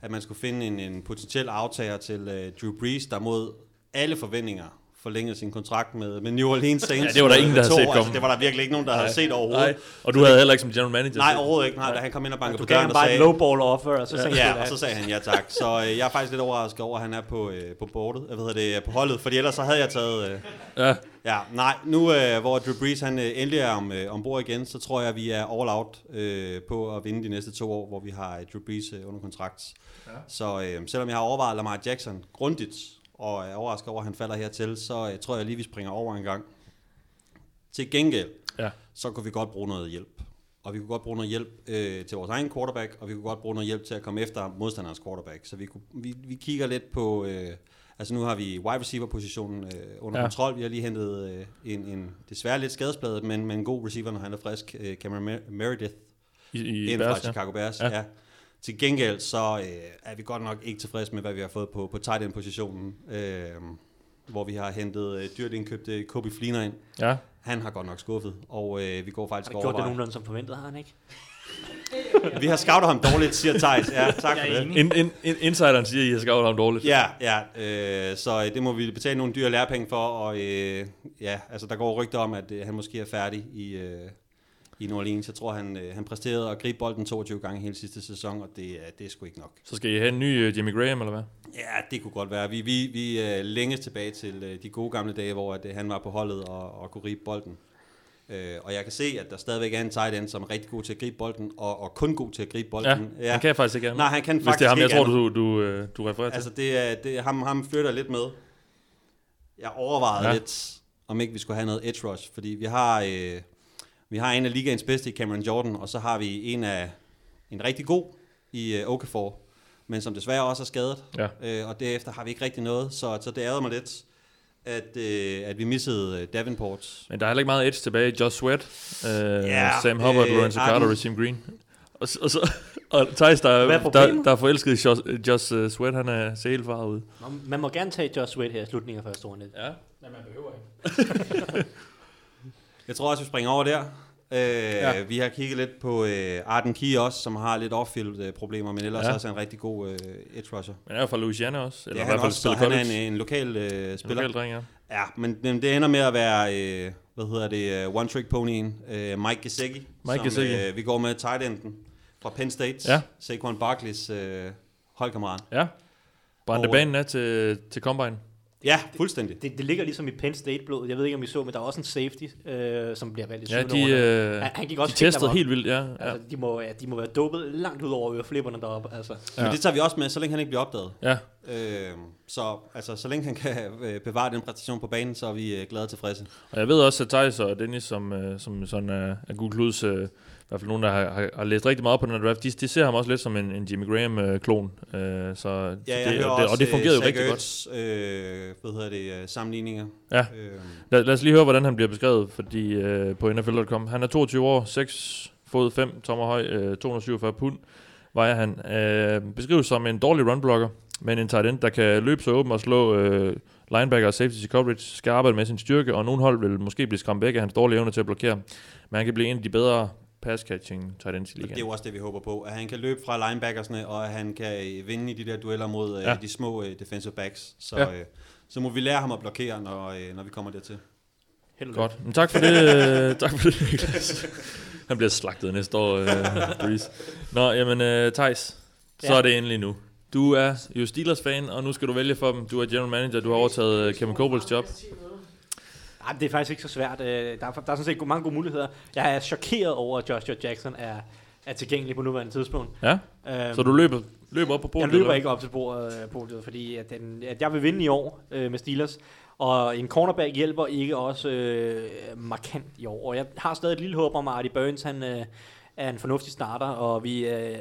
at man skulle finde en, en potentiel aftager til øh, Drew Brees, der mod alle forventninger forlængede sin kontrakt med, med New Orleans Saints. Ja, det var der ingen, der havde set altså, komme. det var der virkelig ikke nogen, der havde Nej. set overhovedet. Nej. Og du havde heller ikke som general manager Nej, overhovedet ikke. Nej, da han kom ind og bankede Du på gav døren og bare et sagde... lowball offer, og så sagde ja, han, og så sagde han ja tak. Så øh, jeg er faktisk lidt overrasket over, at han er på, øh, på boardet, jeg ved det, på holdet, fordi ellers så havde jeg taget... Øh, Ja. Ja, nej, nu øh, hvor Drew Brees han øh, endelig er om, øh, ombord igen, så tror jeg, at vi er all out øh, på at vinde de næste to år, hvor vi har øh, Drew Brees øh, under kontrakt. Ja. Så øh, selvom jeg har overvejet Lamar Jackson grundigt, og er overrasket over, at han falder hertil, så øh, tror jeg lige, vi springer over en gang. Til gengæld, Ja. så kunne vi godt bruge noget hjælp. Og vi kunne godt bruge noget hjælp øh, til vores egen quarterback, og vi kunne godt bruge noget hjælp til at komme efter modstanderens quarterback. Så vi, kunne, vi, vi kigger lidt på, øh, Altså nu har vi wide receiver-positionen øh, under Ja. kontrol. Vi har lige hentet øh, en, en desværre lidt skadespladet, men, men en god receiver, når han er frisk. Øh, Cameron Mer- Meredith I, i ind Bears, fra Chicago Bears. Ja. Ja. Til gengæld så øh, er vi godt nok ikke tilfredse med, hvad vi har fået på, på tight end-positionen. Øh, hvor vi har hentet øh, dyrt indkøbte Kobe Fleener ind. Ja. Han har godt nok skuffet, og øh, vi går Har faktisk det gjort det nogenlunde som forventet, har han ikke? Vi har scoutet ham dårligt, siger Thijs. Ja, tak for det. In, in, in, insideren siger, at I har scoutet ham dårligt. Ja, ja øh, så øh, det må vi betale nogle dyre lærepenge for, og øh, ja, altså der går rygter om, at øh, han måske er færdig i, øh, i New Orleans. Jeg tror, han, øh, han præsterede at gribe bolden 22 gange hele sidste sæson, og det, er- det er sgu ikke nok. Så skal I have en ny uh, Jimmy Graham, eller hvad? Ja, det kunne godt være. Vi, vi, vi er længes tilbage til øh, de gode gamle dage, hvor at, øh, han var på holdet og, og kunne gribe bolden. Øh, og jeg kan se, at der stadigvæk er en tight end, som er rigtig god til at gribe bolden, og, og kun god til at gribe bolden. Ja, han kan faktisk ikke andet. Nej, han kan Hvis faktisk det er ham, jeg tror, du, du, øh, du refererer til. Altså, det er, det ham, ham flytter lidt med. Jeg overvejede Ja. ja. lidt, om ikke vi skulle have noget edge rush, fordi vi har, øh, vi har en af ligaens bedste i Cameron Jordan, og så har vi en af en rigtig god i øh, Okafor, men som desværre også er skadet. Ja. Øh, og derefter har vi ikke rigtig noget, så, så det ærede mig lidt, at, øh, at vi missede øh, Davenport. Men der er heller ikke meget edge tilbage. Josh Sweat, øh, Ja, Sam Hubbard, øh, Lorenzo Carter, Rasheem Green. Og, så- og, så, og Thijs, der, er der, der er forelsket i Josh, Josh uh, Sweat, han er sælfar ude. Nå, Man må gerne tage Josh Sweat her i slutningen af første runde. Ja. Men man behøver ikke. Jeg tror også, vi springer over der. Øh, Ja. Vi har kigget lidt på øh, Arden Key også, som har lidt off-field øh, problemer, men ellers Ja. også er en rigtig god øh, edge rusher. Men er jo fra Louisiana også. Eller Ja, i hvert han fald også, han er en, en lokal øh, spiller. lokal dreng, ja. Ja, men, men det ender med at være, øh, hvad hedder det, uh, one-trick ponyen, øh, Mike Gesicki, Mike som Gesicki. Øh, vi går med tight enden fra Penn State, Ja. Saquon Barkleys øh, holdkammerat. Ja. Brændte banen af til, til Combine. Ja, fuldstændig. Det, det ligger ligesom i Penn State-blodet. Jeg ved ikke, om I så, men der er også en safety, øh, som bliver valgt i Ja, syvende de, runde. øh, Han- han gik de også testede helt vildt, ja. ja. Altså, de, må, ja, de må være dopet langt ud over øreflipperne deroppe. Altså. Ja. Men det tager vi også med, så længe han ikke bliver opdaget. Ja. Øh, så altså, så længe han kan øh, bevare den præstation på banen, så er vi øh, glade og tilfredse. Og jeg ved også, at Thijs og Dennis, som, øh, som sådan er, er Google Kluds, øh, i hvert fald nogen, der har, har, har læst rigtig meget på den her draft, de, de ser ham også lidt som en, en Jimmy Graham-klon. Øh, så Ja, det, jeg og, det, og det fungerede øh, jo rigtig Zach godt. Ertz, Øh, hvad hedder det, øh, sammenligninger. Ja. Øh, Lad, lad os lige høre, hvordan han bliver beskrevet, fordi øh, på NFL.com. Han er 22 år, 6 fod 5 tommer høj, øh, 247 pund vejer han. Øh, beskrives som en dårlig runblocker, men en tight end, der kan løbe så åben og slå øh, linebacker og safety coverage, skal arbejde med sin styrke, og nogle hold vil måske blive skræmt væk af hans dårlige evne til at blokere. Men han kan blive en af de bedre pass-catching tight ends i Og det er ligaen. jo også det, vi håber på. At han kan løbe fra linebackersne, og at han kan øh, vinde i de der dueller mod Ja. ja. de små uh, defensive backs. Så, Ja. øh, så må vi lære ham at blokere, når, øh, når vi kommer dertil. Held og Godt. Men tak for det. øh, tak for det, Niklas. Han bliver slagtet næste år, øh, Breeze. Nå, jamen, øh, Thijs, så Ja. er det endelig nu. Du er jo Steelers-fan, og nu skal du vælge for dem. Du er general manager, du har overtaget øh, Kevin Cobles job. Det er faktisk ikke så svært. Øh, Der er, der er sådan set mange gode muligheder. Jeg er chokeret over, at Joshua Jackson er, er tilgængelig på nuværende tidspunkt. Ja, Øhm, så du løber, løber op på bordet? Jeg løber ikke op til bordet, øh, podiet, fordi at, den, at jeg vil vinde i år øh, med Steelers, og en cornerback hjælper ikke også øh, markant i år. Og jeg har stadig et lille håb om, at Artie Burns han, øh, er en fornuftig starter, og vi øh,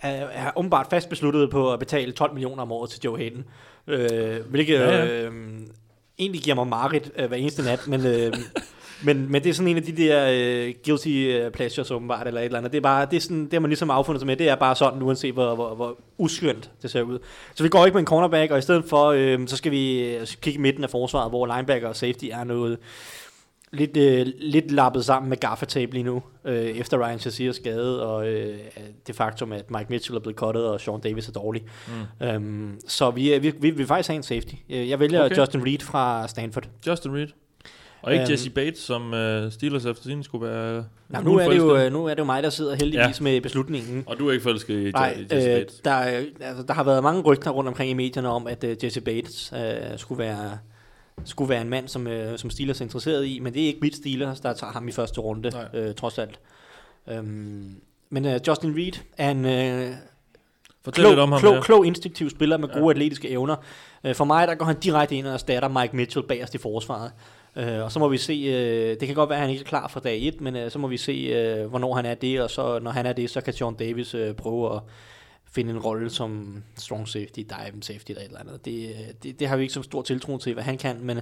er, er åbenbart fast besluttet på at betale 12 millioner om året til Joe Hayden, øh, hvilket Ja, ja. øh, egentlig giver mig mareridt øh, hver eneste nat, men... Øh, men, men det er sådan en af de der øh, guilty øh, pleasures åbenbart, eller et eller andet. Det er bare, det er sådan, det har man ligesom affundet sig med. Det er bare sådan, uanset hvor, hvor, hvor uskyndt det ser ud. Så vi går ikke med en cornerback, og i stedet for, øh, så skal vi øh, kigge midten af forsvaret, hvor linebacker og safety er noget lidt, øh, lidt lappet sammen med gaffatape lige nu, øh, efter Ryan Shazier skade, og øh, det faktum, at Mike Mitchell er blevet cuttet, og Sean Davis er dårlig. Mm. Øhm, så vi, er- vi, vi, vi vil faktisk have en safety. Øh, Jeg vælger Okay. Justin Reed fra Stanford. Justin Reed. Og ikke Øhm. Jesse Bates, som uh, Steelers efter sin skulle være... Nå, nu, er det jo, øh, nu er det jo mig, der sidder heldigvis Ja. med beslutningen. Og du er ikke forelsket i, Nej, Jesse øh, Bates? der, er- altså, der har været mange rygter rundt omkring i medierne om, at øh, Jesse Bates øh, skulle være skulle være en mand, som, øh, som Steelers er interesseret i, men det er ikke mit Steelers, der tager ham i første runde, Nej. øh, trods alt. Øhm, men øh, Justin Reed er en øh, Fortæl klog, lidt om ham klog, her. klog, instinktiv spiller med Ja. gode atletiske evner. Øh, for mig, der går han direkte ind og erstatter Mike Mitchell bagerst i forsvaret. Øh, og så må vi se, øh, det kan godt være, at han ikke er klar fra dag 1, men øh, så må vi se, øh, hvornår han er det, og så når han er det, så kan Sean Davis øh, prøve at finde en rolle som strong safety, dive safety eller et eller andet. Det, øh, det, det har vi ikke så stor tiltro til, hvad han kan, men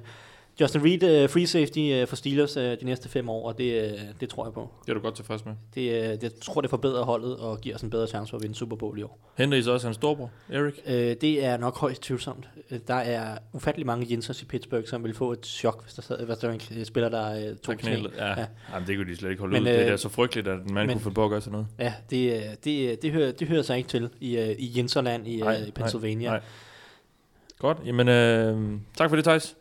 Justin Reed, uh, free safety uh, for Steelers uh, de næste fem år, og det, uh, det tror jeg på. Det er du godt tilfreds med. Det, uh, det jeg tror, det forbedrer holdet og giver os en bedre chance for at vinde Super Bowl i år. Henter I så også hans storbror, Erik? Uh, det er nok højst tvivlsomt. Uh, der er ufattelig mange Jensers i Pittsburgh, som vil få et chok, hvis der, sad, hvis der var en spiller, der uh, tog knælet. Ja. ja. Jamen, det kunne de slet ikke holde Men, ud. Det er så frygteligt, at en mand men- kunne få på at gøre sådan noget. Ja, det, det, øh, det, hører, det hører sig ikke til i, uh, i Jenserland i, Nej, uh, i Pennsylvania. nej, nej. Godt, jamen øh, tak for det, Thijs.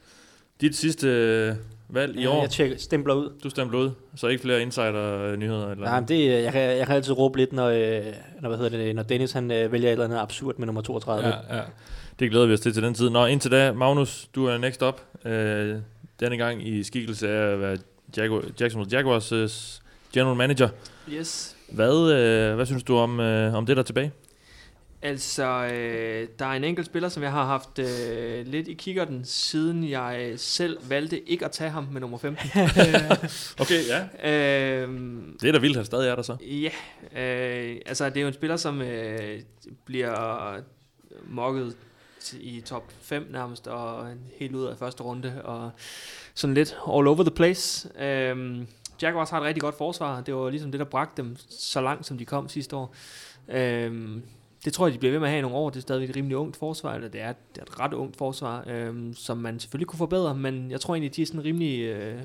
Dit sidste øh, valg i Ja, år. jeg tjekker, stempler ud. Du stempler ud, så ikke flere insider-nyheder? Eller Nej, men det, øh, jeg, kan, jeg kan altid råbe lidt, når, øh, når, hvad hedder det, når Dennis han, øh, vælger et eller andet absurd med nummer 32. Ja, ja. Det glæder vi os til til den tid. Nå, indtil da, Magnus, du er next up. Øh, denne gang i skikkelse af at være Jaguar, Jacksonville Jaguars øh, general manager. Yes. Hvad, øh, hvad synes du om, øh, om det, der er tilbage? Altså, øh, der er en enkelt spiller, som jeg har haft øh, lidt i kikkerten, siden jeg selv valgte ikke at tage ham med nummer 15. Okay, ja. Øhm, Det er da vildt, han stadig er der så. Ja, øh, altså det er jo en spiller, som øh, bliver mokket i top 5 nærmest, og helt ud af første runde, og sådan lidt all over the place. Øhm, Jaguars har et rigtig godt forsvar. Det var ligesom det, der bragte dem så langt, som de kom sidste år. Øhm, det tror jeg, de bliver ved med at have i nogle år. Det er stadigvæk et rimelig ungt forsvar, eller det er, det er et ret ungt forsvar, øhm, som man selvfølgelig kunne forbedre, men jeg tror egentlig, de er sådan rimelig, øh,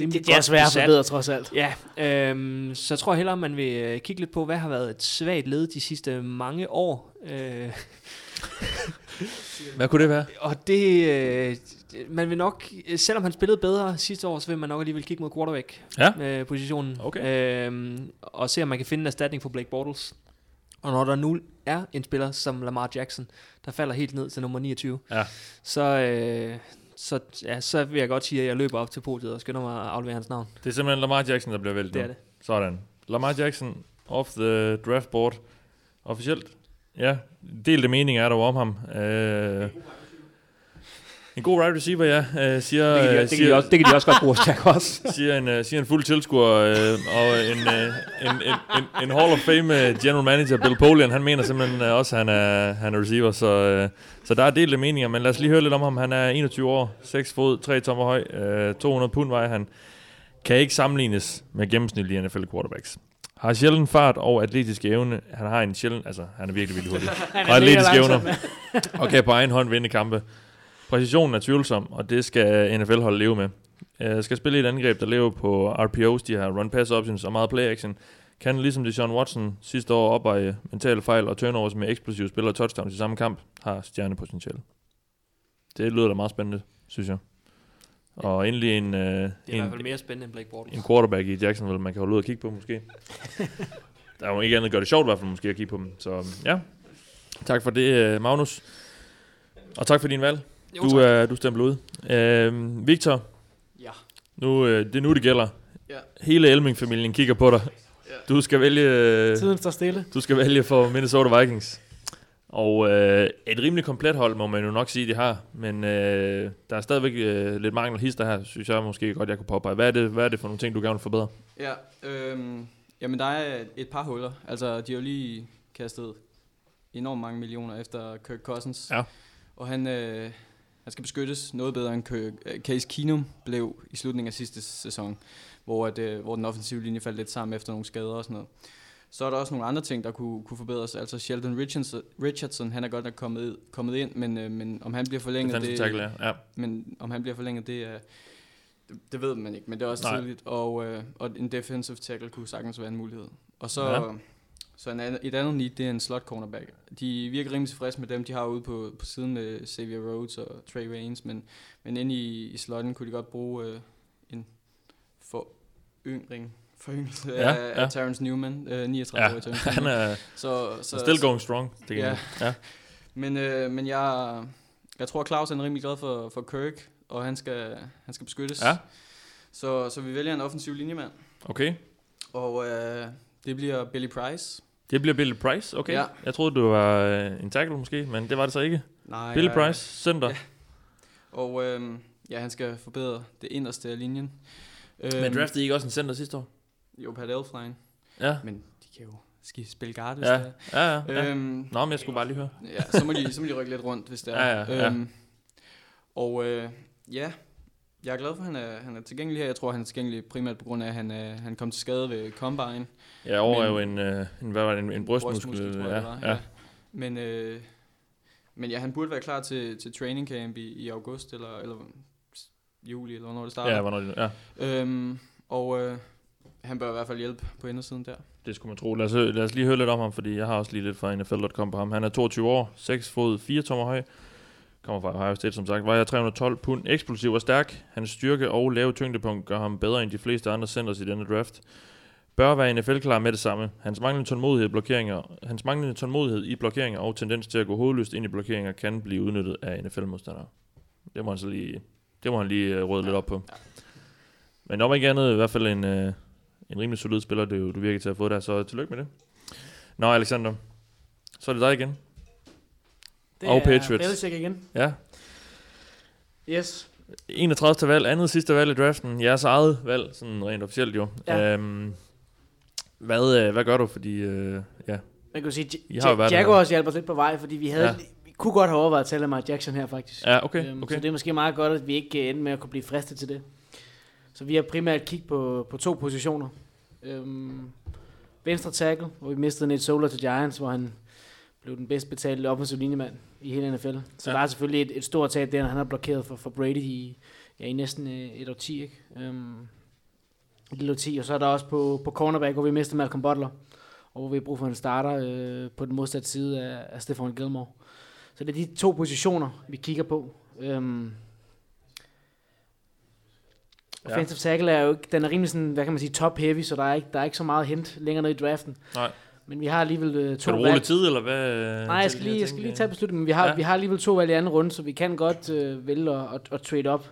rimelig Det, det er svært at forbedre, trods alt. Ja, øhm, så jeg tror hellere, man vil øh, kigge lidt på, hvad har været et svagt led de sidste mange år. Øh, Hvad kunne det være? og det, øh, man vil nok, selvom han spillede bedre sidste år, så vil man nok alligevel kigge mod quarterback Ja. øh, positionen. Okay. Øhm, og se, om man kan finde en erstatning for Blake Bortles. Og når der nu er en spiller som Lamar Jackson, der falder helt ned til nummer 29, Ja. så, øh, så, ja, så vil jeg godt sige, at jeg løber op til podiet og skynder mig at aflevere hans navn. Det er simpelthen Lamar Jackson, der bliver væltet Det er det. Sådan. Lamar Jackson off the draft board. Officielt. Ja, delte meninger er der om ham. Øh, en god wide receiver, ja. Øh, siger, Det kan de- øh, det kan de siger, også- det kan de også godt bruge hos Jaguars. siger, en, øh, siger en fuld tilskuer øh, og en, øh, en, en, en, en Hall of Fame øh, general manager, Bill Polian, han mener simpelthen øh, også, at han er, han er receiver. Så, øh, så der er delte meninger, men lad os lige høre lidt om ham. Han er 21 år, 6 fod, 3 tommer høj, øh, 200 pund vejer han. Kan ikke sammenlignes med gennemsnitlige NFL quarterbacks. Har sjældent fart og atletisk evne. Han har en sjældent, altså han er virkelig virkelig hurtig. Han er og mega atletisk langsom, evner. og kan på egen hånd vinde kampe. Præcisionen er tvivlsom, og det skal NFL holde leve med. Uh, skal spille i et angreb, der lever på RPOs, de har run-pass options og meget play-action. Kan ligesom det Sean Watson sidste år opveje mentale fejl og turnovers med eksplosive spil og touchdowns i samme kamp, har stjernepotentiale. Det lyder da meget spændende, synes jeg. Og endelig en, uh, Det er i hvert en, fald mere spændende end Blake Bortles. en quarterback i Jacksonville, man kan holde ud og kigge på måske. der er jo ikke andet at gøre det sjovt i hvert fald måske at kigge på dem. Så ja, tak for det, øh, Magnus. Og tak for din valg. Jo, Du, er, du stemmer ud. Øh, Victor, Ja. nu, øh, det er nu, det gælder. Ja. Hele Elming-familien kigger på dig. Ja. Du skal vælge... øh, Tiden står stille. Du skal vælge for Minnesota Vikings. Og øh, et rimelig komplet hold, må man jo nok sige, de har. Men øh, der er stadigvæk øh, lidt mangel hister her, synes jeg måske godt, jeg kunne påpege. Hvad er det, hvad er det for nogle ting, du gerne vil forbedre? Ja, øhm, jamen der er et par huller. Altså, de har jo lige kastet enormt mange millioner efter Kirk Cousins. Ja. Og han, øh, han skal beskyttes noget bedre end øh, Case Keenum blev i slutningen af sidste sæson, hvor, at, øh, hvor den offensive linje faldt lidt sammen efter nogle skader og sådan noget. Så er der også nogle andre ting, der kunne, kunne forbedres. Altså Sheldon Richardson, Richardson han er godt nok kommet, kommet ind, men, øh, men om han bliver forlænget, Defensive tackle, ja. Men om han bliver forlænget, det er, det, det ved man ikke, men det er også Nej. tidligt, og, øh, og en defensive tackle kunne sagtens være en mulighed. Og så, Ja. Så en et andet need, det er en slot cornerback. De virker rimelig tilfredse med dem, de har ude på, på siden med Xavier Rhodes og Trey Waynes, men, men inde i, i slotten kunne de godt bruge øh, en foryngring foryngelse Ja, af, ja. af Terrence Newman, øh, 39 Ja, år. Terrence han Newman. er så, så, still going strong. Det ja. ja. Men, øh, men jeg, jeg tror, Claus er rimelig glad for, for Kirk, og han skal, han skal beskyttes. Ja. Så, så vi vælger en offensiv linjemand, Okay. og øh, det bliver Billy Price. Det bliver Billy Price, okay. Ja. Jeg troede, du var øh, en tackle måske, men det var det så ikke. Nej, Billy Price, center. Ja. Og øh, ja, han skal forbedre det inderste af linjen. Men Øhm, draftede I ikke også en center sidste år? Jo, Pat Elfline. Ja. Men de kan jo, skal spille guard, hvis Ja, det er. ja, ja, ja. Øhm, Nå, men jeg skulle bare lige høre. Ja, så må de, så må de rykke lidt rundt, hvis det er. Ja, ja, ja. Øhm, og øh, ja, jeg er glad for, at han er, han er tilgængelig her. Jeg tror, han er tilgængelig primært på grund af, at han, øh, han kom til skade ved Combine. Ja, over er jo en, øh, en, hvad var det, en, en brystmuskel. tror jeg, ja, var, ja. Men, øh, men ja, han burde være klar til, til training camp i, i august, eller, eller juli, eller hvornår det starter. Ja, hvornår det- ja. Øhm, og øh, han bør i hvert fald hjælpe på indersiden der. Det skulle man tro. Lad os, lad os lige høre lidt om ham, fordi jeg har også lige lidt fra NFL.com på ham. Han er 22 år, 6 fod, 4 tommer høj. Kommer fra Ohio State, som sagt. Vejer 312 pund. Eksplosiv og stærk. Hans styrke og lave tyngdepunkt gør ham bedre end de fleste andre centers i denne draft. Bør være NFL-klar med det samme. Hans manglende tålmodighed, i blokeringer, hans manglende tålmodighed i blokeringer og tendens til at gå hovedløst ind i blokeringer kan blive udnyttet af NFL-modstandere. Det må han så lige, det må han lige uh, røde lidt op på. Men om ikke andet, i hvert fald en, uh, en rimelig solid spiller, det, du virker til at få der, så tillykke med det. Nå, Alexander, så er det dig igen. Det og er Patriots. Belichick igen. Ja. Yes. 31. valg, andet sidste valg i draften. Jeres eget valg, sådan rent officielt jo. Ja. Øhm, hvad, øh, hvad gør du? Fordi, øh, ja. Man kan sige, I har jo J- været der. Jaguars hjælper os lidt på vej, fordi vi havde... Ja. Ja. Vi kunne godt have overvejet at tale Lamar Jackson her, faktisk. Ja, okay, Øhm, okay. Så det er måske meget godt, at vi ikke endte med at kunne blive fristet til det. Så vi har primært kigget på, på to positioner. Øhm, venstre tackle, hvor vi mistede Nate Solar til Giants, hvor han blev den bedst betalte offensive linjemand i hele NFL. Så Ja. der er selvfølgelig et, et stort tab der, han har blokeret for, for Brady i, ja, i næsten øh, et år 10, ikke? Øhm, et lille år 10, og så er der også på, på cornerback, hvor vi mistede Malcolm Butler, og hvor vi har brug for en starter øh, på den modsatte side af, af Stefan Gilmore. Så det er de to positioner, vi kigger på. Øhm, Ja. Offensive tackle er jo ikke, den er rimelig sådan, hvad kan man sige, top heavy, så der er ikke, der er ikke så meget hent længere ned i draften. Nej. Men vi har alligevel øh, to Skal du lidt tid, eller hvad? Nej, jeg skal lige, jeg skal lige tage beslutningen, men vi har, Ja. vi har alligevel to valg i anden runde, så vi kan godt øh, vælge at, at, at trade op,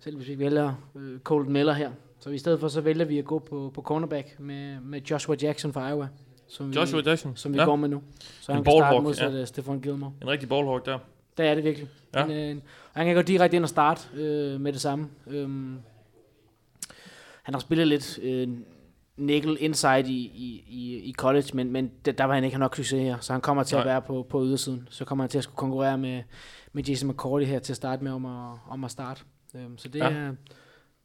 selv hvis vi vælger øh, Colton Miller her. Så i stedet for, så vælger vi at gå på, på cornerback med, med Joshua Jackson fra Iowa. Som Joshua vi, Jackson, Som vi ja. går med nu. Så En han kan starte modsat ja. ja. Stefan Gilmore. En rigtig ballhawk der. Der er det virkelig. Ja. Ja. Men, øh, han kan gå direkte ind og starte øh, med det samme. Øhm, han har spillet lidt øh, nickel inside i, i, i, college, men, men det, der var han ikke nok succes her, så han kommer til Nej. at være på, på ydersiden. Så kommer han til at skulle konkurrere med, med Jason McCourty her til at starte med om at, om at starte. Øhm, så det Ja. er...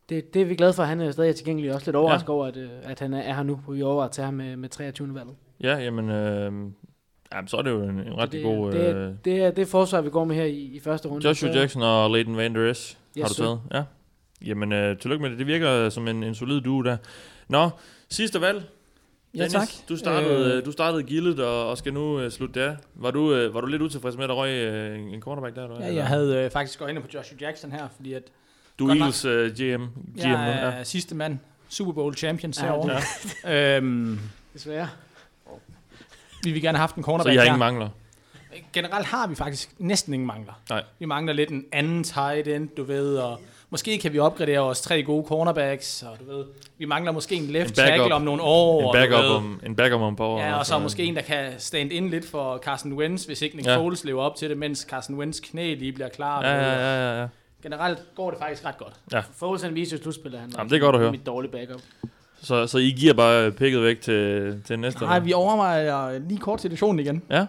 Det, det er vi glade for, at han er stadig tilgængelig. Også lidt overrasket ja. over, at, øh, at han er, er her nu, hvor vi overvejer at tage ham med, med 23. valget. Ja, jamen, øh, jamen, så er det jo en, en rigtig det, god... det, Øh, er, det, er, det er forsvar, vi går med her i, i første runde. Joshua Så- Jackson og Leighton Van Der Esch har Yes, du sir. taget. Ja. Jamen, øh, tillykke med det. Det virker som en, en solid duo der. Nå, sidste valg. Ja, Dennis, tak. Du startede, Øh. du startede gildet og, og skal nu øh, slutte der. Var du, øh, var du lidt utilfreds med, at der røg øh, en, cornerback der? Eller? Ja, jeg havde øh, faktisk gået ind på Joshua Jackson her, fordi at... Du er godt nok- Eagles øh, GM. GM Jeg nu, er sidste mand. Super Bowl champions Ja, herovre. Ja. øhm, Desværre. vi vil gerne have haft en Så cornerback I har her. ingen mangler? Generelt har vi faktisk næsten ingen mangler. Nej. Vi mangler lidt en anden tight end, du ved, og måske kan vi opgradere vores tre gode cornerbacks, og du ved, vi mangler måske en left En tackle om nogle år. En backup om, en backup om et par år. Ja, og så altså. måske en, der kan stand ind lidt for Carson Wentz, hvis ikke Nick Ja. Foles lever op til det, mens Carson Wentz knæ lige bliver klar. Ja, ja, ja, ja, ja. Generelt går det faktisk ret godt. Ja. Foles han viser jo slutspillet, han Jamen, det er godt at høre. mit dårlige backup. Så, så I giver bare picket væk til, til næste? Nej, vi overvejer lige kort situationen igen. Ja.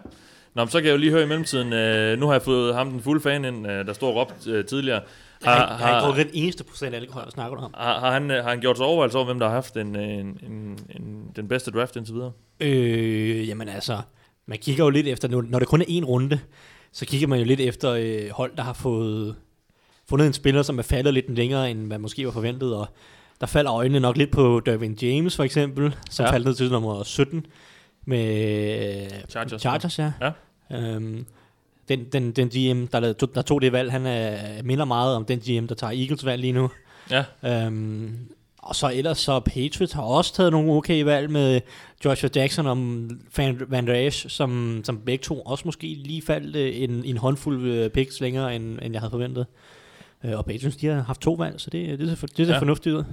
Nå, men så kan jeg jo lige høre i mellemtiden. Øh, nu har jeg fået ham, den fulde fan ind, øh, der står og råbt øh, tidligere. Jeg har, jeg har ikke drukket den eneste procent alkohol, snakker du om. Har, har, han, øh, har han gjort sig overvejelser over, hvem der har haft en, øh, en, en, en, den bedste draft indtil videre? Øh, jamen altså, man kigger jo lidt efter, når det kun er en runde, så kigger man jo lidt efter øh, hold, der har fået fundet en spiller, som er faldet lidt længere, end hvad måske var forventet, og der falder øjnene nok lidt på Dervin James for eksempel, som Ja. ja. faldt ned til nummer 17 med Chargers, Chargers ja. Ja. Øhm, den, den, den GM, der, lavede- der tog det valg, han er, minder meget om den GM, der tager Eagles valg lige nu. Ja. Øhm, og så ellers så Patriots har også taget nogle okay valg med Joshua Jackson og Van, Van Der Esch, som, som begge to også måske lige faldt øh, en, en håndfuld øh, picks længere, end, end jeg havde forventet. Øh, og Patriots, de har haft to valg, så det, det, ser, det ser Ja. fornuftigt ud.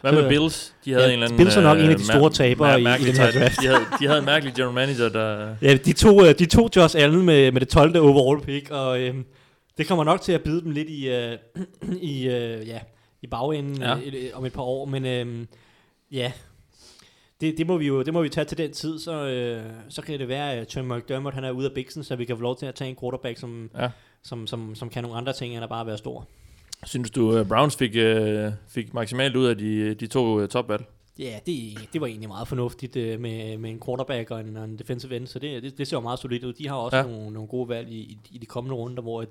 Hvad med Bills? De havde ja, en eller anden... Bills er nok øh, en af de store tabere i, i den her draft. De havde, de havde en mærkelig general manager, der... Ja, de tog, øh, de tog Josh Allen med, med det 12. overall pick, og øhm, det kommer nok til at bide dem lidt i, øh, i, øh, ja, i bagenden Ja. øh, om et par år, men øhm, ja, det, det, må vi jo det må vi tage til den tid, så, øh, så kan det være, at Tom McDermott han er ude af biksen, så vi kan få lov til at tage en quarterback, som, Ja. som, som, som kan nogle andre ting, end at bare være stor. Synes du, uh, Browns fik, uh, fik maksimalt ud af de, de to uh, topvalg? Ja, det, det var egentlig meget fornuftigt øh, med, med en quarterback og en, og en defensive end, så det, det, det ser jo meget solidt ud. De har også Ja. nogle, nogle gode valg i, i, i de kommende runder, hvor, et,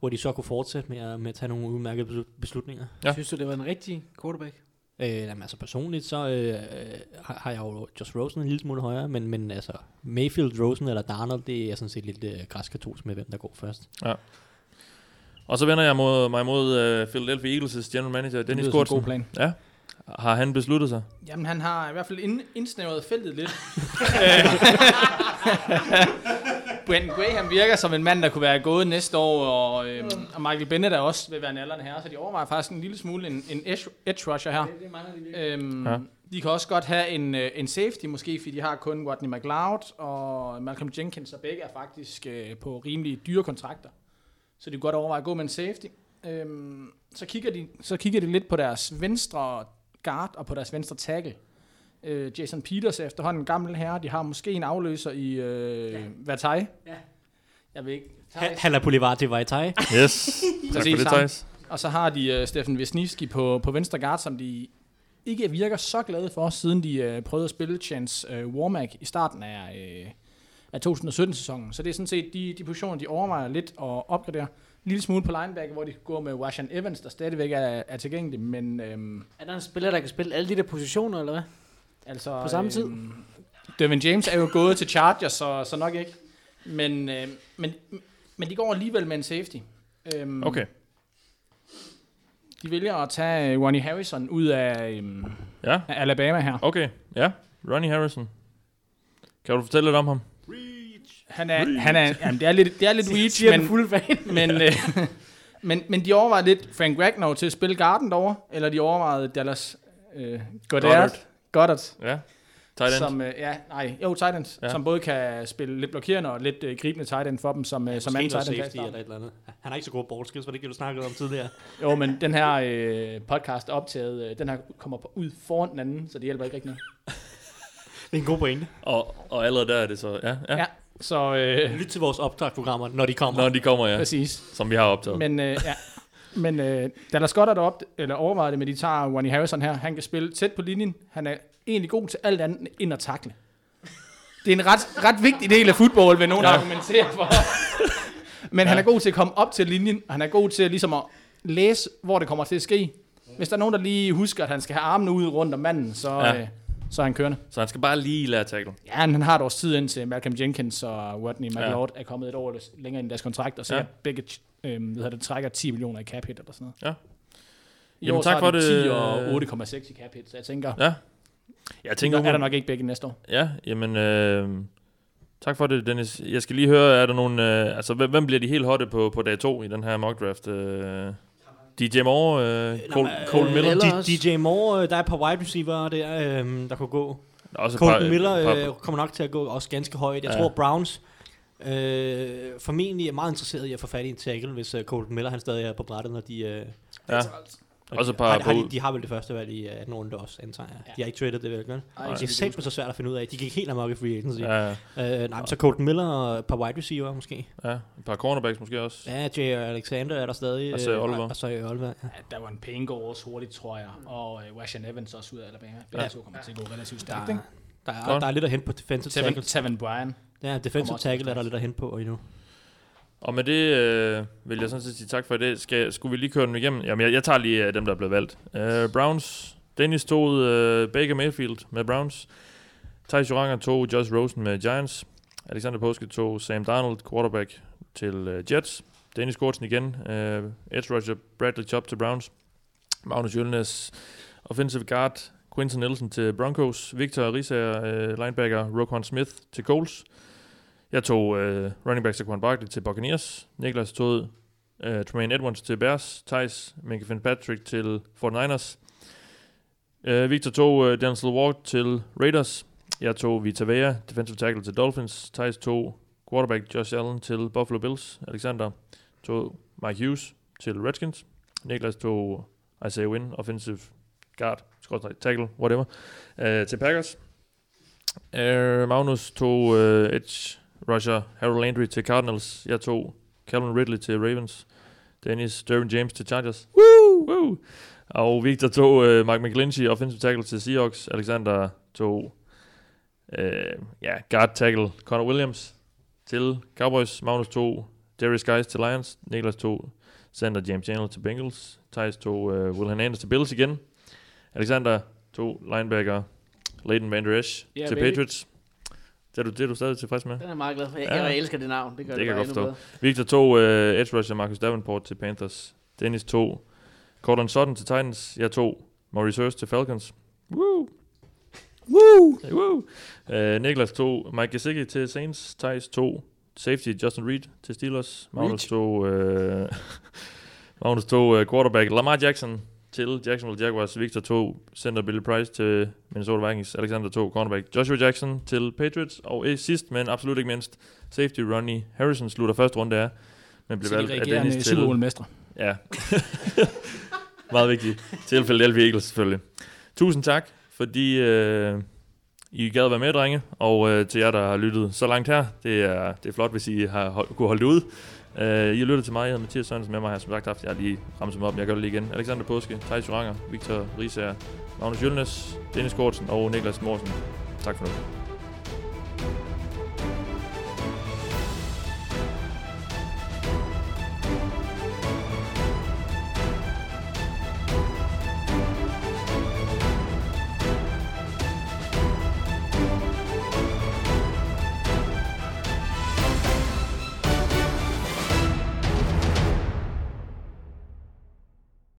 hvor de så kunne fortsætte med at, med at tage nogle udmærkede beslut- beslutninger. Ja. Synes du, det var en rigtig quarterback? Øh, jamen, altså personligt, så øh, øh, har, jeg jo Josh Rosen en lille smule højere, men, men altså Mayfield, Rosen eller Darnold, det er sådan set lidt øh, græskatolsk med, hvem der går først. Ja. Og så vender jeg mod, mig mod uh, Philadelphia Eagles' general manager, Dennis lyder som en Kortsen. god plan. Ja. Har han besluttet sig? Jamen, han har i hvert fald ind, indsnævret feltet lidt. Brendan Graham virker som en mand, der kunne være gået næste år, og, øhm, og Michael Bennett er også ved at være en herre, så de overvejer faktisk en lille smule en, en edge, edge rusher her. Øhm, Ja. ja. De kan også godt have en, øh, en safety måske, fordi de har kun Rodney McLeod og Malcolm Jenkins, og begge er faktisk øh, på rimelig dyre kontrakter. Så de kan godt overveje at gå med en safety. Øhm, så, kigger de, så kigger de lidt på deres venstre guard og på deres venstre tackle. Øh, Jason Peters er efterhånden en gammel herre. De har måske en afløser i øh, ja. Vertej. Ja. Jeg ved ikke. Han er Bolivar til Vajtai. Yes. tak for Præcis, det. Og så har de uh, Steffen Wisniewski på, på venstre guard, som de ikke virker så glade for, siden de uh, prøvede at spille Chance uh, Warmack i starten af, uh, af 2017-sæsonen. Så det er sådan set de, de positioner, de overvejer lidt at opgradere. En lille smule på linebacker, hvor de kan gå med Washington Evans, der stadigvæk er, er tilgængelig, men øhm, Er der en spiller, der kan spille alle de der positioner, eller hvad? altså... På samme tid? Øhm, Devin James er jo gået til Chargers, så, så nok ikke. Men, øh, men, men de går alligevel med en safety. Øhm, Okay. De vælger at tage Ronnie Harrison ud af, øhm, Ja. af Alabama her. Okay, ja. Ronnie Harrison. Kan du fortælle lidt om ham? Han er, han er, jamen, det er lidt, det er lidt reach, men, fulde fan. men, øh, men, men de overvejer lidt Frank Ragnow til at spille Garden derovre, eller de overvejede Dallas øh, Goddard, Goddard. Goddard Ja. Tight end. som, øh, ja, nej, jo, tight end, Ja. som både kan spille lidt blokerende og lidt øh, gribende tight end for dem, som, øh, som anden tight end. safety eller et eller andet. Han har ikke så gode ball skills, var det ikke, det, du snakkede om tidligere? Jo, men den her øh, podcast er optaget, øh, den her kommer på, ud foran den anden, så det hjælper ikke rigtig noget. Det er en god pointe. Og, og allerede der er det så, ja. ja. Ja, så øh, Lyt til vores optagsprogrammer, når de kommer. Når de kommer, ja. præcis. Som vi har optaget. Men, øh, ja. Men øh, Dallas Goddard op, eller overvejer det med, at de tager Ronnie Harrison her. Han kan spille tæt på linjen. Han er egentlig god til alt andet end at takle. Det er en ret, ret vigtig del af fodbold, vil nogen ja. argumentere for. Men ja. han er god til at komme op til linjen, og han er god til ligesom at læse, hvor det kommer til at ske. Hvis der er nogen, der lige husker, at han skal have armene ud rundt om manden, så, ja. øh, så er han kørende. Så han skal bare lige lære tackle. Ja, han har et års tid indtil Malcolm Jenkins og Rodney McLeod ja. er kommet et år længere ind i deres kontrakt, og så Ja. begge øh, hvad det, trækker 10 millioner i cap hit eller sådan noget. Ja. I Jamen, år, tak så for har de det. 10 og 8,6 i cap hit, så jeg tænker, ja. Ja. Jeg tænker, er der nok ikke begge næste år. Ja, jamen, øh, tak for det, Dennis. Jeg skal lige høre, er der nogen, øh, altså, hvem, hvem bliver de helt hotte på, på dag 2 i den her mock draft? Øh, DJ Moore, øh, Cole, Cole Miller? D- DJ Moore, øh, der er et par wide receiver der, øh, der kunne gå. Der er også et Colton par- Miller par- øh, kommer nok til at gå også ganske højt. Jeg Ja. tror, Browns øh, formentlig er meget interesseret i at få fat i en tackle, hvis uh, Colton Miller han stadig er på brættet, når de... Øh, Ja. Også et par har, har de, de har vel det første valg i 18 runde også, antager jeg. Ja. De har ikke traded det vel? Ej, Det er simpelthen så svært at finde ud af. De gik helt amok i free agency. Ja, ja, Øh, nej, så Colton Miller og et par wide receiver måske. ja, et par cornerbacks måske også. Ja, Jay Alexander er der stadig. Og så øh, Oliver. Og så Oliver, ja. Ja, der var en penge går også hurtigt, tror jeg, og øh, Washington Evans også ud af Alabama. Ja. to kommer til at gå relativt stærkt, Der, ikke? der, er, der er lidt at hente på defensive Tevin, tackle. Tevin Bryan. Ja, defensive også tackle er der lidt at hente på endnu. Og med det øh, vil jeg sådan set sige tak for det. Skal, skulle vi lige køre den igennem? Jamen, jeg, jeg tager lige øh, dem, der er blevet valgt. Uh, Browns. Dennis tog uh, Baker Mayfield med Browns. Thijs Joranger tog Josh Rosen med Giants. Alexander Påske tog Sam Darnold, quarterback til uh, Jets. Dennis Kortsen igen. Uh, edge rusher Bradley Chop til Browns. Magnus Jølnes, offensive guard. Quinton Nielsen til Broncos. Victor Risager, uh, linebacker. Roquan Smith til Coles. Jeg tog øh, running back Saquon Barkley til Buccaneers. Niklas tog uh, Tremaine Edwards til Bears. Thijs Minka Fitzpatrick til 49ers. Øh, Victor tog øh, Denzel Ward til Raiders. Jeg tog Vita Vea, defensive tackle til Dolphins. Thijs tog quarterback Josh Allen til Buffalo Bills. Alexander tog Mike Hughes til Redskins. Niklas tog Isaiah Wynn, offensive guard, tackle, whatever, øh, til Packers. Uh, Magnus tog uh, Edge Rusher Harold Landry til Cardinals. Jeg tog Calvin Ridley til Ravens. Dennis Derwin James til Chargers. Woo! Woo! Og Victor tog uh, Mike McGlinchey, offensive tackle til Seahawks. Alexander tog uh, ja, guard tackle Connor Williams til Cowboys. Magnus tog Darius Guys til Lions. Niklas tog center James Chandler til Bengals. Thijs tog uh, Will Hernandez til Bills igen. Alexander tog linebacker Leighton Van Der Esch Ja, til baby. Patriots. Det er, du, det er du stadig tilfreds med? Den er jeg meget glad for. Jeg, Ja. jeg elsker det navn. Det gør det det, kan bare jeg godt endnu forstå. bedre. Victor tog uh, edge rusher Marcus Davenport til Panthers. Dennis tog Cortland Sutton til Titans. Jeg tog Maurice Hurst til Falcons. Woo! Woo! Hey, woo! Uh, Niklas tog Mike Gesicki til Saints. Thijs tog safety Justin Reed til Steelers. Magnus Reed. tog, uh, Magnus tog uh, quarterback Lamar Jackson til Jacksonville Jaguars. Victor tog center Billy Price til Minnesota Vikings. Alexander tog cornerback Joshua Jackson til Patriots. Og øh, sidst, men absolut ikke mindst, safety Ronnie Harrison slutter første runde af. Men blev Så de valgt af Dennis til... Super Bowl-mestre. Ja. Meget vigtigt. Tilfælde Elvi Eagles selvfølgelig. Tusind tak, fordi øh, I gad være med, drenge. Og øh, til jer, der har lyttet så langt her. Det er, det er flot, hvis I har hold, kunne holde det ud. Øh, I har lyttet til mig. Jeg hedder Mathias Sørensen med mig her. Som sagt haft, jeg har lige ramset mig op, men jeg gør det lige igen. Alexander Påske, Thijs Joranger, Victor Risager, Magnus Jølnes, Dennis Gortsen og Niklas Morsen. Tak for nu.